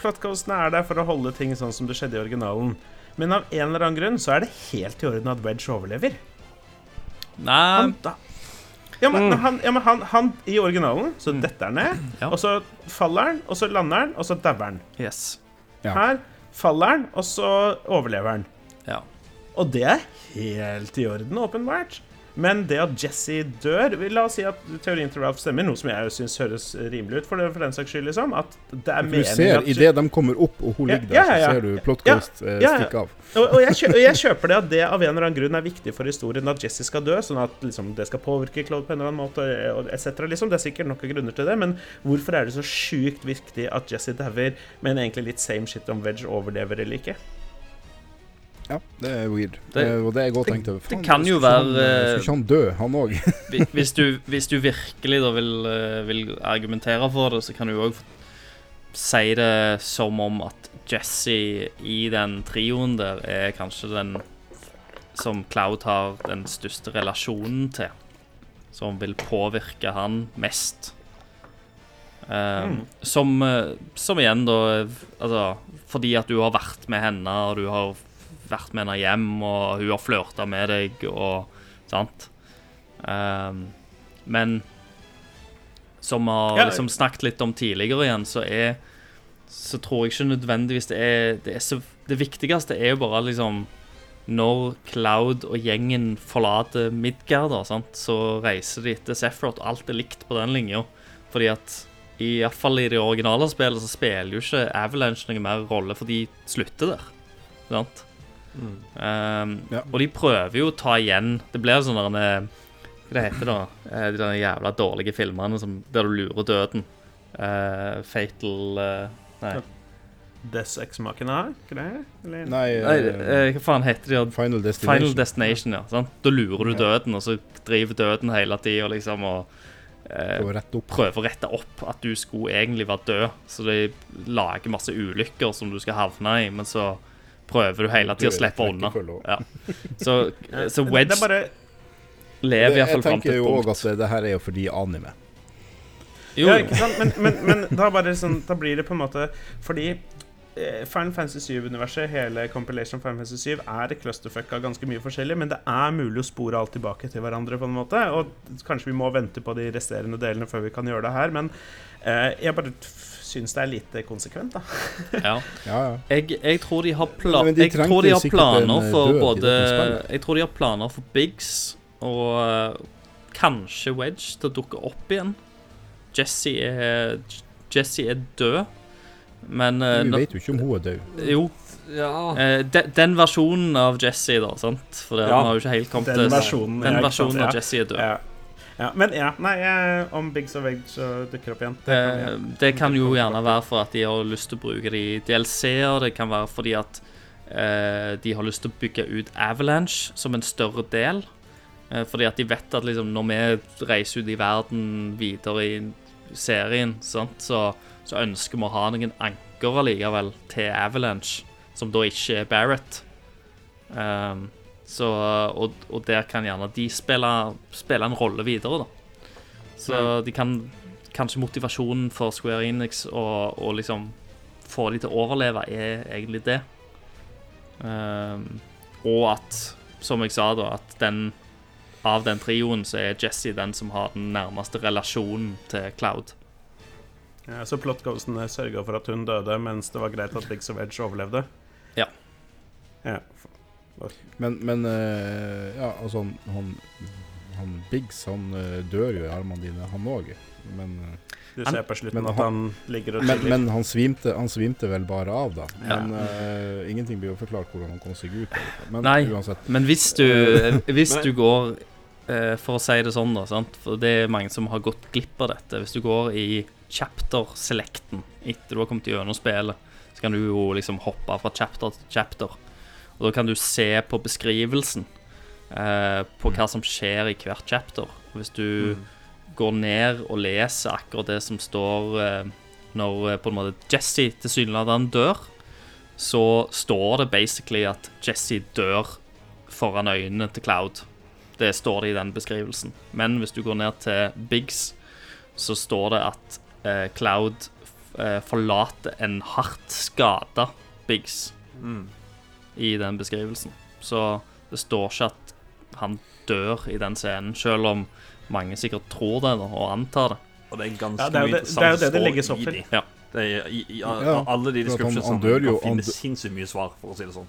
Plotghostene er der for å holde ting sånn som det skjedde i originalen. Men av en eller annen grunn så er det helt i orden at Wedge overlever. Nei Han, da, ja, men, Mm. han, ja, men han, han I originalen så detter han ned, Ja. og så faller han, og så lander han, og så dauer han. Yes. Ja. Her faller han, og så overlever han. Ja. Og det er helt i orden, åpenbart. Men det at Jesse dør La oss si at teorien til Ralph stemmer, noe som jeg syns høres rimelig ut, for, det, for den saks skyld, liksom. At det er du ser, idet de kommer opp og hun ligger der, ja, ja, ja. så ser du Plot Ja, Ghost eh, ja, ja. stikke av. og, og, jeg kjøper, og jeg kjøper det at det av en eller annen grunn er viktig for historien at Jesse skal dø, sånn at liksom, det skal påvirke Claude på en eller annen måte, etc. Liksom. Det er sikkert nok grunner til det, men hvorfor er det så sjukt viktig at Jesse dauer, men egentlig litt same shit om Veg overlever eller ikke? Ja, det er weird. Det- Det, og det jeg også tenkte det kan jo være, eh, eh, Skulle ikke han dø, han òg? Hvis du, hvis du virkelig da vil, eh, vil argumentere for det, så kan du òg si det som om at Jesse i den trioen der er kanskje den som Cloud har den største relasjonen til. Som vil påvirke han mest. Um, som, eh, som igjen, da Altså, fordi at du har vært med henne, og du har vært med henne hjem, og hun har flørta med deg, og Sant? Um, men som vi har liksom snakket litt om tidligere igjen, så er Så tror jeg ikke nødvendigvis det er Det, er så, det viktigste er jo bare liksom Når Cloud og gjengen forlater Midgard, da, sant? så reiser de Sephiroth, og alt er likt på den linja. Fordi at i hvert fall i det originale spillet så spiller jo ikke Avalanche noen mer rolle, for de slutter der. Sant? Um, Ja. Og de prøver jo å ta igjen Det blir sånn der en, Hva det heter da? Eh, De der jævla dårlige filmene som, der du lurer døden. Uh, Fatal uh, Nei, Des Ex-Machina, ikke? Nei, nei eh, eh, hva faen heter de? Final Destination. Final Destination, ja. Sant? Da lurer du Ja. døden, og så driver døden hele tida liksom og eh, prøver å rette opp at du skulle egentlig være død. Så de lager masse ulykker som du skal havne i, men så prøver du hele tida å slippe unna. Ja. Så, så Det Wedge er bare lever iallfall Jeg fram til tenker jo òg at det, her er jo fordi anime. Jo, Ja, ikke sant? Men, men, men da, bare sånn, da blir det på en måte Fordi eh, Final Fantasy 7-universet, hele compilation Final Fantasy 7, er clusterfuck av ganske mye forskjellig, men det er mulig å spore alt tilbake til hverandre, på en måte. Og kanskje vi må vente på de resterende delene før vi kan gjøre det her, men eh, jeg bare syns det er litt konsekvent, da. ja. Ja, ja. Jeg, jeg tror de har, pla de jeg tror de har planer eh, for både. Jeg tror de har planer for Biggs og uh, kanskje Wedge til å dukke opp igjen. Jesse er Jesse er død, men uh, Vi vet jo ikke om hun er død. Jo. Ja. eh, de, den versjonen av Jesse, da, sant? For det Ja. har jo ikke helt kommet Den versjonen, Den versjonen av ja. Jesse er død. Ja. Men ja, nei, eh, om Biggs og så dukker opp igjen. Det kan Eh, det kan jo gjerne være for at de har lyst til å bruke de DLC-er. Det kan være fordi at eh, de har lyst til å bygge ut Avalanche som en større del. Eh, fordi at de vet at liksom, når vi reiser ut i verden videre i serien, sant, så, så ønsker vi å ha noen anker allikevel til Avalanche, som da ikke er Barrett. Um, så, og, og der kan gjerne de spille, spille en rolle videre, da. Så de kan kanskje motivasjonen for Square Enix å, og liksom få de til å overleve, er egentlig det. Um, og at, som jeg sa da, at den av den trioen så er Jesse den som har den nærmeste relasjonen til Cloud. Ja, så plotghosten sørga for at hun døde, mens det var greit at Biggs og Wedge overlevde? Ja. ja. Men, men eh, ja, altså han, han, han Biggs han eh, dør jo i armene dine, han òg. Men, Du ser på slutten men at han ligger og men, chiller. men han, svimte, han svimte vel bare av, da. Ja. Men uh, ingenting blir jo forklart hvordan han kom seg ut. Men Nei. uansett. Men hvis du, hvis du går uh, For å si det sånn, da, sant? for det er mange som har gått glipp av dette. Hvis du går i chapter-selekten etter du har kommet gjennom spillet, så kan du jo liksom hoppe fra chapter til chapter. Og da kan du se på beskrivelsen eh, på hva som skjer i hvert chapter. Og Hvis du går ned og leser akkurat det som står eh, når eh, på en måte Jesse tilsynelatende dør, så står det basically at Jesse dør foran øynene til Cloud. Det står det i den beskrivelsen. Men hvis du går ned til Biggs, så står det at eh, Cloud eh, forlater en hardt skada Biggs Mm. I den beskrivelsen. Så det står ikke at han dør i den scenen, selv om mange sikkert tror det og antar det. Og det er ganske Ja, det er mye det- det er jo det det som legges opp i til. Ja. Det er, i, i, Ja, alle de jo- kan finne sinnssykt mye svar, for å si det sånn.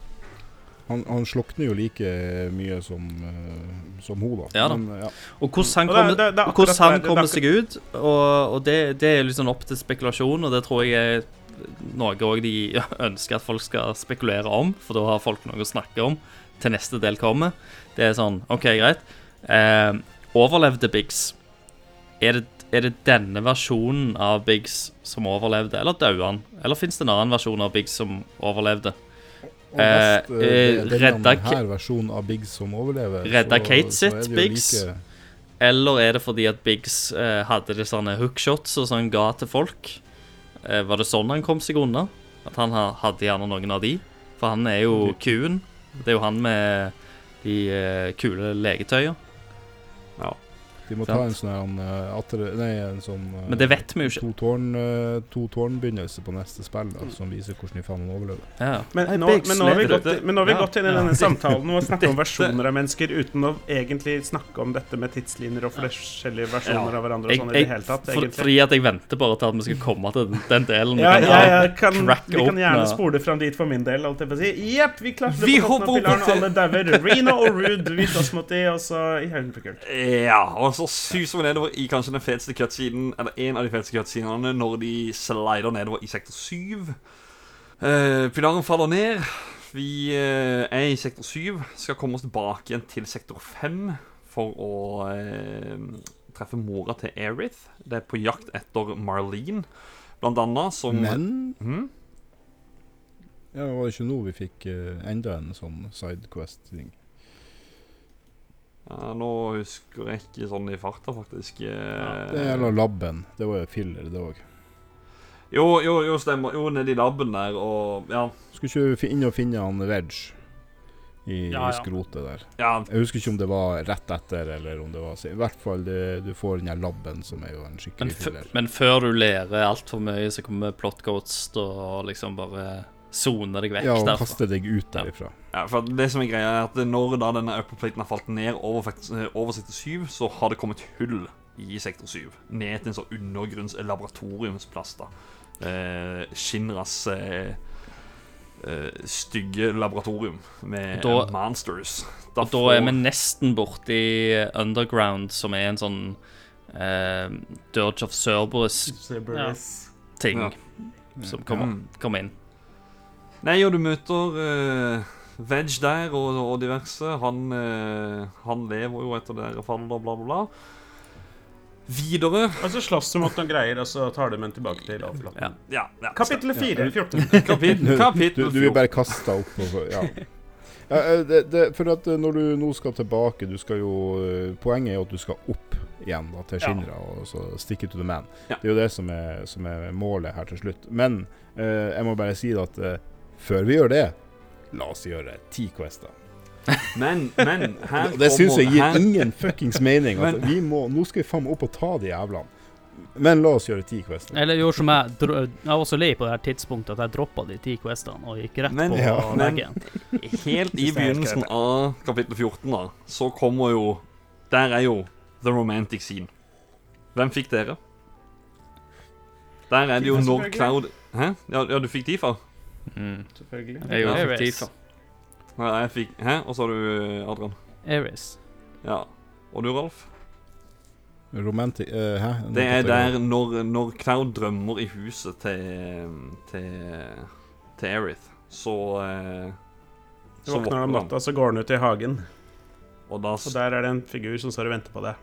Han, han slukner jo like mye som, uh, som hun, da. Ja da. Men, ja. Og hvordan han er- kommer, er- er hvordan han er seg ut, og, og det, det er sånn opp til spekulasjon, og det tror jeg er noe òg de ønsker at folk skal spekulere om, for da har folk noe å snakke om til neste del kommer. Det er sånn OK, greit. Eh, overlevde Biggs? Er det, er det denne versjonen av Biggs som overlevde, eller døde han? Eller fins det en annen versjon av Biggs som overlevde? Eh, eh, eh, denne redda her versjonen av Biggs som overlever Redda Kate så sitt, Biggs? like- Eller er det fordi at Biggs eh, hadde det sånne hookshots og sånn ga til folk? Eh, var det sånn han kom seg unna? At han ha, hadde gjerne noen av de? For han er jo kuen. Det er jo han med de eh, kule legetøya. De må Sant. ta en sånn her, eh, atter, Nei, en sånn eh, Men det vet vi jo ikke. To tårn eh, To tårn-begynnelse på neste spill, da, som viser hvordan de faen han overlever. Ja. Men nå, men nå har vi gått, men nå har vi Ja. gått inn i Ja. denne samtalen og snakket om versjoner av mennesker uten å egentlig snakke om dette med tidslinjer og forskjellige versjoner Ja. av hverandre og Jeg, sånn i det hele tatt, for, fordi at jeg venter bare til at vi skal komme til den, den delen. Ja, ja, kan ja, kan, vi kan gjerne spole fram dit for min del. Alt jeg får si. Jepp, vi klarte det på toppen av pilaren, alle dauer. Reno og Rude, vi slåss mot de, og så i høyden for kult. Ja, og så suser vi nedover i kanskje den feteste cutscenen, eller en av de feteste cutscenene, når de slider nedover i sektor 7. Uh, pilaren faller ned. Vi uh, er i sektor 7. Skal komme oss tilbake igjen til sektor 5 for å uh, treffe mora til Erith. Det er på jakt etter Marlene, blant annet, som Men hmm? ja, var det ikke nå vi fikk eh, enda en sånn sidequest-ting? Ja, nå husker jeg ikke sånn i farta, faktisk. Ja, Det gjelder labben. Det var jo filler, det òg. Jo, jo, jo, stemmer. Jo, nedi labben der, og ja. Skulle ikke du inn og finne han Veg i, Ja, ja. i skrotet der. ja Jeg husker ikke om det var rett etter, eller om det var I hvert fall det, du får den her labben, som er jo en skikkelig men filler. men før du lærer altfor mye, så kommer Plotcoats og liksom bare sone deg vekk Ja, og derfra. kaste deg ut Ja. derifra. Ja, for det som er greia er at Når da denne upperplaten har falt ned over, over sektor 7, så har det kommet hull i sektor 7. Ned til en sånn undergrunns laboratoriumsplass. da eh, Shinras eh, eh, stygge laboratorium med Da- eh, monsters. Og da er vi nesten borti Underground, som er en sånn eh, Dirge of Cerberus-ting Ja. som kommer, Mm. kommer inn. Nei, og du møter uh, Veg der og, og diverse. Han, uh, han lever jo etter dere faller, bla, bla, bla. Videre Og så slåss du mot noen greier, og så tar du menn tilbake til overflaten. Ja. Ja, ja. Kapittel 4, 14. Kapittel, Du, du, du vil 14. bare kaste opp og Ja. Ja, eh, det, det, for at når du nå skal tilbake du skal jo, Poenget er jo at du skal opp igjen da, til Ja. Og så stikke to the man. Ja. Det er jo det som er, som er målet her til slutt. Men eh, jeg må bare si det at eh, før vi gjør det, la oss gjøre ti quester. Men, men her det syns jeg gir her- ingen fuckings mening. Altså, Men- vi må, nå skal vi faen meg opp og ta de jævlene. Men la oss gjøre ti quester. Eller gjorde som jeg dro, Jeg var så lei på det her tidspunktet at jeg droppa de ti questene og gikk rett Men- på Ja, veggen. Helt i begynnelsen av kapittel 14, da, så kommer jo Der er jo the romantic scene. Hvem fikk dere? Der er det jo når. Cloud Hæ? Ja, ja du fikk Tifa? Mm. Selvfølgelig. Jeg Ja, gjorde Ares. Tifa. Ja, jeg fikk Hæ? Og så har du Adrian. Ares. Ja. Og du, Ralf? Romantic uh, Hæ? Nå Det er der når, når Cloud drømmer i huset til Til, til Aerith, så uh, Så våkner han om natta, så går han ut i hagen. Og, da, Og der er det en figur som står og venter på deg.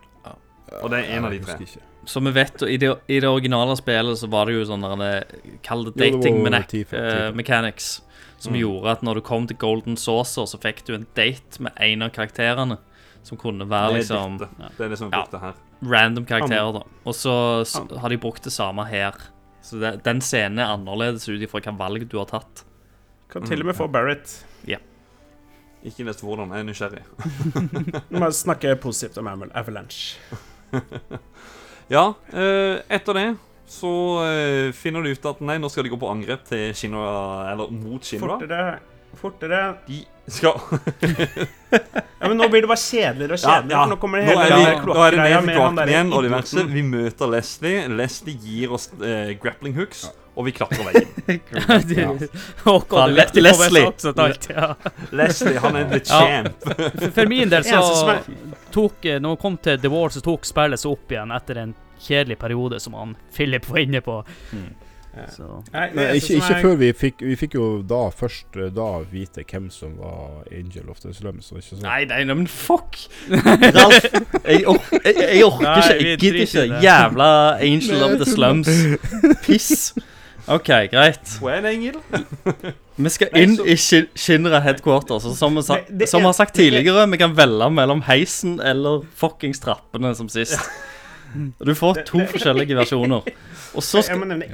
og det er en av de tre. ikke. Så vi vet, og i det, i det originale spillet så var det jo sånn der Kall det Ja, dating jo mena- Tifa, eh. Som Mm. gjorde at når du kom til Golden Saucer, så fikk du en date med en av karakterene. Som kunne være Det liksom. Det er det som er Ja. brukte her. random karakterer, da. Og så så har de brukt det samme her. Så det, den scenen er annerledes ut ifra hva valg du har tatt. Kan til og med få Barrett. Ikke lest hvordan, jeg er nysgjerrig. Vi må snakke positivt om Avalanche. Ja, eh, etter det så eh, finner du ut at nei, nå skal de gå på angrep til Shinra, eller mot Shinra. Fortere De skal Ja, men nå blir det bare kjedeligere og Ja, kjedeligere. ja. For nå kommer det Nå hele er, vi, nå er det kloakkgreia ned med til han kloakken igjen og. Vi møter Leslie. Leslie gir oss eh, grappling hooks, og vi klatrer veggen. ja. ja, Leslie. Ja. Leslie, han er the champ. For, for min del så tok eh, Når han kom til The War, så tok spillet seg opp igjen etter en kjedelig periode, som han Philip var inne på. Ja. Så Nei, Nei, ikke, ikke er- før vi fikk Vi fikk jo da først eh, da vite hvem som var Angel of the Slums. Ikke sånn. Nei, nei, nei, men fuck! Ralf, jeg, or jeg, jeg orker Nei, ikke. Jeg gidder ikke. det. Jævla Angel of the Slums. Piss. OK, greit. Hun er en engel. Vi skal Nei, inn så- i Shin- Shinra headquarters. Som vi sa, Det- som vi har sagt tidligere, vi kan velge mellom heisen eller fuckings trappene, som sist. Du får to forskjellige versjoner. Og så Jeg skal nevne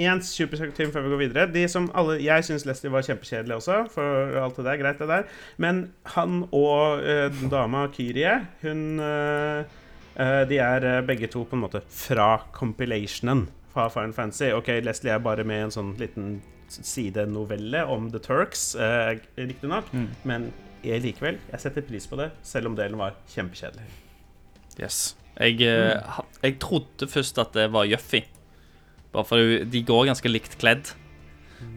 én supersøkt ting før vi går videre. De som alle, Jeg syns Leslie var kjempekjedelig også, for alt det der. Greit, det der. Men han og uh, dama Kyrie, hun uh, De er begge to på en måte fra compilationen fra Final Fancy. OK, Leslie er bare med i en sånn liten sidenovelle om The Turks, uh, riktignok, Mm. men jeg likevel Jeg setter pris på det, selv om delen var kjempekjedelig. Yes. Jeg, jeg trodde først at det var Juffy. Bare fordi de går ganske likt kledd.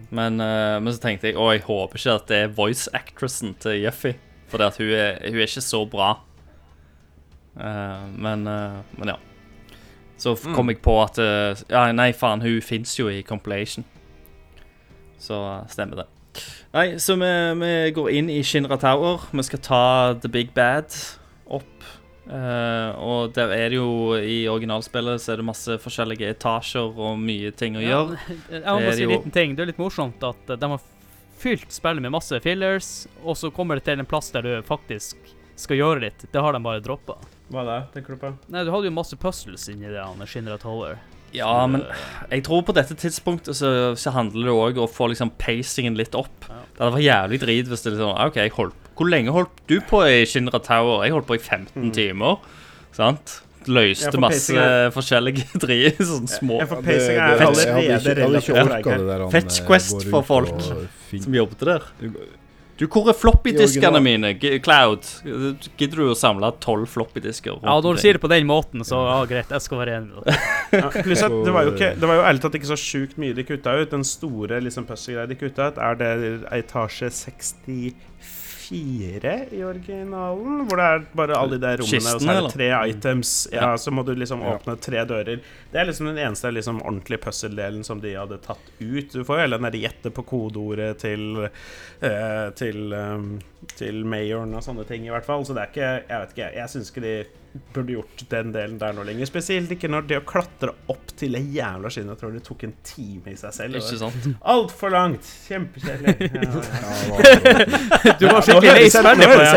Men, uh, men så tenkte jeg å, jeg håper ikke at det er voice actressen til Juffy. For hun, hun er ikke så bra. Uh, men, uh, men ja. Så kom kom jeg på at Ja, nei, faen, hun fins jo i compilation. Så stemmer det. Nei, så vi, vi går inn i Shinra Tower. Vi skal ta The Big Bad opp. Eh, og der er det jo I originalspillet så er det masse forskjellige etasjer og mye ting å gjøre. Jeg må bare si en liten ting. Det er litt morsomt at eh, de har fylt spillet med masse fillers, og så kommer det til en plass der du faktisk skal gjøre litt. Det har de bare droppa. Hva da, tenker du på? Nei, du hadde jo masse puzzles inni det, Shinra Tower. Ja, Så, men jeg tror på dette tidspunktet så, så handler det òg om å få liksom pacingen litt opp. Ja. Det hadde vært jævlig drit hvis det liksom OK, jeg holdt, hvor lenge holdt du på i Shinra Tower? Jeg holdt på i 15 timer. Sant? Løste masse forskjellige drit. Sånne små Ja, Fetch eh, Quest for folk. som jobbet der. Du- hvor er floppydiskene mine? G- Cloud? Gidder du å samle tolv floppydisker? ja, når du sier det på den måten, så ja, greit, jeg skal være enig. Ja, pluss at det var jo ikke Det var jo ærlig talt ikke så sjukt mye de kutta ut. Den store liksom puzzle-greia de kutta ut, er det etasje 64 i originalen. Hvor det er bare alle de der rommene, og så er det tre items. Ja, Ja. Så må du liksom åpne tre dører. Det er liksom den eneste liksom ordentlige puzzle-delen som de hadde tatt ut. Du får jo hele den der gjette på kodeordet til eh, til, um, til mayoren og sånne ting, i hvert fall. Så det er ikke Jeg vet ikke, jeg syns ikke de burde gjort den delen der nå lenger. Spesielt ikke når det å klatre opp til det jævla skinnet Jeg tror det tok en time i seg selv. Ikke sant? Altfor langt! Kjempekjedelig. Ja, Du var skikkelig lei jeg- på det.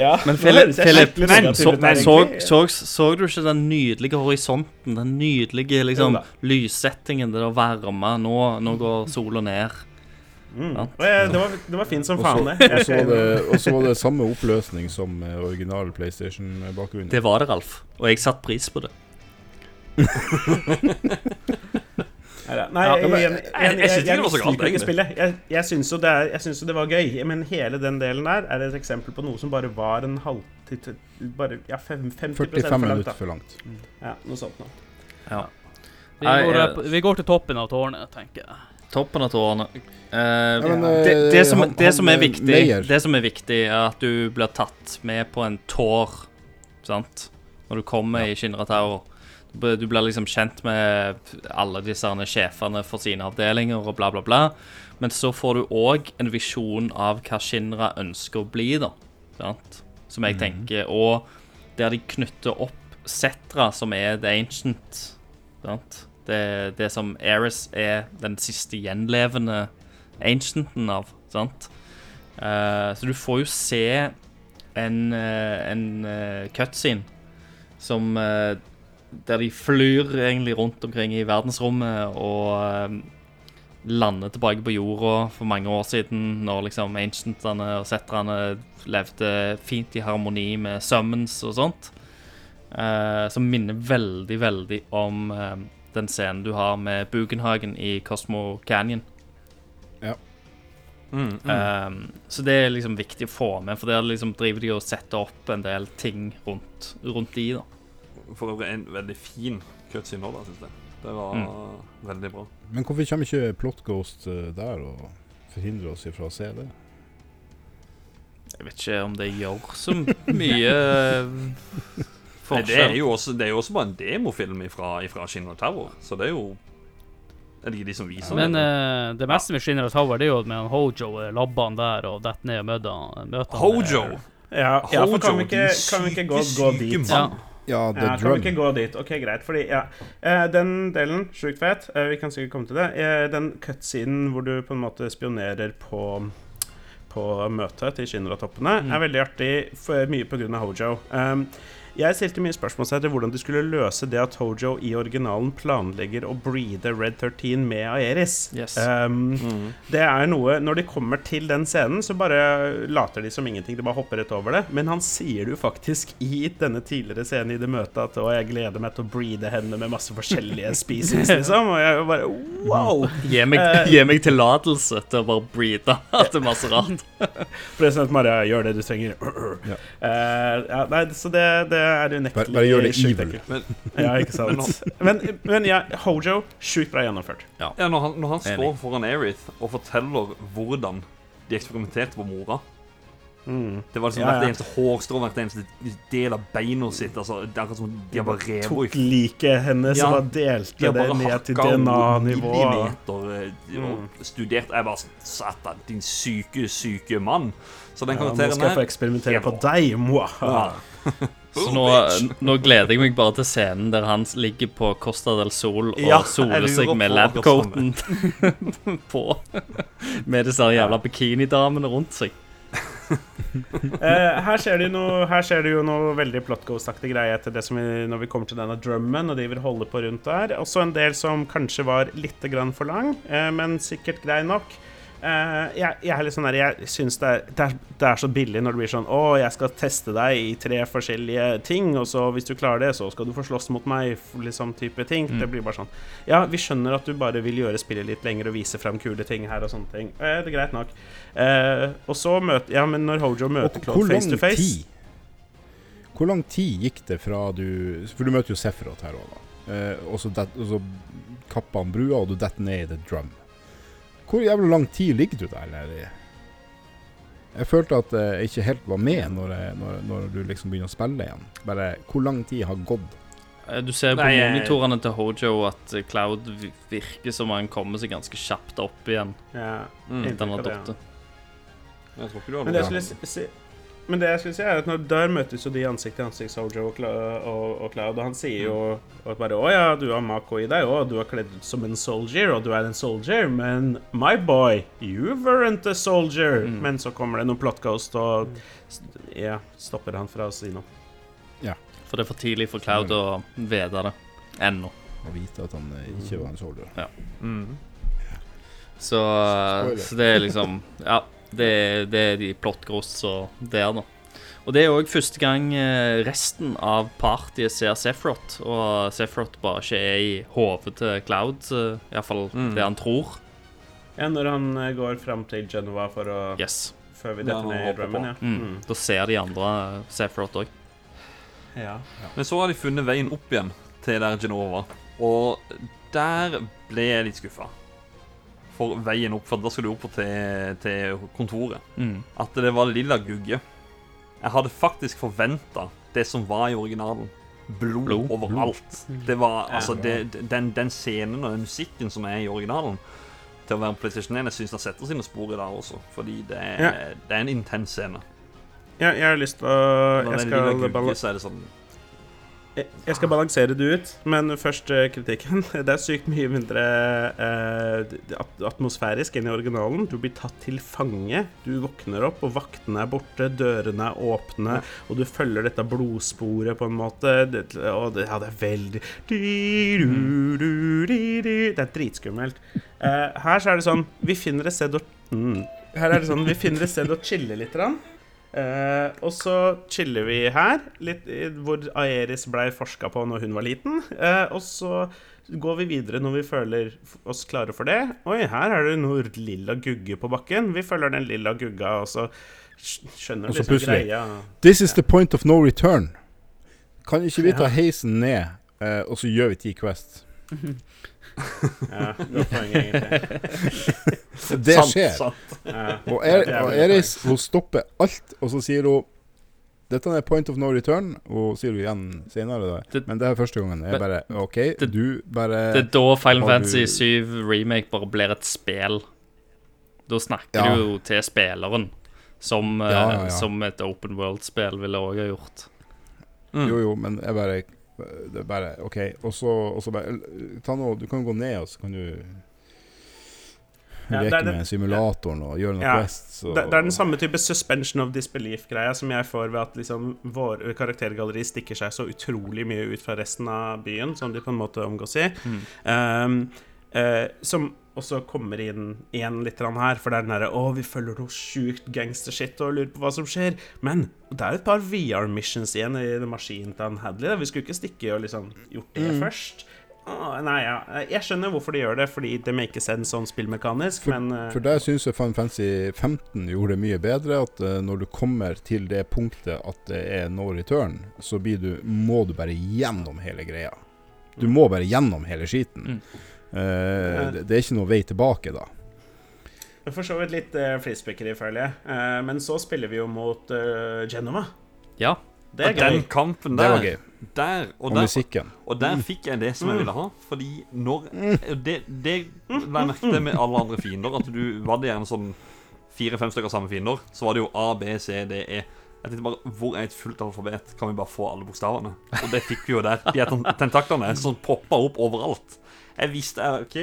ja. Men Philip, så, du ikke den nydelige horisonten? Den nydelige liksom, lyssettingen, det der varme. Nå, nå går sola ned. Mm. Ja. Det, var, det var fint som faen, det. og så var det- var det samme oppløsning som eh, original PlayStation-bakgrunn. Det var det, Ralf. Og jeg satte pris på det. Nei, jeg, synes ikke spillet. Jeg, jeg syns jo, det jeg syns jo det var gøy, men hele den delen der er et eksempel på noe som bare var en halv bare, ja, fem- 50 45 minutter for langt. Ja, noe sånt noe. Ja. Vi går, vi går til toppen av tårnet, tenker jeg. Toppen av tårene. Eh, men, det, eh, det, som, han- det som viktig. Det som er viktig, er at du blir tatt med på en tår, sant? Når du kommer i Shinra Tower. Du blir- liksom kjent med alle disse sjefene for sine avdelinger og bla, bla, bla. Men så får du òg en visjon av hva Shinra ønsker å bli, da. Sant? Som jeg tenker. Og der de knytter opp Setra, som er The Ancient. Sant? Det, det som Eris er den siste gjenlevende ancienten av. Sant? Uh, så du får jo se en, eh, en eh, cutscene som Der de flyr egentlig rundt omkring i verdensrommet og lander tilbake på jorda for mange år siden, når liksom ancientene og setterne levde fint i harmoni med summons og sånt. Uh, som minner veldig, veldig om eh, den scenen du har med Bugenhagen i Cosmo Canyon. Mm, mm. Um, så det er liksom viktig å få med, for der liksom driver de og setter opp en del ting rundt, rundt de, da. For øvrig en veldig fin cutscene nå, da, syns jeg. Det var Mm. veldig bra. Men hvorfor kommer ikke Plot Ghost eh, der og forhindrer oss ifra å se det? Jeg vet ikke om det gjør så mye eh, Nei, forskjell. det, er jo også, det er jo også bare en demofilm fra, Skinner Shinra Tower, så det er jo Er det ikke de som viser Men det? eh, det meste med Shinner Tower, det er jo med han Hojo og labbene der og detter ned og møter møter han, Hojo! Ja, ja for kan vi ikke, kan vi ikke gå, gå dit? Ja. Ja, Ja, kan vi ikke gå dit? Ok, greit. Fordi, ja eh, Den delen, sjukt fet, eh, vi kan sikkert komme til det. Eh, den cutscenen hvor du på en måte spionerer på på møtet til Shinra-toppene, er veldig artig, for mye pga. Hojo. Um, jeg stilte mye spørsmål til hvordan de skulle løse det at Hojo i originalen planlegger å breede Red 13 med Aeris. Yes. Um, Det er noe Når de kommer til den scenen, så bare later de som ingenting. De bare hopper rett over det. Men han sier det jo faktisk i denne tidligere scenen i det møtet at å, jeg gleder meg til å breede henne med masse forskjellige species, liksom. Og jeg bare wow! Gi meg, meg tillatelse til å bare breathe at det er masse rart. President Maria, gjør det du trenger. Ja. Uh, ja, nei, så det, det er unektelig Bare, bare gjør det evil. Ja, ikke sant. Men, men ja, Hojo, sjukt bra gjennomført. Ja, når han, når han står foran Aerith og forteller hvordan de eksperimenterte på mora Mm. Det var liksom Ja, hvert ja. eneste hårstrå, hvert eneste del av beina sitt. Altså, det er akkurat som de har bare revet Tok liket hennes Ja, og bare delte De det ned til DNA-nivå. eh, Mm. studert. Jeg bare sånn Satan, din syke, syke mann. Så den Ja, nå skal jeg få eksperimentere er på deg, moi. Ja. Så nå, nå gleder jeg meg bare til scenen der han ligger på Costa del Sol og Ja, soler seg med labcoaten på. Med disse jævla bikinidamene rundt seg. uh, her, skjer noe, her skjer det jo noe veldig plot ghost-aktig greie etter det som vi, når vi kommer til denne drummen, og de vil holde på rundt der. Også en del som kanskje var litt grann for lang, uh, men sikkert grei nok. Eh, jeg, jeg er litt sånn der, jeg syns det, det, det er så billig når det blir sånn Å, jeg skal teste deg i tre forskjellige ting, og så hvis du klarer det, så skal du få slåss mot meg, liksom type ting. Mm. Det blir bare sånn Ja, vi skjønner at du bare vil gjøre spillet litt lenger og vise frem kule ting her og sånne ting. Eh, det er greit nok. Eh, og så møter Ja, men når Hojo møter Claude face to face tid Hvor lang tid gikk det fra du For du møter jo Sefrot her òg, da. Eh, og så kapper han brua, og du detter ned i the drum. Hvor jævla lang tid ligger du der? Eller? Jeg følte at jeg ikke helt var med når, jeg, når, når du liksom begynner å spille igjen. Bare hvor lang tid har gått? Eh, Du ser på Nei, monitorene til Hojo at eh, Cloud virker som han kommer seg ganske kjapt opp igjen. Ja, Mm. Etter han har datt. Jeg tror ikke du har Men det, noe jeg skulle si, men det jeg skulle si, er at når der møtes jo de ansikt til ansikt, Sojo og, og, og Cloud, og han sier jo at bare Å ja, du har Mako i deg òg, du er kledd ut som en soldier, og du er en soldier, men my boy, you weren't a soldier. Mm. Men så kommer det noen plot ghost og ja, stopper han fra å si noe. Ja. For det er for tidlig for Cloud å vite det ennå. Å vite at han eh, ikke var en soldier. Mm. Så, så det er liksom Ja, det, det er de plot ghosts og der, da. Og det er òg første gang eh, resten av partyet ser Sefrot, og Sefrot bare ikke er i hodet til Cloud, uh, iallfall Mm. det han tror. Ja, når han eh, går fram til Genova for å Yes. Før vi Ja, detter ned i drømmen, ja. Mm. Da ser de andre Sefrot òg. ja. Men så har de funnet veien opp igjen til der Genova. Og der ble jeg litt skuffa. For veien opp, for da skal du opp til, til kontoret. Mm. At det var lilla gugge. Jeg hadde faktisk forventa det som var i originalen. Blod, Blod. overalt. Det var altså det, den, den scenen og den musikken som er i originalen til å være på PlayStation 1, jeg syns den setter sine spor i dag også. Fordi det er, Ja. det er en intens scene. ja, jeg har lyst til å Når jeg skal, gugge, så er det sånn jeg- skal balansere det ut, men først eh, kritikken. Det er sykt mye mindre eh, atmosfærisk enn i originalen. Du blir tatt til fange. Du våkner opp, og vaktene er borte, dørene er åpne, og du følger dette blodsporet på en måte. Det, og det, ja, det er veldig Det er dritskummelt. Eh, her så er det sånn Vi finner et sted å mm. Her er det sånn Vi finner et sted å chille litt. grann. Eh, og så chiller vi her, litt, i- hvor Aeris blei forska på når hun var liten. Eh, og så går vi videre når vi føler oss klare for det. Oi, her er det noe lilla gugge på bakken. Vi følger den lilla gugga, og så skj- skjønner så liksom plutselig- greia. This is the point of no return. Kan ikke vi ta heisen ned, eh, og så gjør vi ti Quest? Ja, godt poeng, egentlig. Det skjer. sant. Og, er, er og Eris hun stopper alt, og så sier hun dette er point of no return, og sier hun igjen senere. Da. Det- Men det er første gangen. Jeg bare OK, det- du bare Det er da Final Fantasy 7 Remake bare blir et spel. Da snakker Ja. du jo til spilleren, som, eh, Ja, ja, ja. som et open world-spill ville òg ha gjort. Mm. Jo, jo, men jeg bare Det er bare OK. Og så, og så bare Ta noe, Du kan gå ned, og så kan du Ja, leke med simulatoren og gjøre noe Ja, best. Så. Det, er den samme type suspension of disbelief-greia som jeg får ved at liksom vår karaktergalleri stikker seg så utrolig mye ut fra resten av byen, som de på en måte omgås i. Um, uh, som også kommer inn igjen litt her, for det er den derre Å, vi følger noe sjukt gangstershit og lurer på hva som skjer. Men det er et par VR-missions igjen i den maskinen til han Hadley. da. Vi skulle ikke stikke og liksom gjort det først. Åh, nei, ja. Jeg skjønner hvorfor de gjør det, fordi det makes sense sånn spillmekanisk, For, men uh... for der syns jeg Final Fancy 15 gjorde det mye bedre. At uh, når du kommer til det punktet at det er no return, så blir du, må du bare gjennom hele greia. Du må bare gjennom hele skiten. Mm. Eh, det, det er ikke noe vei tilbake da. For så vidt litt uh, flisespikkeri, føler jeg. Uh, men så spiller vi jo mot uh, Genova. Ja. Det er Og den gøy. kampen Det der, var gøy. der og Og der musikken. Og der fikk jeg det som jeg ville ha. Fordi når Det, det la jeg merke til med alle andre fiender. At du var det gjerne sånn fire-fem stykker samme fiender. Så var det jo A, B, C, D, E. Jeg tenkte bare, Hvor er et fullt alfabet? Kan vi bare få alle bokstavene? Og det fikk vi jo der. De her ten- tentaklene som poppa opp overalt. Jeg visste OK,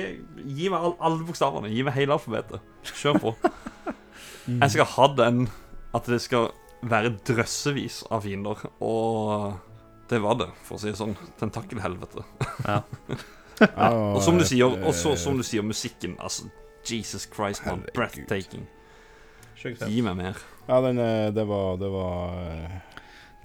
gi meg all, alle bokstavene. Gi meg hele alfabetet. Kjør på. Jeg skal ha den at det skal være drøssevis av fiender. Og det var det, for å si det sånn. Tentakelhelvete. Ja, Og som du sier, eh, og så, som du sier musikken. Altså, Jesus Christ, man. Breathtaking. Gi meg mer. Ja, den, eh, det var Det var eh,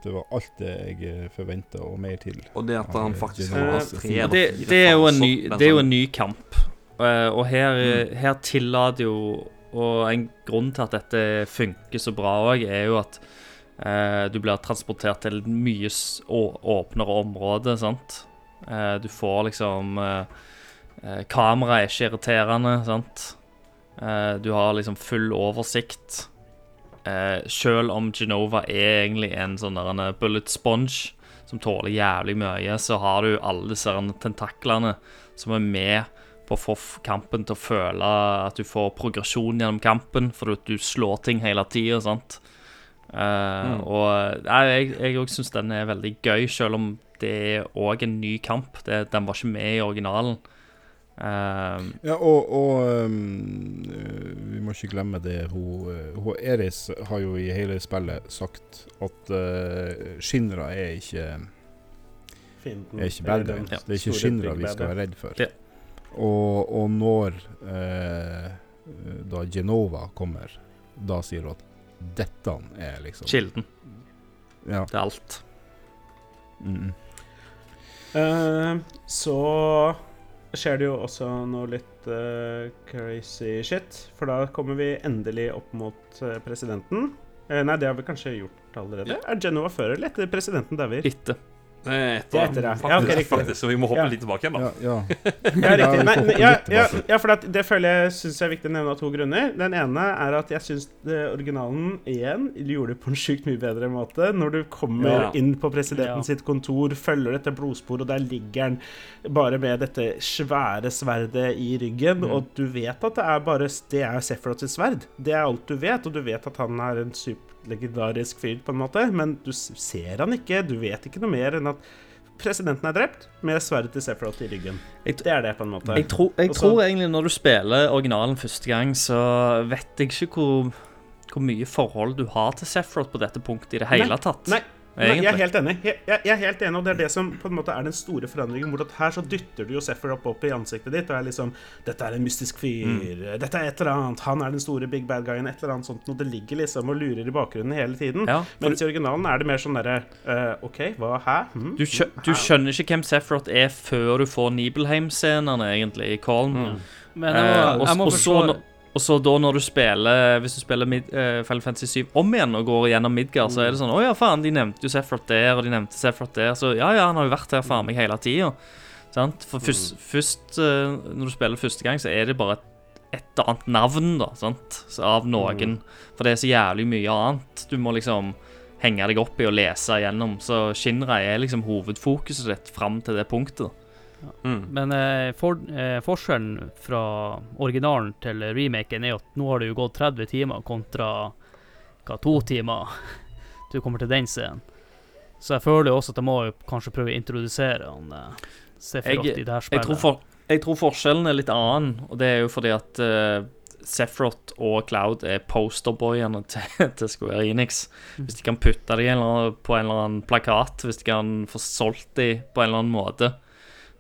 Det var alt det jeg forventa, og mer til. Og det at han faktisk har det- tre Det, det, er jo en ny, det er jo en ny kamp. Eh, og her, her tillater jo Og en grunn til at dette funker så bra òg, er jo at eh, du blir transportert til et mye å- åpnere område, sant. Eh, du får liksom uh, Kameraet er ikke irriterende, sant. Eh, du har liksom full oversikt. Uh, selv om Genova er egentlig en sånn der en bullet sponge som tåler jævlig mye, så har du alle disse tentaklene som er med på å få kampen til å føle at du får progresjon gjennom kampen, fordi at du slår ting hele tida, sant. Eh, Og jeg- jeg òg syns den er veldig gøy, selv om det er òg en ny kamp. Det, den var ikke med i originalen. Eh, Ja, og, og um, vi må ikke glemme det hun, eh, hun Eris har jo i hele spillet sagt at uh, Shinra er ikke, Fienden. er ikke bad guys. Ja. Det er ikke store Shinra vi skal være redd for. Ja. Og, og når uh, da Genova kommer, da sier hun at dette er liksom Kilden. Ja. er alt. Mm. Uh, så skjer det jo også noe litt uh, crazy shit. For da kommer vi endelig opp mot eh, presidenten. Eh, nei, det har vi kanskje gjort allerede. Er Genova før eller etter presidenten dauer? Etter. Det er Det etter, ja. Ja, ok, faktisk, riktig. faktisk, så vi må hoppe Ja. litt tilbake igjen, da. Ja, ja. Ja, riktig. Hoppe ja, ja, ja, for det, det føler jeg synes jeg er viktig å nevne av to grunner. Den ene er at jeg syns originalen igjen gjorde det på en sjukt mye bedre måte. Når du kommer Ja. inn på presidenten Ja. sitt kontor, følger dette blodsporet, og der ligger han bare med dette svære sverdet i ryggen, og du vet at det er bare Det er Sephiroth sitt sverd. Det er alt du vet, og du vet at han er en superlegendarisk fyr, på en måte, men du ser han ikke. Du vet ikke noe mer enn at presidenten er drept med sverdet til Sephiroth i ryggen. Det er det, på en måte. Jeg, tror- jeg Også, tror egentlig når du spiller originalen første gang, så vet jeg ikke hvor, hvor mye forhold du har til Sephiroth på dette punktet i det hele tatt. Nei, Nei, jeg er helt enig. Jeg, jeg, jeg er helt enig, og det er det som på en måte er den store forandringen. Hvor at her så dytter du jo Sephiroth opp i ansiktet ditt og er liksom Dette er en mystisk fyr. Dette er et eller annet. Han er den store big bad guyen. Et eller annet sånt. Og det ligger liksom og lurer i bakgrunnen hele tiden. Ja, for Mens i originalen er det mer sånn derre uh, OK, hva? Hæ? Hm? Du, skjø du skjønner ikke hvem Sephiroth er før du får Nibelheim-scenene, egentlig, i Colm. Men jeg Eh, må, jeg må forstå og så da når du spiller Hvis du spiller mid, uh, Final Fantasy 7 om igjen og går gjennom Midgard, så er det sånn Å ja, faen, de nevnte jo Sefrot der, og de nevnte Sefrot der. Så ja, ja, han har jo vært her faen meg hele tida. Sant? For først, først uh, når du spiller første gang, så er det bare et, et annet navn, da, sant, så av noen. For det er så jævlig mye annet du må liksom henge deg opp i og lese igjennom. Så Shinra er liksom hovedfokuset ditt fram til det punktet. Mm. Men eh, for, eh, forskjellen fra originalen til remaken er at nå har det jo gått 30 timer kontra hva, to timer du kommer til den scenen. Så jeg føler jo også at jeg må jo kanskje prøve å introdusere han eh, Sephiroth i det her Jeg spillet. tror, for, jeg tror forskjellen er litt annen, og det er jo fordi at eh, Sephiroth og Cloud er posterboyene til, til Square Enix. Hvis de kan putte dem på en eller annen plakat, hvis de kan få solgt dem på en eller annen måte,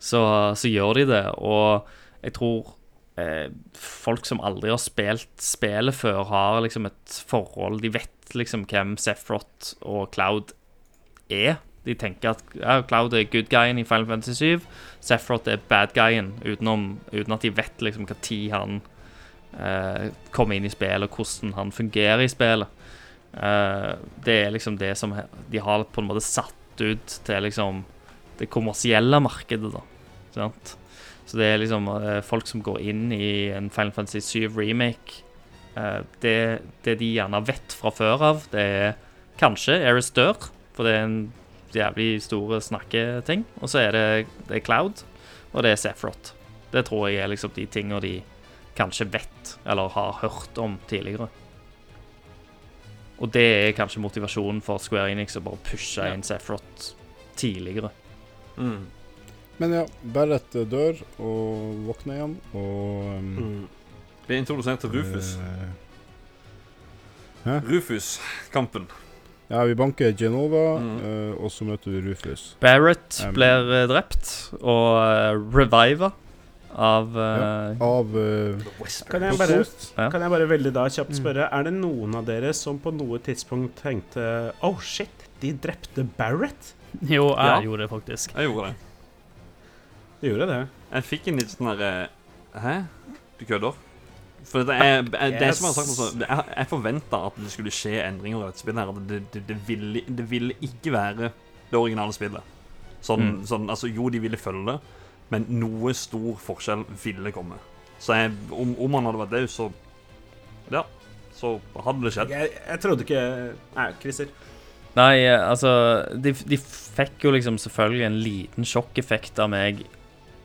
så, så gjør de det. Og jeg tror eh, folk som aldri har spilt spillet før, har liksom et forhold De vet liksom hvem Sephiroth og Cloud er. De tenker at ja, Cloud er good guyen i Final Fantasy 7. Sephiroth er bad guyen, utenom, uten at de vet liksom hva tid han eh, kommer inn i spillet, og hvordan han fungerer i spillet. Eh, det er liksom det som de har på en måte satt ut til liksom det kommersielle markedet, da. Sant? Så det er liksom eh, folk som går inn i en Final Fantasy 7 remake. eh, det, det de gjerne vet fra før av, det er kanskje Eris dør, for det er en jævlig store snakketing. Og så er det, det er Cloud, og det er Sephiroth. Det tror jeg er liksom de tingene de kanskje vet, eller har hørt om tidligere. Og det er kanskje motivasjonen for Square Enix å bare pushe inn Sephiroth tidligere. Mm. Men ja, Barrett eh, dør og våkner igjen, og um, Mm. Blir introdusert til Rufus. Hæ? Rufus-kampen. ja, vi banker Genova, Mm. uh, og så møter vi Rufus. Barrett Um, blir uh, drept og uh, reviva av ja, Av uh, Kan jeg bare Kan jeg bare veldig da kjapt Mm. spørre, er det noen av dere som på noe tidspunkt tenkte Oh shit, de drepte Barrett? Jo, jeg Ja. gjorde det faktisk. Jeg gjorde det. De gjorde det. Jeg fikk en litt sånn derre Hæ? Du kødder? For det er, det er Yes. som jeg har sagt også, Jeg, jeg forventa at det skulle skje endringer i dette spillet. her Det, det, det, ville, det ville ikke være det originale spillet. Sånn, Mm. sånn, altså Jo, de ville følge det, men noe stor forskjell ville komme. Så jeg, om, om han hadde vært død, så Ja, så hadde det skjedd. Jeg, jeg trodde ikke Nei, Christer. Nei, eh, altså de, de fikk jo liksom selvfølgelig en liten sjokkeffekt av meg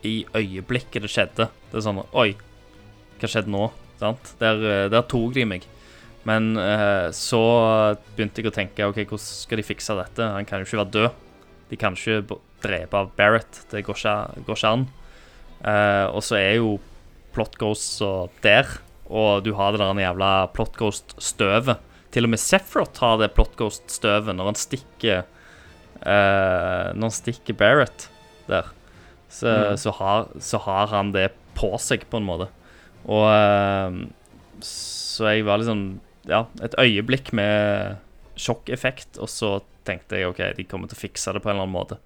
i øyeblikket det skjedde. Det er sånn Oi, hva skjedde nå? Sant? Der, eh, der tok de meg. Men eh, så begynte jeg å tenke OK, hvordan skal de fikse dette? Han kan jo ikke være død. De kan ikke drepe av Barrett. Det går ikke, går ikke an. Eh, og så er jo Plot Ghost så der, og du har det der jævla Plot Ghost-støvet. Til og med Sephiroth har det Plot Ghost-støvet når han stikker eh, Når han stikker Barrett der. Så, Mm. så, har, så har han det på seg, på en måte. Og eh, Så jeg var liksom Ja, et øyeblikk med sjokkeffekt, og så tenkte jeg OK, de kommer til å fikse det på en eller annen måte.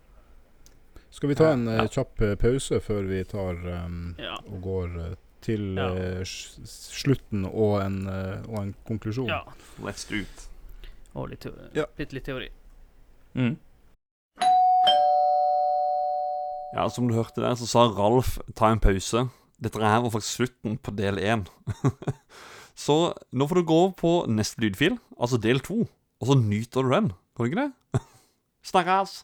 Skal vi ta en eh, Ja. kjapp eh, pause før vi tar um, Ja. og går til Ja. uh, slutten og en, uh, og en konklusjon? ja. Let's do it. Og litt, litt, litt teori. Mm. Ja, som du hørte der, så sa Ralf ta en pause. Dette her var faktisk slutten på del én. så nå får du gå over på neste lydfil, altså del to, og så nyter du den. Kan du ikke det? Snakkes!